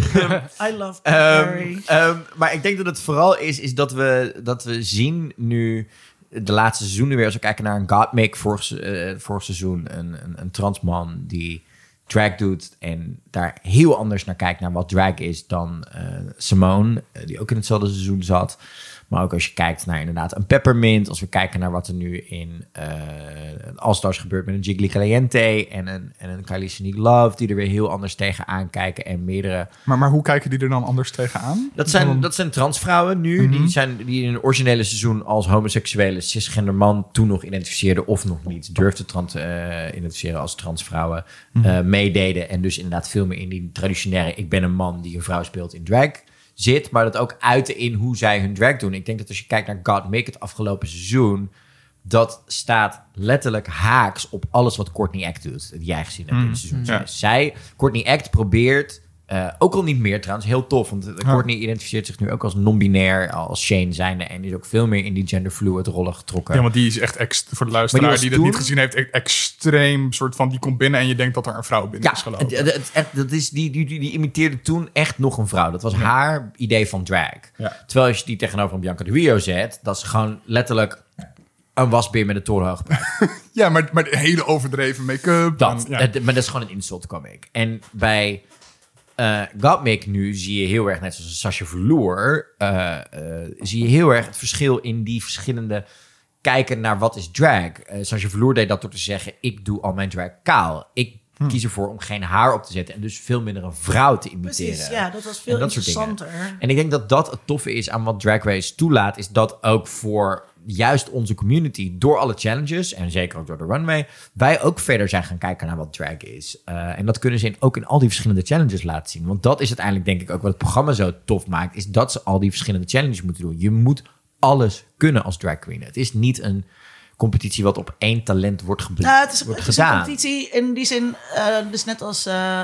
I love Ehm, Barry. ehm, maar ik denk dat het vooral is, is dat, we, dat we zien nu de laatste seizoenen weer. Als we kijken naar een Godmake vorig, eh, vorig seizoen. Een, een, een transman die drag doet en daar heel anders naar kijkt naar wat drag is dan eh, Simone, eh, die ook in hetzelfde seizoen zat. Maar ook als je kijkt naar inderdaad een Peppermint. Als we kijken naar wat er nu in eh All Stars gebeurt met een Jiggly Caliente en een, en een Love. Die er weer heel anders tegenaan kijken. En meerdere Maar, maar hoe kijken die er dan anders tegenaan? dat zijn, dat zijn transvrouwen nu. Mhm. die, zijn, die in een originele seizoen als homoseksuele cisgender man toen nog identificeerden of nog niet durfden trans, eh, identificeren als transvrouwen. Mhm. eh, meededen en dus inderdaad veel meer in die traditionele ik ben een man die een vrouw speelt in drag zit. Maar dat ook uiten in hoe zij hun drag doen. Ik denk dat als je kijkt naar God Make het afgelopen seizoen... dat staat letterlijk haaks op alles wat Courtney Act doet. Die jij gezien hebt in het seizoen. Ja. Zij, Courtney Act probeert... eh, ook al niet meer trouwens, heel tof. Want eh, Courtney identificeert zich nu ook als non-binair, als Shane zijnde. En is ook veel meer in die genderfluid rollen getrokken. Ja, want die is echt voor de luisteraar die dat niet gezien heeft, e- extreem soort van die komt binnen en je denkt dat er een vrouw binnen Ja, is het, gelopen. het- het- echt, dat is, die, die, die, die imiteerde toen echt nog een vrouw. Dat was haar idee van drag. Ja. Terwijl als je die tegenover een Bianca de Rio zet, dat is gewoon letterlijk een wasbeer met een torenhoog. Ja, maar, maar hele overdreven make-up. Dat, en- ja. het- maar dat is gewoon een insult comic. En bij eh Gottmik nu zie je heel erg, net zoals Sasha Velour, eh, eh, zie je heel erg het verschil in die verschillende kijken naar wat is drag. Eh Sasha Velour deed dat door te zeggen, ik doe al mijn drag kaal. Ik Hm. kies ervoor om geen haar op te zetten en dus veel minder een vrouw te imiteren. Precies, ja, dat was En veel dat interessanter. En ik denk dat dat het toffe is aan wat Drag Race toelaat, is dat ook voor juist onze community, door alle challenges en zeker ook door de runway, wij ook verder zijn gaan kijken naar wat drag is. Eh, en dat kunnen ze in, ook in al die verschillende challenges laten zien. Want dat is uiteindelijk denk ik ook wat het programma zo tof maakt, is dat ze al die verschillende challenges moeten doen. Je moet alles kunnen als drag queen. Het is niet een competitie wat op één talent wordt, gebl- Nou, het is, wordt het is een competitie in die zin, eh, dus net als, eh,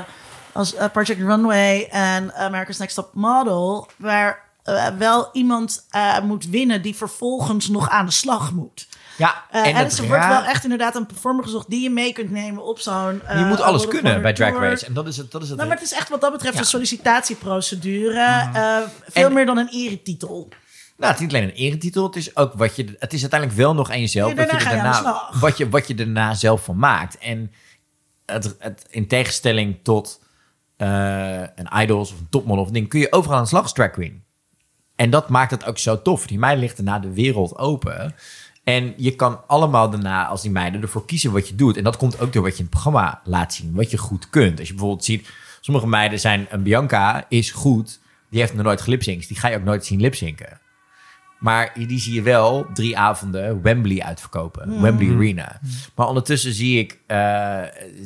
als Project Runway en America's Next Top Model, waar eh, wel iemand eh, moet winnen die vervolgens nog aan de slag moet. Ja, Eh, en dus er wordt wel echt inderdaad een performer gezocht die je mee kunt nemen op zo'n... Je moet alles kunnen bij Drag. Race. En dat is het. Dat is het Nou, maar het is echt wat dat betreft Ja. een sollicitatieprocedure. eh, veel En- meer dan een eretitel. Nou, het is niet alleen een eretitel. Het is ook wat je. Het is uiteindelijk wel nog aan jezelf. Ja, wat, je daarna je wat, je, wat je daarna zelf van maakt. En het, het, in tegenstelling tot een idols of een topmodel of ding, kun je overal aan de slag als drag queen. En dat maakt het ook zo tof. Die meiden ligt daarna de wereld open. En je kan allemaal daarna als die meiden ervoor kiezen wat je doet. En dat komt ook door wat je in het programma laat zien. Wat je goed kunt. Als je bijvoorbeeld ziet, sommige meiden zijn... Een Bianca is goed. Die heeft nog nooit gelipzinkt. Die ga je ook nooit zien lipzinken. Maar die zie je wel drie avonden Wembley uitverkopen. Wembley Arena. Maar ondertussen zie ik eh,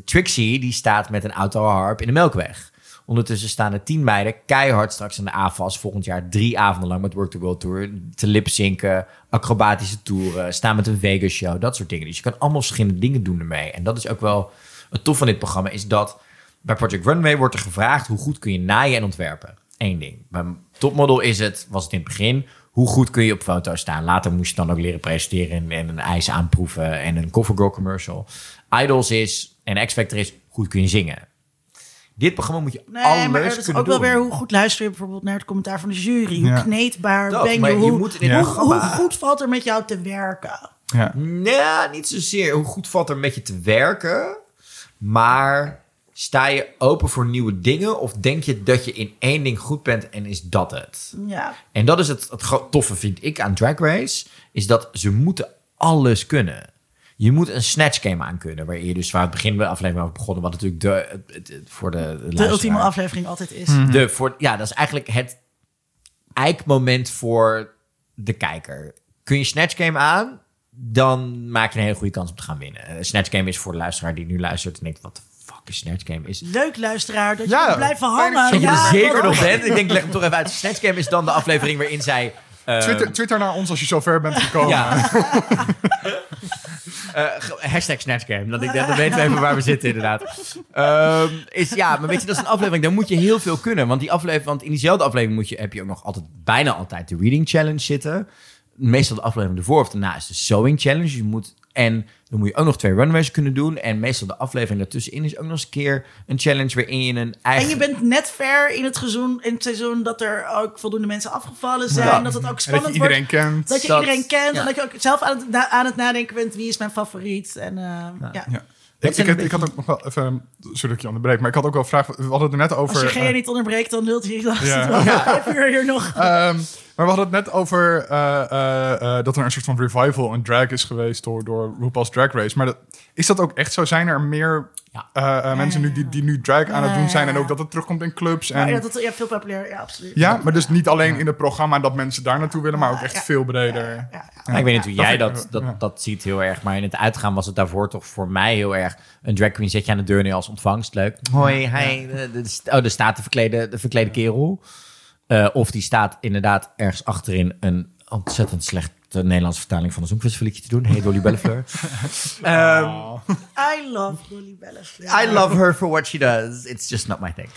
Trixie, die staat met een autoharp in de Melkweg. Ondertussen staan er tien meiden keihard straks aan de AFAS volgend jaar drie avonden lang met Work the World Tour te lipzinken, acrobatische toeren, staan met een Vegas show, dat soort dingen. Dus je kan allemaal verschillende dingen doen ermee. En dat is ook wel het tof van dit programma, is dat bij Project Runway wordt er gevraagd hoe goed kun je naaien en ontwerpen. Eén ding. Bij Topmodel is het, was het in het begin, hoe goed kun je op foto staan. Later moest je dan ook leren presenteren en, en een ijs aanproeven en een CoverGirl commercial. Idols is, en X-Factor is, goed kun je zingen. Dit programma moet je Nee, alles maar het is kunnen ook wel weer hoe goed luister je bijvoorbeeld naar het commentaar van de jury. Hoe Ja. kneedbaar Dat, ben je? je Hoe, moet in dit hoe, goed valt er met jou te werken? Ja. Nee, niet zozeer. Hoe goed valt er met je te werken? Maar sta je open voor nieuwe dingen? Of denk je dat je in één ding goed bent en is dat het? Ja. En dat is het, het toffe, vind ik, aan Drag Race. Is dat ze moeten alles kunnen. Je moet een snatch game aan kunnen. Waar je dus waar het begin van de aflevering over begonnen. Wat natuurlijk de, voor de, de, ultieme aflevering altijd is. de, voor, ja, dat is eigenlijk het eikmoment voor de kijker. Kun je Snatch Game aan, dan maak je een hele goede kans om te gaan winnen. Snatch Game is voor de luisteraar die nu luistert en denkt, wat de fuck is Snatch Game? Is, Leuk luisteraar, dat je Ja, fijn dat hangen. je dat je Ja, er zeker nog bent. Ik denk, leg hem toch even uit. Snatch Game is dan de aflevering waarin zij... eh, Twitter, Twitter naar ons als je zo ver bent gekomen. ja. Ge- hashtag Snatch Game. Dat ik, dan weten we even waar we zitten, inderdaad. Ehm, is, ja, maar weet je, dat is een aflevering. Dan moet je heel veel kunnen. Want, die aflevering, want in diezelfde aflevering moet je, heb je ook nog altijd, bijna altijd, de Reading Challenge zitten. Meestal de aflevering ervoor of daarna is de Sewing Challenge. Je moet, en dan moet je ook nog twee runways kunnen doen. En meestal de aflevering daartussenin is ook nog eens een keer een challenge waarin je een eigen... En je bent net ver in het, seizoen, in het seizoen dat er ook voldoende mensen afgevallen zijn. Ja. Dat het ook En dat spannend je iedereen wordt. kent. Dat je Dat- iedereen kent. ja. En dat je ook zelf aan het, na- aan het nadenken bent wie is mijn favoriet. En, eh, ja. Ja. Ik, ik, had, ik had ook nog wel even, sorry dat ik je onderbreek, maar ik had ook wel een vraag. We hadden het er net over. Als je eh, Gea niet onderbreekt, dan lult hij. Dan Ja. uur hier nog. Ehm, Maar we hadden het net over eh, eh, eh, dat er een soort van revival in drag is geweest door, door RuPaul's Drag Race. Maar dat, is dat ook echt zo? Zijn er meer Ja. mensen nu die, die nu drag aan het doen zijn en Ja. ook dat het terugkomt in clubs? En, Maar ja, ja, dat, ja, veel populair, ja, absoluut. maar dus niet alleen in het programma dat mensen daar naartoe willen, maar ook echt Ja. veel breder. Ja, ja. Ja, ik weet niet hoe jij dat, dat, ja. dat ziet heel erg. Maar in het uitgaan was het daarvoor toch voor mij heel erg... Een drag queen zet je aan de deur neer als ontvangst. Leuk. Hoi, hi. de- de- de- Oh, er staat de verklede, de verklede kerel. Eh, of die staat inderdaad ergens achterin een ontzettend slechte Nederlandse vertaling van een Songfestivalliedje te doen. Hey, Dolly Bellefleur. Ehm, Oh. I love Dolly Bellefleur. I love her for what she does. It's just not my thing.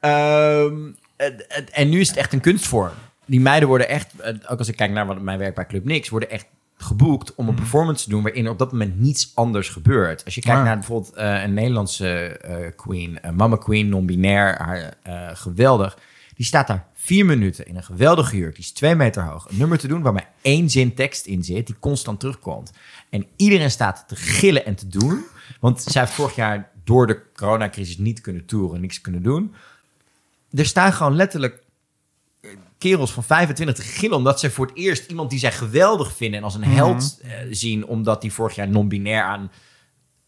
Ehm, en nu is het echt een kunstvorm. Die meiden worden echt, ook als ik kijk naar wat mijn werk bij Club Nix, worden echt geboekt om een performance te doen waarin er op dat moment niets anders gebeurt. Als je kijkt Ah. naar bijvoorbeeld eh, een Nederlandse eh, queen, uh, Mama Queen, non-binair, haar eh, geweldig. Die staat daar vier minuten in een geweldige jurk. Die is twee meter hoog. Een nummer te doen waar maar één zin tekst in zit, die constant terugkomt. En iedereen staat te gillen en te doen. Want zij heeft vorig jaar door de coronacrisis niet kunnen toeren, niks kunnen doen. Er staan gewoon letterlijk eh, kerels van 25 te gillen... omdat ze voor het eerst iemand die zij geweldig vinden... en als een held eh, zien... omdat die vorig jaar non-binair aan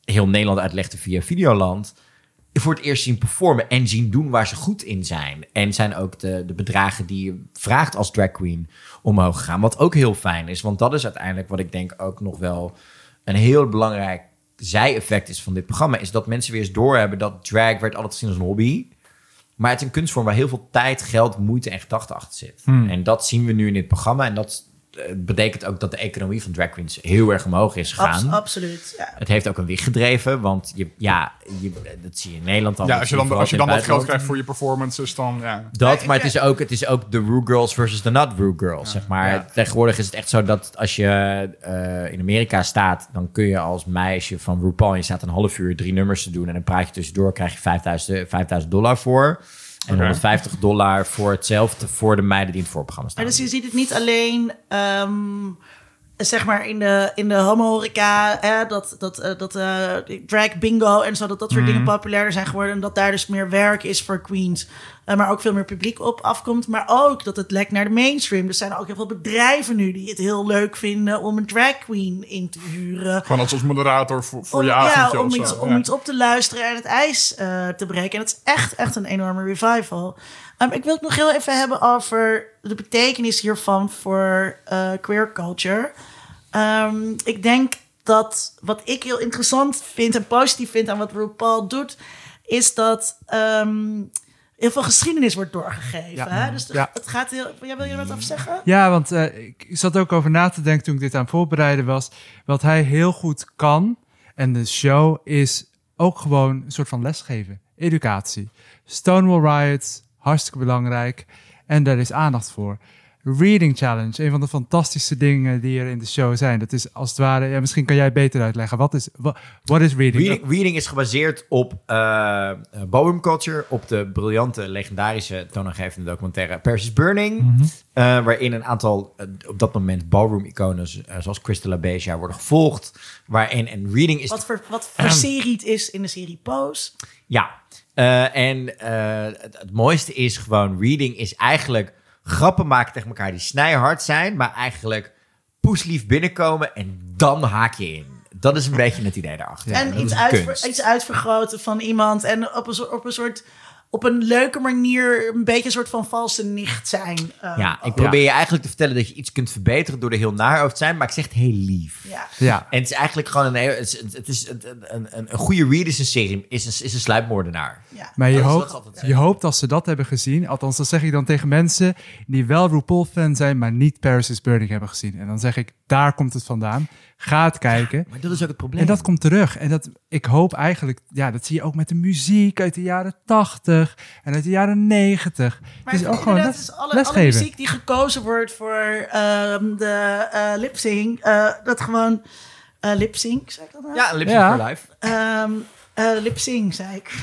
heel Nederland uitlegde via Videoland... voor het eerst zien performen en zien doen waar ze goed in zijn. En zijn ook de, de bedragen die je vraagt als drag queen omhoog gegaan. Wat ook heel fijn is, want dat is uiteindelijk wat ik denk ook nog wel een heel belangrijk zij-effect is van dit programma. Is dat mensen weer eens doorhebben dat drag werd altijd gezien als een hobby. Maar het is een kunstvorm waar heel veel tijd, geld, moeite en gedachten achter zit. En dat zien we nu in dit programma. En dat eh, betekent ook dat de economie van drag queens heel erg omhoog is gegaan. Abs- absoluut. Ja. Het heeft ook een wicht gedreven, want je, ja, je, dat zie je in Nederland al. Ja, als je dan, als je dan het geld krijgt voor je performances, dan ja. Dat, maar het is ook, het is ook de Rue Girls versus de Not Rue Girls, zeg maar. Ja. Tegenwoordig is het echt zo dat als je eh, in Amerika staat... dan kun je als meisje van RuPaul... je staat een half uur drie nummers te doen... en een praatje tussendoor krijg je 5000, 5000 dollar voor... En Oké. 150 dollar voor hetzelfde voor de meiden die in het voorprogramma staan. Maar dus je ziet het niet alleen, ehm, zeg maar, in de, in de homo-horeca, hè, dat, dat, eh, dat eh, drag bingo en zo, dat dat soort dingen populairder zijn geworden. En dat daar dus meer werk is voor queens. Eh, maar ook veel meer publiek op afkomt. Maar ook dat het lekt naar de mainstream. Er zijn ook heel veel bedrijven nu die het heel leuk vinden om een drag queen in te huren. Gewoon als, als moderator voor, voor om, je avondje ja, om, of zo. iets, om Ja. iets op te luisteren en het ijs te breken. En dat is echt, echt een enorme revival. Ehm, ik wil het nog heel even hebben over de betekenis hiervan voor queer culture. Ehm, ik denk dat wat ik heel interessant vind en positief vind aan wat RuPaul doet, is dat ehm, heel veel geschiedenis wordt doorgegeven. Ja. hè? Dus Ja. het gaat heel. Ja, wil je wat over zeggen? Ja, want eh, ik zat ook over na te denken toen ik dit aan het voorbereiden was. Wat hij heel goed kan, en de show, is ook gewoon een soort van lesgeven. Educatie. Stonewall Riots, hartstikke belangrijk. En daar is aandacht voor. Reading Challenge, een van de fantastische dingen die er in de show zijn. Dat is als het ware, ja, misschien kan jij beter uitleggen. Wat is, wat, is reading? Reading, reading is gebaseerd op uh, ballroom culture, op de briljante, legendarische, toonaangevende documentaire Paris is Burning, Mhm. uh, waarin een aantal uh, op dat moment ballroom-iconen uh, zoals Crystal Beja worden gevolgd. Waarin en reading is. Wat voor, wat voor serie het is in de serie Pose. Ja, uh, en het, het mooiste is gewoon, reading is eigenlijk grappen maken tegen elkaar die snijhard zijn, maar eigenlijk poeslief binnenkomen en dan haak je in. Dat is een beetje het idee daarachter. En iets, uitver, iets uitvergroten van iemand en op een, op een soort op een leuke manier een beetje een soort van valse nicht zijn. Uh, ja, ik probeer ja. je eigenlijk te vertellen dat je iets kunt verbeteren door er heel naar over te zijn, maar ik zeg het heel lief. Ja. ja. En het is eigenlijk gewoon een, het is, het is een, een, een, een goede read is een serie, is een, is een sluipmoordenaar. Ja. Maar je, hoopt, je hoopt als ze dat hebben gezien, althans dat zeg ik dan tegen mensen die wel RuPaul-fan zijn, maar niet Paris is Burning hebben gezien. En dan zeg ik, daar komt het vandaan. Ga het kijken. Maar dat is ook het probleem. En dat komt terug. En dat, ik hoop eigenlijk, ja, dat zie je ook met de muziek uit de jaren 80 en uit de jaren 90. Maar het is ook gewoon les, is alle, alle, muziek die gekozen wordt voor um, de uh, lip-sync, uh, dat gewoon uh, lip-sync, zeg ik dat nou? Ja, lip-sync ja. for life. Um, lip-sync, zei ik.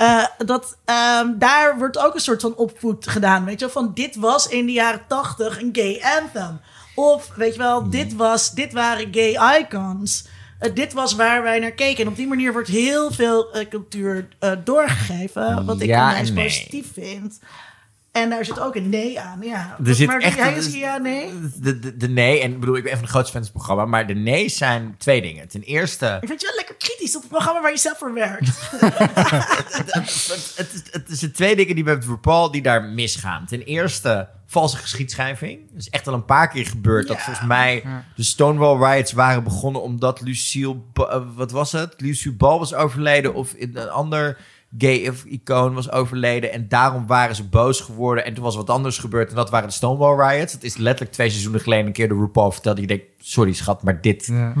Uh, dat, um, daar wordt ook een soort van opvoed gedaan. Weet je wel, van dit was in de jaren tachtig een gay anthem. Of, weet je wel, Hmm. dit, was, dit waren gay icons. Uh, dit was waar wij naar keken. En op die manier wordt heel veel uh, cultuur doorgegeven. Wat ik ja onwijs nee. positief vind. En daar zit ook een nee aan, ja. Er zit maar echt hij een- is ja, nee. De, de, de nee, en ik bedoel, ik ben een van de grootste fans van het programma, maar de nee's zijn twee dingen. Ten eerste, Ik vind je wel lekker kritisch op het programma waar je zelf voor werkt. het, het, is- het zijn twee dingen die met RuPaul die daar misgaan. Ten eerste, valse geschiedschrijving. Dat is echt al een paar keer gebeurd. Dat volgens mij de Stonewall Riots waren begonnen omdat Lucille... Ba- eh, wat was het? Lucille Ball was overleden of een ander gay of icoon was overleden. En daarom waren ze boos geworden. En toen was wat anders gebeurd. En dat waren de Stonewall Riots. Het is letterlijk twee seizoenen geleden een keer de RuPaul vertelde. Je denkt, sorry schat, maar dit Ja.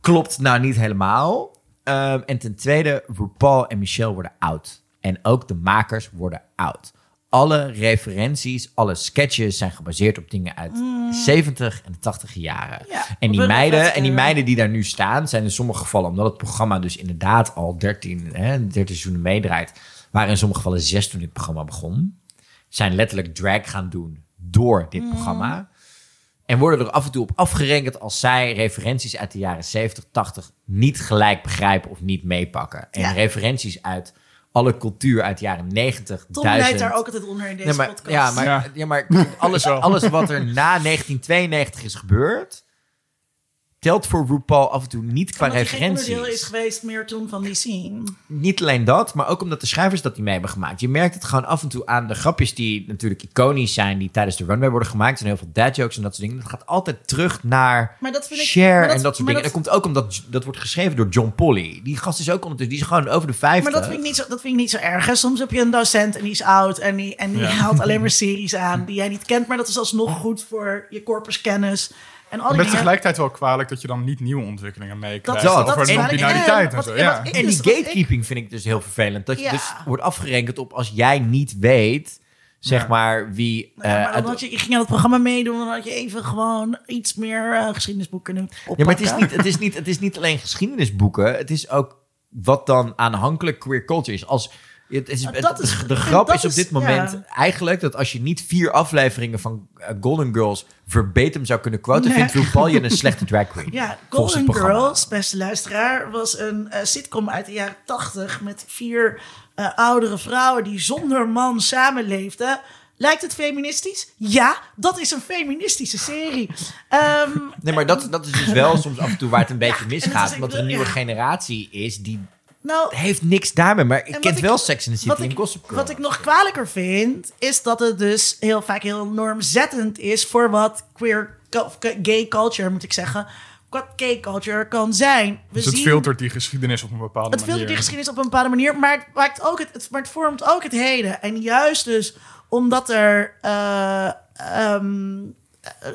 klopt nou niet helemaal. Ehm, en ten tweede, RuPaul en Michelle worden oud. En ook de makers worden oud. Alle referenties, alle sketches zijn gebaseerd op dingen uit de 70 en de 80 jaren. Ja, en, die meiden, en die eh, meiden die daar nu staan, zijn in sommige gevallen, omdat het programma dus inderdaad al 13, hè, 13 seizoenen meedraait, waren in sommige gevallen zes toen dit programma begon. Zijn letterlijk drag gaan doen door dit programma. En worden er af en toe op afgerekend als zij referenties uit de jaren 70, 80 niet gelijk begrijpen of niet meepakken. En Ja. referenties uit alle cultuur uit de jaren 90, Tom 1000. leidt daar ook altijd onder in deze Nee, maar, podcast. ja, maar, Ja. ja. maar alles, Zo. alles wat er na 1992 is gebeurd, telt voor RuPaul af en toe niet qua Omdat hij geen onderdeel is geweest meer toen van die scene. Niet alleen dat, maar ook omdat de schrijvers dat niet mee hebben gemaakt. Je merkt het gewoon af en toe aan de grapjes die natuurlijk iconisch zijn, die tijdens de runway worden gemaakt. Er zijn heel veel dad jokes en dat soort dingen. Dat gaat altijd terug naar Maar dat vind ik... Cher maar en dat soort dingen. En dat komt ook omdat dat wordt geschreven door John Polly. Die gast is ook ondertussen, die is gewoon over de 50. Maar dat vind, ik niet zo, dat vind ik niet zo erg. Hè. Soms heb je een docent en die is oud en die, en die Ja. haalt alleen maar series aan die jij niet kent. Maar dat is alsnog goed voor je corpuskennis. En al die dingen. tegelijkertijd wel kwalijk dat je dan niet nieuwe ontwikkelingen meekrijgt. Dat over dat is non-binariteit waar. en En zo. Ja. ik- En die ik- gatekeeping vind ik dus heel vervelend. Dat je Ja. dus wordt afgerekend op als jij niet weet, zeg Ja. maar, wie... Nou ja, eh, maar dan uit- had je, je ging aan het programma meedoen, dan had je even gewoon iets meer eh, geschiedenisboek kunnen oppakken. Ja, maar het is, niet, het, is niet, het is niet alleen geschiedenisboeken. Het is ook wat dan aanhankelijk queer culture is. Als, het is, Nou, dat is- de grap is op is- dit moment ja. eigenlijk dat als je niet vier afleveringen van eh, Golden Girls verbatim zou kunnen quoten, Nee. vindt RuPaul je een slechte drag queen. Ja, Golden. Girls, beste luisteraar, was een eh, sitcom uit de jaren tachtig met vier eh, oudere vrouwen die zonder man samenleefden. Lijkt het feministisch? Ja, dat is een feministische serie. Ehm, Nee, maar dat, dat is dus wel soms af en toe waar het een beetje misgaat. omdat er een ja. nieuwe generatie is die nou, heeft niks daarmee. Maar ik wat ken ik- wel Sex in the City wat en ik, Gossip Girl. wat ik nog kwalijker vind, is dat het dus heel vaak heel normzettend is voor wat queer, of gay culture, moet ik zeggen, wat gay culture kan zijn. We Dus het zien- filtert die geschiedenis op een bepaalde Het manier. filtert die geschiedenis op een bepaalde manier, maar het, maakt ook het, het, maar het vormt ook het heden. En juist dus omdat er. eh, ehm,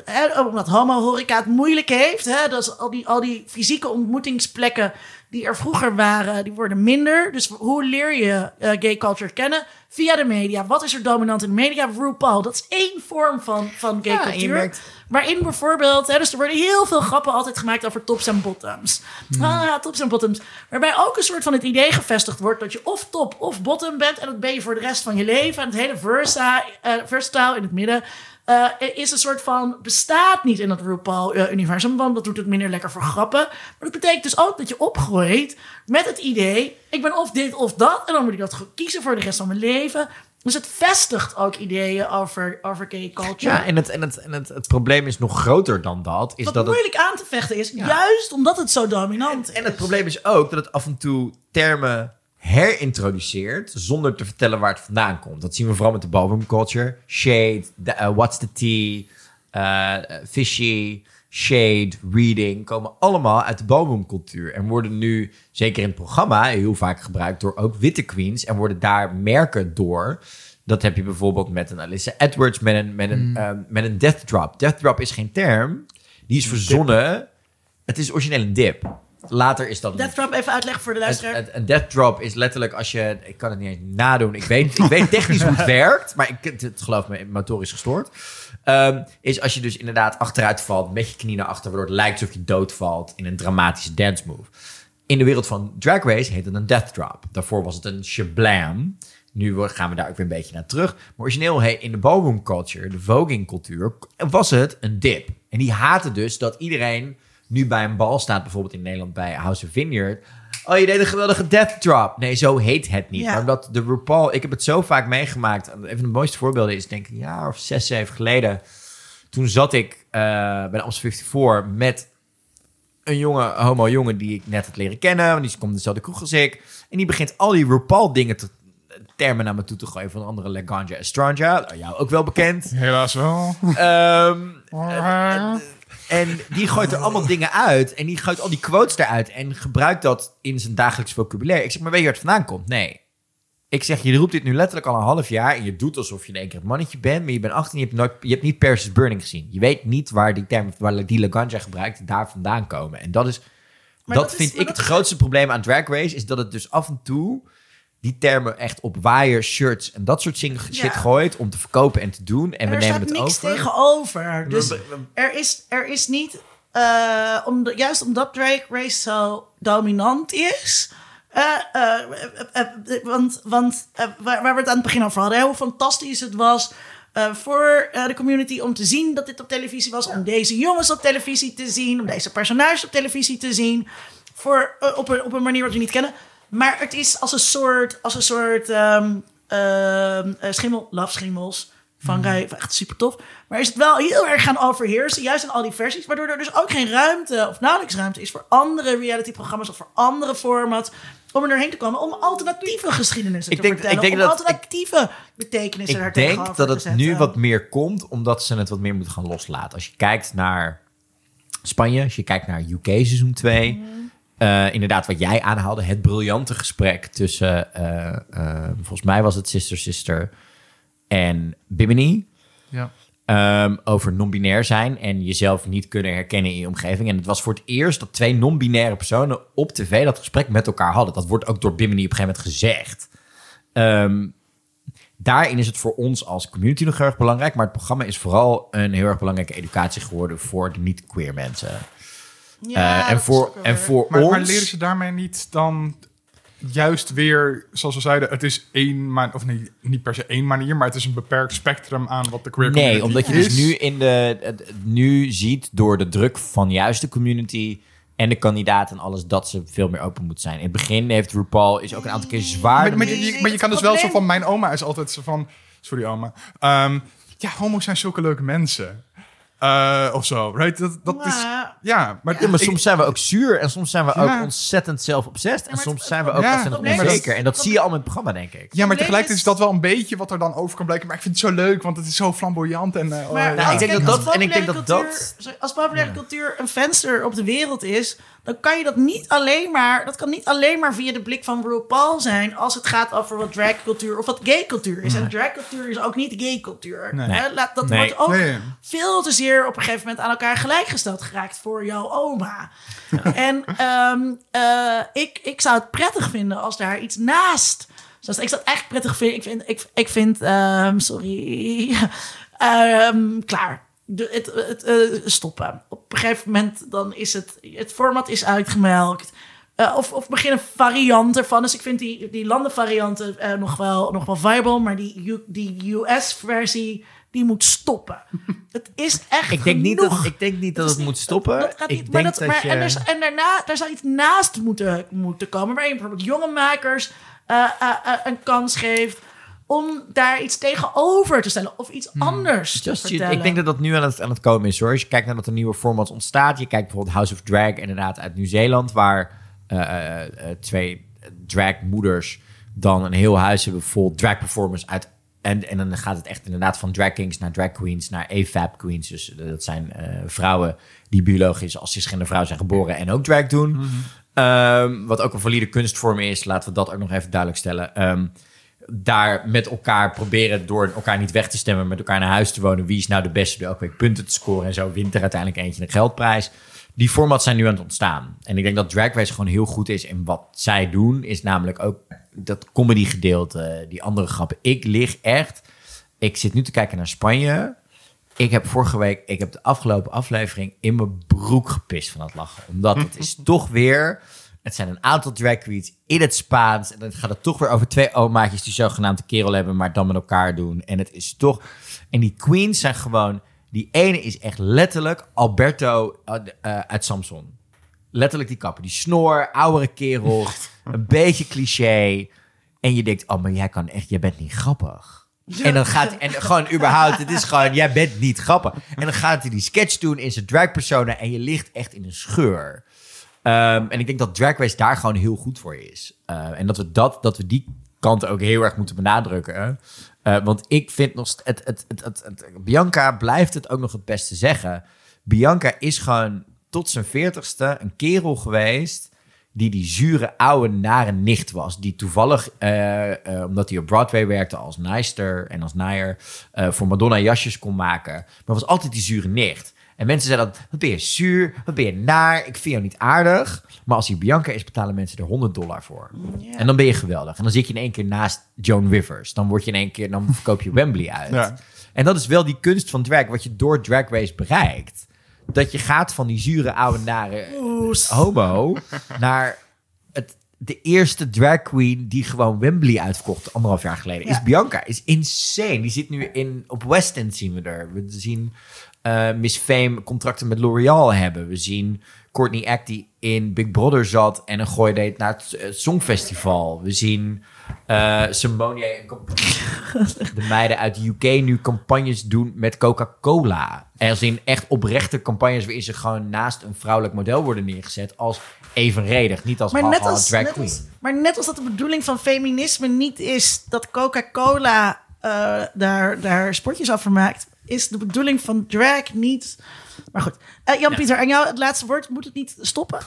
eh, eh, omdat homo-horeca het moeilijk heeft. Hè, dus al die, al die fysieke ontmoetingsplekken die er vroeger waren, die worden minder. Dus hoe leer je eh, gay culture kennen? Via de media. Wat is er dominant in de media? RuPaul. Dat is één vorm van, van gay Ja, cultuur. Waarin bijvoorbeeld, hè, dus er worden heel veel grappen altijd gemaakt over tops en bottoms. Hmm. Ah, tops en bottoms. Waarbij ook een soort van het idee gevestigd wordt dat je of top of bottom bent. En dat ben je voor de rest van je leven. En het hele versa, eh, versatile in het midden eh, is een soort van, bestaat niet in het RuPaul-universum. want dat doet het minder lekker voor grappen. Maar dat betekent dus ook dat je opgroeit met het idee, ik ben of dit of dat. En dan moet ik dat kiezen voor de rest van mijn leven. Dus het vestigt ook ideeën over, over gay culture. Ja, en, het, en, het, en het, het probleem is nog groter dan dat. Is Wat dat het, moeilijk aan te vechten is, juist omdat het zo dominant is. en het probleem is ook dat het af en toe termen herintroduceert zonder te vertellen waar het vandaan komt. Dat zien we vooral met de ballroom culture. Shade, the, uh, what's the tea, uh, fishy, shade, reading, komen allemaal uit de ballroom cultuur. En worden nu, zeker in het programma, heel vaak gebruikt door ook witte queens. En worden daar merken door. Dat heb je bijvoorbeeld met een Alyssa Edwards, met een, met een, uh, met een death drop. Death drop is geen term. Die is verzonnen. Het is origineel een dip. Later is dat... Death Drop even uitleggen voor de luisteraar. Een death drop is letterlijk als je... Ik kan het niet eens nadoen. Ik weet, ik weet technisch hoe het werkt. Maar ik, het, het geloof me, motorisch gestoord. Ehm, is als je dus inderdaad achteruit valt. Met je knie naar achter. Waardoor het lijkt alsof je doodvalt. In een dramatische dance move. In de wereld van Drag Race heet het een death drop. Daarvoor was het een shablam. Nu gaan we daar ook weer een beetje naar terug. Maar origineel in de ballroom culture, de voging cultuur, was het een dip. En die haatte dus dat iedereen nu bij een bal staat, bijvoorbeeld in Nederland bij House of Vineyard. Oh, je deed een geweldige death drop. Nee, zo heet het niet. Ja. Omdat de RuPaul, ik heb het zo vaak meegemaakt. Een van de mooiste voorbeelden is denk ik een jaar of zes, zeven geleden. Toen zat ik eh, bij de Amstel 54 met een jonge homo jongen die ik net had leren kennen. Want die komt dezelfde kroeg als ik. En die begint al die RuPaul dingen te termen naar me toe te gooien. Van andere Laganja Estranja. Jou ook wel bekend. Helaas wel. Ehm, eh, en die gooit er allemaal dingen uit. En die gooit al die quotes eruit. En gebruikt dat in zijn dagelijks vocabulaire. Ik zeg, maar weet je waar het vandaan komt? Nee. Ik zeg, je roept dit nu letterlijk al een half jaar. En je doet alsof je in één keer het mannetje bent. Maar je bent 18 je hebt, nooit, je hebt niet Paris Burning gezien. Je weet niet waar die termen, waar die Laganja gebruikt, daar vandaan komen. En dat is, dat, vind ik dat het is- grootste probleem aan Drag Race. Is dat het dus af en toe die termen echt op wire shirts en dat soort zing- shit Ja. gooit. Om te verkopen en te doen. En, En we er nemen staat het niks over. tegenover. Dus We- we- er is, er is niet... eh, om de- juist omdat Drag Race zo dominant is... eh, eh, want want waar, waar we het aan het begin over hadden... hè, hoe fantastisch het was eh, voor de community om te zien dat dit op televisie was... om deze jongens op televisie te zien... om deze personages op televisie te zien... Voor, op, een, op een manier wat we niet kennen. Maar het is als een soort, als een soort ehm, ehm, eh, schimmel, love schimmels van Rij. Echt super tof. Maar is het wel heel erg gaan overheersen, juist in al die versies. Waardoor er dus ook geen ruimte of nauwelijks ruimte is voor andere reality-programma's of voor andere formats. Om er doorheen te komen, om alternatieve geschiedenissen Ik te denk- vertellen. ik denk om dat- alternatieve betekenissen daar Ik denk dat het nu wat meer komt, omdat ze het wat meer moeten gaan loslaten. Als je kijkt naar Spanje, als je kijkt naar UK seizoen 2. Mhm. Eh, inderdaad, wat jij aanhaalde, het briljante gesprek tussen, eh, eh, volgens mij was het Sister Sister en Bimini. Ja. ehm, over non-binair zijn en jezelf niet kunnen herkennen in je omgeving. En het was voor het eerst dat twee non-binaire personen op tv dat gesprek met elkaar hadden. Dat wordt ook door Bimini op een gegeven moment gezegd. Ehm, daarin is het voor ons als community nog heel erg belangrijk. Maar het programma is vooral een heel erg belangrijke educatie geworden voor de niet-queer mensen. Ja, Eh, en voor, en voor Maar, ons... maar leren ze daarmee niet dan juist weer, zoals we zeiden, het is één manier, of niet, niet per se één manier, maar het is een beperkt spectrum aan wat de queer community Nee, omdat je is. dus nu, in de, nu ziet door de druk van juist de community en de kandidaat en alles dat ze veel meer open moet zijn. In het begin heeft RuPaul is ook een aantal keer zwaar. Maar, maar, je, Nee, maar je het kan dus wel zo van, mijn oma is altijd zo van, sorry oma, Ehm, ja, homo's zijn zulke leuke mensen. Eh, of zo, right? Dat, dat is, Maar- ja, maar, Ja, maar ik- soms zijn we ook zuur en soms zijn we Ja. ook ontzettend zelf-obsessed. En maar soms het- zijn we ook Ja. ontzettend onzeker. En dat zie je al met het programma, denk ik. Ja, maar tegelijkertijd is- dat wel een beetje wat er dan over kan blijken. Maar ik vind het zo leuk, want het is zo flamboyant. En, eh, Maar oh, Nou, ja. ik denk dat als dat- en ik denk dat dat- Als populaire cultuur een venster op de wereld is, dan kan je dat niet alleen maar... Dat kan niet alleen maar via de blik van RuPaul zijn... als het gaat over wat dragcultuur of wat gaycultuur is. En dragcultuur is ook niet gaycultuur. Nee. Hè, laat- Dat Nee. wordt ook Nee. veel te zeer op een gegeven moment aan elkaar gelijkgesteld geraakt voor jouw oma. En ehm, eh, ik, ik zou het prettig vinden als daar iets naast. Zoals ik zou het echt prettig vinden. Ik vind, ik, ik vind ehm, sorry, Ehm, klaar. Het, het, eh, stoppen. Op een gegeven moment dan is het, het format is uitgemelkt. Eh, of, of beginnen varianten van. Dus ik vind die, die landenvarianten eh, nog, wel, nog wel viable. Maar die, U- die US-versie, die moet stoppen. Het is echt Ik denk niet dat, ik denk niet dat het niet- moet stoppen. Dat gaat ik niet, maar denk dat, dat, maar, je... en, er, en daarna, daar zou iets naast moeten, moeten komen. Waarin je bijvoorbeeld jonge makers eh, eh, eh, een kans geeft om daar iets tegenover te stellen. Of iets anders te Hmm. Just, vertellen. ik denk dat dat nu aan het, aan het komen is hoor. Als je kijkt naar dat er nieuwe formats ontstaat. Je kijkt bijvoorbeeld House of Drag inderdaad uit Nieuw-Zeeland. Waar eh, eh, eh, twee dragmoeders dan een heel huis hebben vol drag performers uit. En, en dan gaat het echt inderdaad van drag kings naar drag queens naar AFAB queens. Dus dat zijn eh, vrouwen die biologisch als cisgender vrouw zijn geboren en ook drag doen. Ehm, wat ook een valide kunstvorm is. Laten we dat ook nog even duidelijk stellen. Ehm, daar met elkaar proberen door elkaar niet weg te stemmen, met elkaar naar huis te wonen. Wie is nou de beste door elke week punten te scoren en zo wint er uiteindelijk eentje een geldprijs. Die formats zijn nu aan het ontstaan. En ik denk dat Drag Race gewoon heel goed is in wat zij doen. Is namelijk ook dat comedy gedeelte, die andere grappen. Ik lig echt, ik zit nu te kijken naar Spanje. Ik heb vorige week, ik heb de afgelopen aflevering in mijn broek gepist van het lachen. Omdat het is toch weer, het zijn een aantal drag queens in het Spaans. En dan gaat het toch weer over twee omaatjes die zogenaamd een kerel hebben, maar dan met elkaar doen. En het is toch, en die queens zijn gewoon Die ene is echt letterlijk Alberto eh, eh, uit Samson. Letterlijk die kappen. Die snor, oudere kerel, een beetje cliché. En je denkt, oh, maar jij kan echt, jij bent niet grappig. En dan gaat en gewoon überhaupt, het is gewoon, jij bent niet grappig. En dan gaat hij die sketch doen in zijn drag persona en je ligt echt in een scheur. Ehm, en ik denk dat Drag Race daar gewoon heel goed voor is. Eh, en dat we, dat, dat we die kant ook heel erg moeten benadrukken. Eh, want ik vind nog... Het, het, het, Bianca blijft het ook nog het beste zeggen. Bianca is gewoon tot zijn veertigste een kerel geweest... die die zure, oude, nare nicht was. Die toevallig, eh, eh, omdat hij op Broadway werkte als naaister en als naaier... eh, voor Madonna jasjes kon maken. Maar was altijd die zure nicht. En mensen zeiden dan, wat ben je zuur, wat ben je naar, ik vind jou niet aardig. Maar als hij Bianca is, betalen mensen er 100 dollar voor. En dan ben je geweldig. En dan zit je in één keer naast Joan Rivers. Dan word je in één keer, dan verkoop je Wembley uit. Ja. En dat is wel die kunst van drag, wat je door Drag Race bereikt. Dat je gaat van die zure, oude, nare homo naar het, de eerste drag queen die gewoon Wembley uitverkocht anderhalf jaar geleden. Is. Bianca. Is insane. Die zit nu in, op West End zien we er. We zien eh, Miss Fame contracten met L'Oreal hebben. We zien Courtney Act die in Big Brother zat en een gooi deed naar het eh, Songfestival. We zien eh Simone en de meiden uit de UK nu campagnes doen met Coca-Cola. Er zijn echt oprechte campagnes waarin ze gewoon naast een vrouwelijk model worden neergezet als evenredig. Niet als Maar net als, drag net queen. als, maar net als dat de bedoeling van feminisme niet is dat Coca-Cola daar, daar spotjes over maakt, is de bedoeling van drag niet. Maar goed, Eh, Jan-Pieter, en jou het laatste woord. Moet het niet stoppen?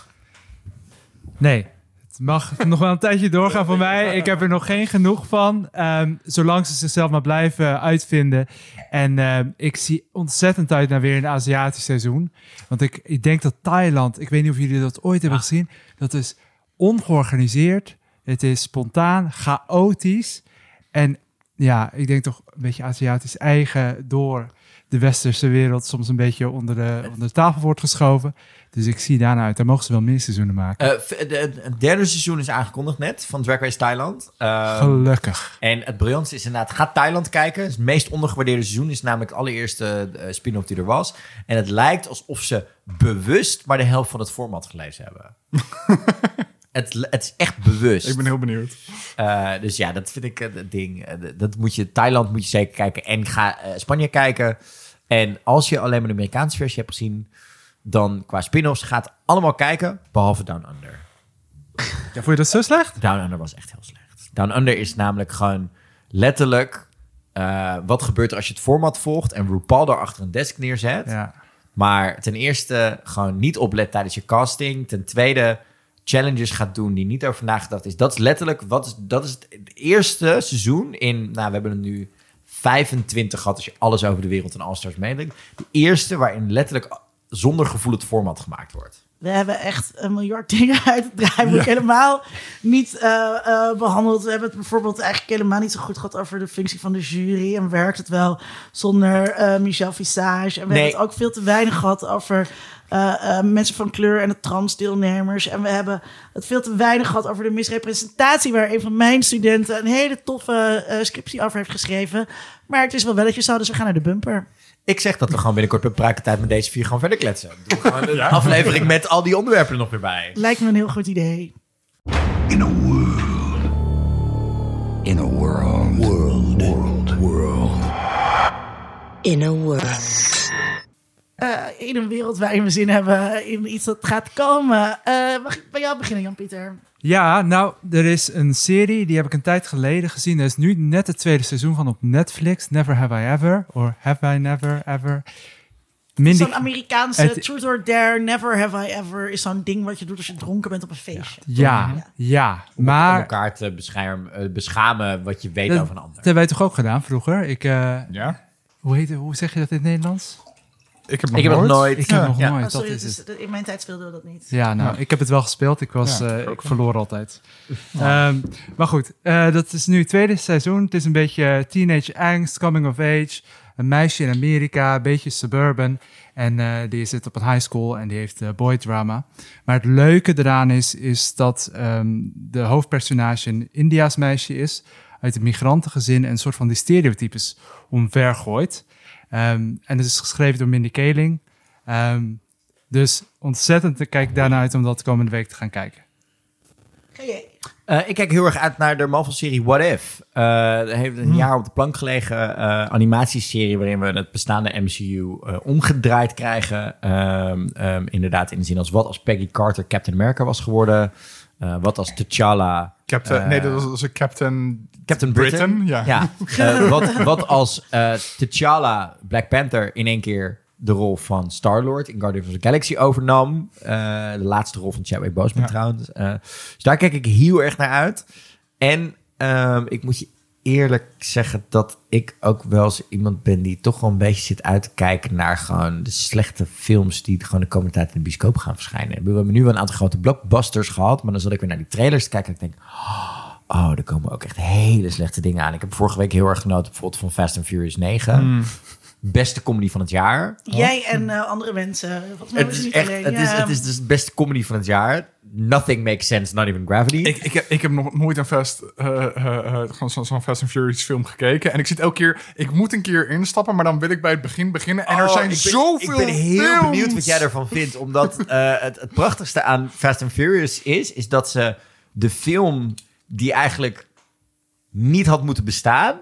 Nee, het mag nog wel een tijdje doorgaan voor mij. Ik heb er nog geen genoeg van. Ehm, zolang ze zichzelf maar blijven uitvinden. En ehm, ik zie ontzettend uit naar weer een Aziatisch seizoen. Want ik, ik denk dat Thailand, ik weet niet of jullie dat ooit hebben gezien, dat is ongeorganiseerd. Het is spontaan, chaotisch. En ja, ik denk toch een beetje Aziatisch eigen door de westerse wereld soms een beetje onder de, onder de tafel wordt geschoven. Dus ik zie daarna uit. Daar mogen ze wel meer seizoenen maken. Eh, Het derde seizoen is aangekondigd net van Drag Race Thailand. Ehm, Gelukkig. En het briljantste is inderdaad, ga Thailand kijken. Het meest ondergewaardeerde seizoen is namelijk het allereerste eh, spin-off die er was. En het lijkt alsof ze bewust maar de helft van het format gelezen hebben. het, het is echt bewust. Ik ben heel benieuwd. Eh, dus ja, dat vind ik eh, het ding. Eh, dat moet je, Thailand moet je zeker kijken. En ga eh, Spanje kijken. En als je alleen maar de Amerikaanse versie hebt gezien, dan qua spin-offs gaat allemaal kijken, behalve Down Under. Ja, vond je dat zo slecht? Down Under was echt heel slecht. Down Under is namelijk gewoon letterlijk eh, wat gebeurt er als je het format volgt en RuPaul daar achter een desk neerzet. Ja. Maar ten eerste gewoon niet oplet tijdens je casting. Ten tweede challenges gaat doen die niet over nagedacht is. Dat is letterlijk, wat is, dat is het eerste seizoen in, nou we hebben er nu 25 gehad als je alles over de wereld en All-Stars meedenkt. De eerste waarin letterlijk zonder gevoel het format gemaakt wordt. We hebben echt een miljard dingen uit het draaiboek helemaal niet eh, eh, behandeld. We hebben het bijvoorbeeld eigenlijk helemaal niet zo goed gehad over de functie van de jury. En werkt het wel zonder eh, Michel Visage. En we Nee. hebben het ook veel te weinig gehad over mensen van kleur en de transdeelnemers. En we hebben het veel te weinig gehad over de misrepresentatie... waar een van mijn studenten een hele toffe scriptie over heeft geschreven. Maar het is wel welletjes zo, dus we gaan naar de bumper. Ik zeg dat we gewoon binnenkort bij Pruikentijd met deze vier gewoon verder kletsen. Doe gewoon een aflevering met al die onderwerpen er nog weer bij. Lijkt me een heel goed idee. In a world. In a world. World. World. World. In a world. Eh, in een wereld waarin we zin hebben in iets dat gaat komen. Eh, mag ik bij jou beginnen, Jan-Pieter? Ja, nou, er is een serie, die heb ik een tijd geleden gezien. Er is nu net het tweede seizoen van op Netflix. Never Have I Ever, or Have I Never Ever. Mindy, Zo'n Amerikaanse Het- Truth or Dare, Never Have I Ever... is zo'n ding wat je doet als je dronken bent op een feestje. ja, ja, Om maar elkaar te beschermen, eh, beschamen wat je weet dat, over een dat ander. hebben wij toch ook gedaan vroeger? Ik, eh, Ja? hoe, heet, het- hoe zeg je dat in het Nederlands? Ik heb nog Ik heb nog nooit. Ik heb nog Ja. nooit, Oh, dat is dus in mijn tijd speelden we dat niet. Ja, nou, ik heb het wel gespeeld. Ik, was, Ja, eh, ik verloor altijd. Ja. Ehm, maar goed, eh, dat is nu het tweede seizoen. Het is een beetje teenage angst, coming of age. Een meisje in Amerika, een beetje suburban. En eh, die zit op een high school en die heeft eh, boy drama. Maar het leuke eraan is, is dat ehm, de hoofdpersonage een Indiaas meisje is. Uit een migrantengezin en een soort van die stereotypes omvergooit. Ehm, en het is geschreven door Mindy Kaling. Ehm, dus ontzettend te kijk daarna uit om dat komende week te gaan kijken. Eh, ik kijk heel erg uit naar de Marvel-serie What If. Eh er heeft een jaar op de plank gelegen eh, animatieserie... waarin we het bestaande MCU eh, omgedraaid krijgen. Ehm, ehm, inderdaad, in de zin als wat als Peggy Carter Captain America was geworden... eh, wat als T'Challa Captain, nee, dat was, dat was een Captain... Captain Britain. Britain, ja. Ja. Eh, wat, wat als eh, T'Challa, Black Panther, in één keer de rol van Star-Lord in Guardians of the Galaxy overnam. Eh, de laatste rol van Chadwick Boseman Ja. trouwens. Dus daar kijk ik heel erg naar uit. En ehm, ik moet je eerlijk zeggen dat ik ook wel eens iemand ben die toch wel een beetje zit uit te kijken naar gewoon de slechte films die gewoon de komende tijd in de bioscoop gaan verschijnen. We hebben nu wel een aantal grote blockbusters gehad, maar dan zat ik weer naar die trailers te kijken en ik denk, Oh, er komen ook echt hele slechte dingen aan. Ik heb vorige week heel erg genoten bijvoorbeeld van Fast and Furious 9. Beste comedy van het jaar. Jij en eh, andere mensen. Het is niet echt, alleen. het is, het is dus de beste comedy van het jaar. Nothing makes sense, not even gravity. Ik, ik, heb, ik heb nog nooit een Fast, eh, eh, eh, gewoon zo'n Fast and Furious film gekeken. En ik zit elke keer, ik moet een keer instappen, maar dan wil ik bij het begin beginnen. En er Oh, zijn ik ben, zoveel Ik ben heel films. benieuwd wat jij ervan vindt. Omdat eh, het, het prachtigste aan Fast and Furious is... is dat ze de film die eigenlijk niet had moeten bestaan...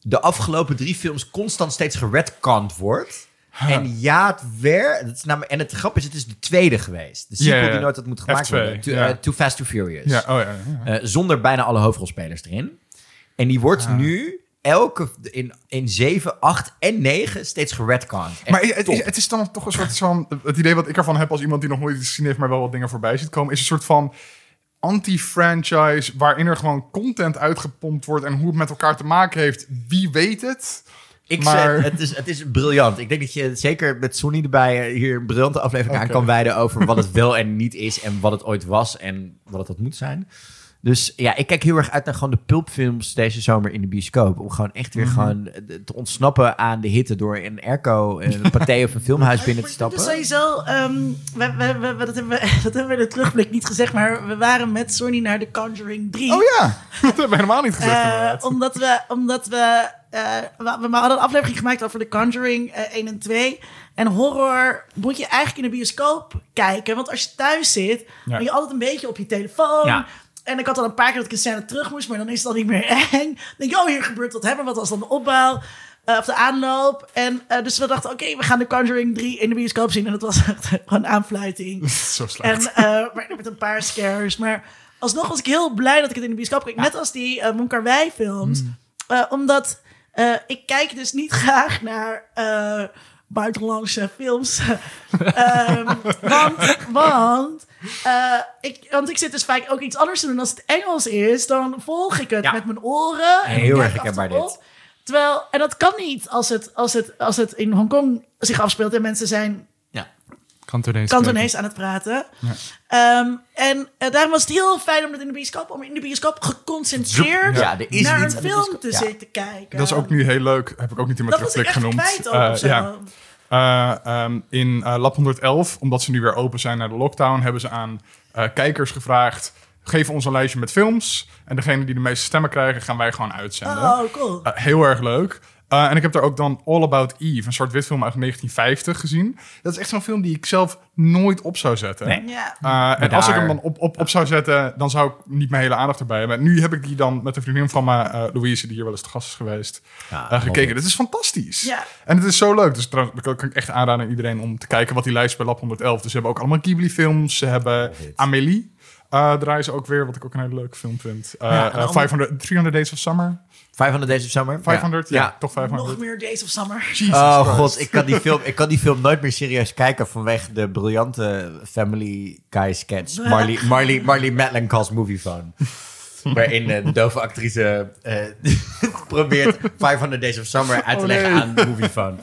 de afgelopen drie films constant steeds geredconned wordt... En ja, het weer. Het is namelijk, en het grap is, het is de tweede geweest. De sequel die nooit had moeten gemaakt F2, worden. Eh, Too Fast, Too Furious. Oh. Eh, zonder bijna alle hoofdrolspelers erin. En die wordt nu elke in, in 7, 8 en 9 steeds geredconned. Echt Maar het is, het is dan toch een soort van... Het idee wat ik ervan heb als iemand die nog nooit iets gezien heeft... maar wel wat dingen voorbij ziet komen... is een soort van anti-franchise... waarin er gewoon content uitgepompt wordt... en hoe het met elkaar te maken heeft. Wie weet het? Ik maar- zeg, het is, het is briljant. Ik denk dat je zeker met Sonny erbij eh, hier een briljante aflevering aan kan wijden over wat het wel en niet is en wat het ooit was en wat het had moeten zijn. Dus ja, ik kijk heel erg uit naar gewoon de pulpfilms deze zomer in de bioscoop. Om gewoon echt Mhm. weer gewoon eh, te ontsnappen aan de hitte door een airco, een pathé of een filmhuis binnen te Dus stappen. sowieso, ehm, we, we, we, dat, hebben we, dat hebben we in de terugblik niet gezegd, maar we waren met Sony naar The Conjuring 3. Oh ja, dat hebben we helemaal niet gezegd. Eh, omdat we, omdat we, eh, we, we hadden een aflevering gemaakt over The Conjuring eh, 1 en 2. En horror moet je eigenlijk in de bioscoop kijken. Want als je thuis zit, Ja. ben je altijd een beetje op je telefoon. Ja. En ik had al een paar keer dat ik een scène terug moest, maar dan is het al niet meer eng. Dan denk je, oh, hier gebeurt wat hebben. Wat was dan de opbouw eh, of de aanloop? En eh, dus we dachten, oké, we gaan The Conjuring 3 in de bioscoop zien. En dat was echt gewoon aanfluiting. Zo slecht. En eh, maar met een paar scares. Maar alsnog was ik heel blij dat ik het in de bioscoop keek. Net als die uh, Monkarwei films. Eh, omdat ik kijk dus niet graag naar buitenlandse films. Ehm, want want, eh, ik, want ik zit dus vaak ook iets anders te doen. Als het Engels is, dan volg ik het Ja. met mijn oren. en Heel ik erg herkenbaar dit. Terwijl, en dat kan niet als het, als het, als het in Hongkong zich afspeelt en mensen zijn Kantonees. Kantonees aan het praten. Ehm, en eh, daarom was het heel fijn om het in de bioscoop, om in de bioscoop geconcentreerd Ja, er is naar een film te Ja. zitten kijken. Dat is ook nu heel leuk. Heb ik ook niet in mijn Dat terugblik echt genoemd. kwijt ook Eh. Eh, ehm, in Lab 111, omdat ze nu weer open zijn naar de lockdown, hebben ze aan eh, kijkers gevraagd: geef ons een lijstje met films. En degene die de meeste stemmen krijgen, gaan wij gewoon uitzenden. Oh, cool. Heel erg leuk. Eh, en ik heb daar ook dan All About Eve, een zwart-wit film uit 1950 gezien. Dat is echt zo'n film die ik zelf nooit op zou zetten. Nee. ja. Uh, en als ik hem dan op, op, op zou zetten, dan zou ik niet mijn hele aandacht erbij hebben. Nu heb ik die dan met een vriendin van me, eh, Louise, die hier wel eens te gast is geweest, Ja, eh, gekeken. Dit is fantastisch. Ja. En het is zo leuk. Dus trouwens, dat kan ik echt aanraden aan iedereen om te kijken wat die lijst bij Lab 111. Dus ze hebben ook allemaal Ghibli-films. Ze hebben Love it. Amélie. eh draaien ze ook weer, wat ik ook een hele leuke film vind. Eh, Ja, eh, allemaal- 500, 300 Days of Summer. 500 Days of Summer? 500? Ja, Ja. toch 500. Nog meer Days of Summer. Jesus Oh Christ. god, ik kan, die film, ik kan die film nooit meer serieus kijken vanwege de briljante Family Guy sketch. Marley, Marley, Marley Madeline calls movie phone. Waarin eh, de dove actrice eh, probeert 500 Days of Summer uit te Oh, leggen nee. aan Moviephone.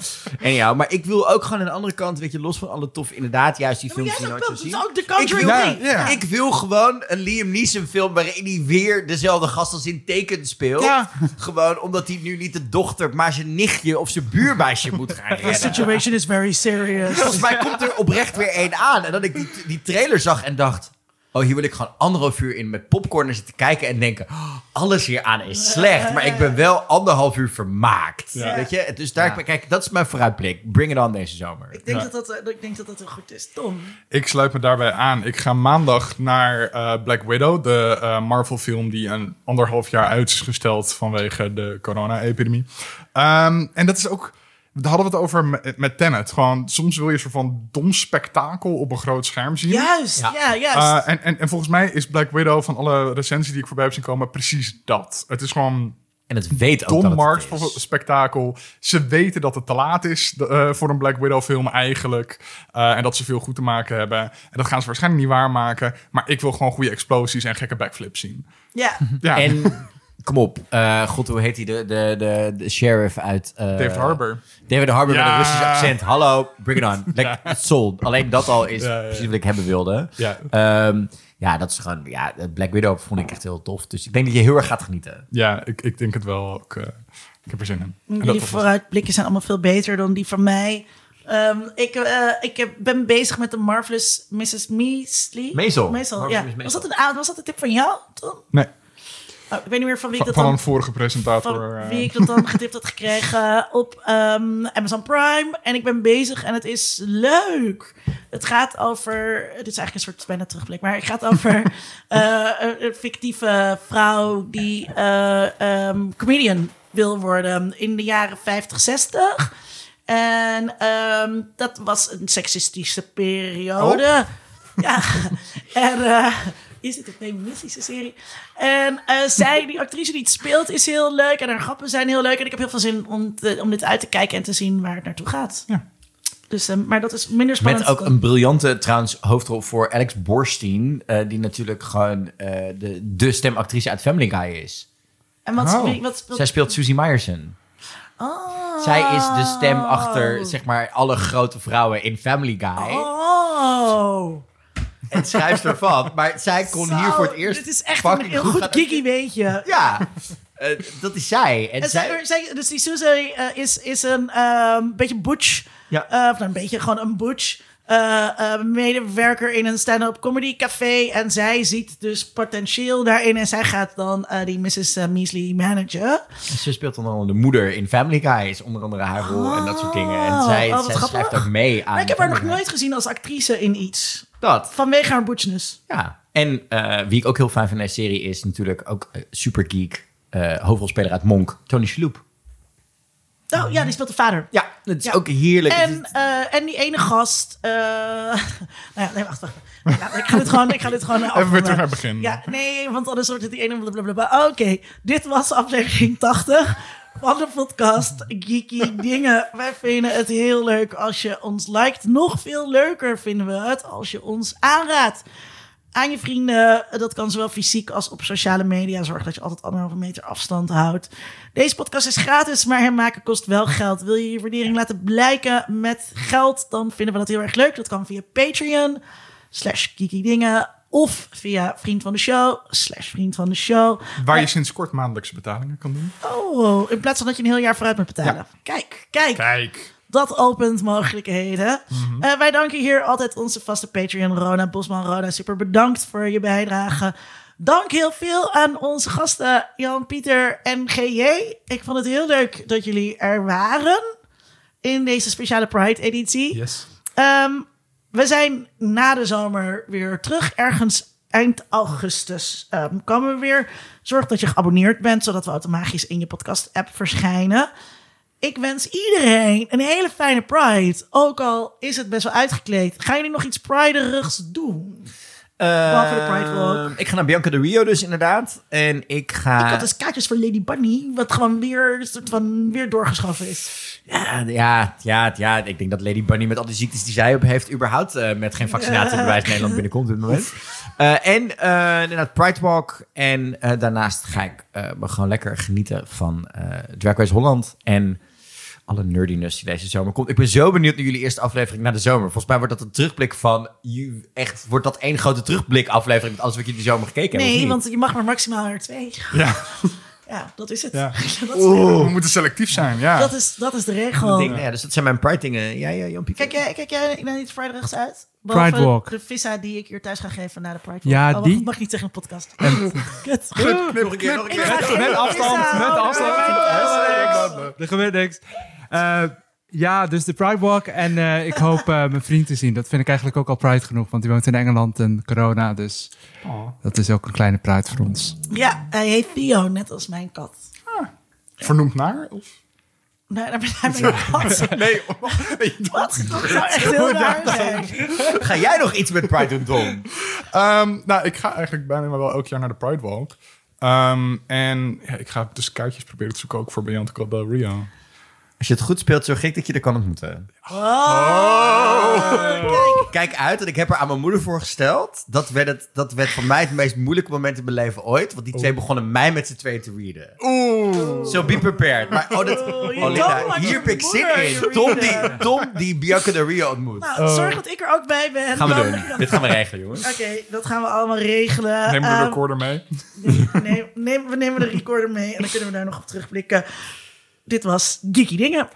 Anyhow, maar ik wil ook gewoon aan de andere kant, weet je, los van alle tof, inderdaad, juist die films die nooit zo zien. The ik wil, 3. Ja. ik wil gewoon een Liam Neeson film waarin hij weer dezelfde gast als in Taken speelt. Ja. Gewoon omdat hij nu niet de dochter, maar zijn nichtje of zijn buurmeisje moet gaan The redden. situation is very serious. Volgens mij komt er oprecht weer één aan. En dat ik die, die trailer zag en dacht... Oh, hier wil ik gewoon anderhalf uur in met popcorn zitten kijken en denken... "Oh, alles hier aan is slecht, maar ik ben wel anderhalf uur vermaakt. Ja. Weet je? Dus daar, kijk, dat is mijn vooruitblik. Bring it on deze zomer. Ik denk, Ja. dat, dat, eh, ik denk dat dat heel goed is. Tom. Ik sluit me daarbij aan. Ik ga maandag naar eh, Black Widow, de eh, Marvel-film die een anderhalf jaar uit is gesteld vanwege de corona-epidemie. Ehm, en dat is ook. Daar hadden we het over met, met Tenet. Gewoon, soms wil je een soort van dom spektakel op een groot scherm zien. Juist, Ja. ja, juist. Eh, en, en, en volgens mij is Black Widow van alle recensies die ik voorbij heb zien komen precies dat. Het is gewoon En het weet ook dom dat het Marks het is. spektakel. Ze weten dat het te laat is eh, voor een Black Widow film eigenlijk. Eh, en dat ze veel goed te maken hebben. En dat gaan ze waarschijnlijk niet waarmaken. Maar ik wil gewoon goede explosies en gekke backflips zien. ja. Ja, En kom op, eh, god, hoe heet hij? De, de, de, de sheriff uit... eh, David Harbour. David Harbour met Ja. een Russisch accent. Hallo, bring it on. Like, it's sold. Alleen dat al is Ja, ja, ja. precies wat ik hebben wilde. Ja. Ehm, ja, dat is gewoon... Ja, Black Widow vond ik echt heel tof. Dus ik denk dat je heel erg gaat genieten. Ja, ik, ik denk het wel ook. eh, ik heb er zin in. Jullie was- vooruitblikken zijn allemaal veel beter dan die van mij. Ehm, ik eh, ik heb, ben bezig met de Marvelous Mrs. Measley. Ja. Miss Maisel. Was dat, een, was dat een tip van jou? Tom? Nee, Oh, ik weet niet meer van wie ik dat van dan... een vorige presentator. Van eh, wie ik dat dan getipt had gekregen op ehm, Amazon Prime. En ik ben bezig en het is leuk. Het gaat over. Het is eigenlijk een soort bijna terugblik. Maar het gaat over eh, een, fictieve vrouw die eh, ehm, comedian wil worden in de jaren 50, 60. En ehm, dat was een seksistische periode. Ja, en is het een feministische serie? En eh, zij, die actrice die het speelt, is heel leuk. En haar grappen zijn heel leuk. En ik heb heel veel zin om, te- om dit uit te kijken en te zien waar het naartoe gaat. Ja. Dus, eh, maar dat is minder spannend. Met ook een briljante trouwens hoofdrol voor Alex Borstein. eh, die natuurlijk gewoon eh, de, de stemactrice uit Family Guy is. En wat, Oh. wie- wat speelt... Zij speelt Susie Meyerson. Oh. Zij is de stem achter, zeg maar, alle grote vrouwen in Family Guy. Oh. En schrijfster van. Maar zij kon Zo, hier voor het eerst Dit is echt een heel goed kiki weetje. Ja, eh, dat is zij. En En zij... zij, dus die Susie eh, is, is een ehm, beetje butch. Ja. eh, of nou, een beetje gewoon een butch. eh, eh, medewerker in een stand-up comedy café. En zij ziet dus potentieel daarin. En zij gaat dan eh, die Mrs. eh, Measley managen. Ze speelt onder andere de moeder in Family Guy. Is onder andere haar rol en dat soort dingen. En zij, Oh, zij grappig. schrijft ook mee aan Maar ik heb haar nog nooit gezien als actrice in iets. Dat. Vanwege haar butchness. Ja. En eh, wie ik ook heel fijn vind in deze serie is natuurlijk ook eh, super geek. eh, hoofdrolspeler uit Monk, Tony Shalhoub. Oh ja, die speelt de vader. Ja, dat is Ja. ook heerlijk. En, eh, en die ene gast. eh nou ja, nee, wacht, wacht. Ja, ik ga dit gewoon, ik ga dit gewoon Even weer terug naar het begin. Ja, nee, want anders wordt het die ene blablabla. Oké, dit was aflevering 80 van de podcast Geeky Dingen. Wij vinden het heel leuk als je ons liked. Nog veel leuker vinden we het als je ons aanraadt. Aan je vrienden, dat kan zowel fysiek als op sociale media. Zorg dat je altijd anderhalve meter afstand houdt. Deze podcast is gratis, maar hem maken kost wel geld. Wil je je waardering laten blijken met geld, dan vinden we dat heel erg leuk. Dat kan via Patreon, slash Geeky Dingen. Of via vriend van de show, slash vriend van de show. Waar je sinds kort maandelijkse betalingen kan doen. Oh, in plaats van dat je een heel jaar vooruit moet betalen. Kijk, kijk. Kijk. Dat opent mogelijkheden. Mhm. Eh, wij danken hier altijd onze vaste Patreon, Rona Bosman. Rona, super bedankt voor je bijdrage. Dank heel veel aan onze gasten Jan, Pieter en GJ. Ik vond het heel leuk dat jullie er waren in deze speciale Pride-editie. Yes. Ehm, we zijn na de zomer weer terug. Ergens eind augustus ehm, komen we weer. Zorg dat je geabonneerd bent, zodat we automatisch in je podcast-app verschijnen. Ik wens iedereen een hele fijne Pride. Ook al is het best wel uitgekleed. Gaan jullie nog iets Priderigs doen? Behalve de Pride Walk. Ehm, ik ga naar Bianca de Rio dus inderdaad. En ik ga... Ik had dus kaartjes voor Lady Bunny, wat gewoon weer, een soort van, weer doorgeschoven is. Ja, ja, ja, ja, ik denk dat Lady Bunny met al die ziektes die zij op heeft... überhaupt eh, met geen vaccinatiebewijs Nederland binnenkomt op dit moment. Eh, en eh inderdaad Pride Walk. En daarnaast ga ik me gewoon lekker genieten van Drag Race Holland. En alle nerdiness die deze zomer komt. Ik ben zo benieuwd naar jullie eerste aflevering na de zomer. Volgens mij wordt dat een terugblik van... You, echt, wordt dat één grote terugblik aflevering... met alles wat je die zomer gekeken hebt, of Nee, niet? want je mag maar maximaal er twee. Ja. Ja, dat is het. Ja. dat, is, We moeten selectief zijn, ja. dat, is, dat is de regel. Ja, dus dat zijn mijn pride dingen. Jij, ja, Jampie? Kijk jij, kijk jij naar iets Pride rechts uit? Pride Walk. de vissa die ik hier thuis ga geven na de Pride Walk. Ja, Oh, die. dat mag niet tegen een podcast. Kut. nog een keer, nog een Ik keer. Met afstand, met afstand. Er gebeurt niks. Eh, ja, dus de Pride Walk. En eh, ik hoop eh, mijn vriend te zien. Dat vind ik eigenlijk ook al Pride genoeg. Want die woont in Engeland en corona. Dus dat is ook een kleine Pride voor ons. Ja, hij heet Theo, net als mijn kat. Vernoemd naar? Of? Nee, daar ben ik mijn kat. Nee, Wat? Dat zou echt heel raar zijn. Ga jij nog iets met pride doen, Tom? Ehm, nou, ik ga eigenlijk bijna wel elk jaar naar de Pride Walk. Ehm, en ja, ik ga dus kaartjes proberen te zoeken ook voor Bianca Del Rio. Als je het goed speelt, zo gek dat je er kan ontmoeten. Kijk uit, en ik heb er aan mijn moeder voorgesteld. Dat werd, het, dat werd voor mij het meest moeilijke moment in mijn leven ooit. Want die twee begonnen mij met z'n tweeën te readen. Oeh. So be prepared. Maar oh, dat, oh, Linda, hier ik zin in. Tom die. Tom die Bianca Del Rio ontmoet. Nou, zorg dat ik er ook bij ben. gaan we Dan- doen. Dit gaan we regelen, jongens. Oké, dat gaan we allemaal regelen. Neem de Ehm, recorder mee. neem, neem- we nemen de recorder mee en dan kunnen we daar nog op terugblikken. Dit was Geeky Dingen.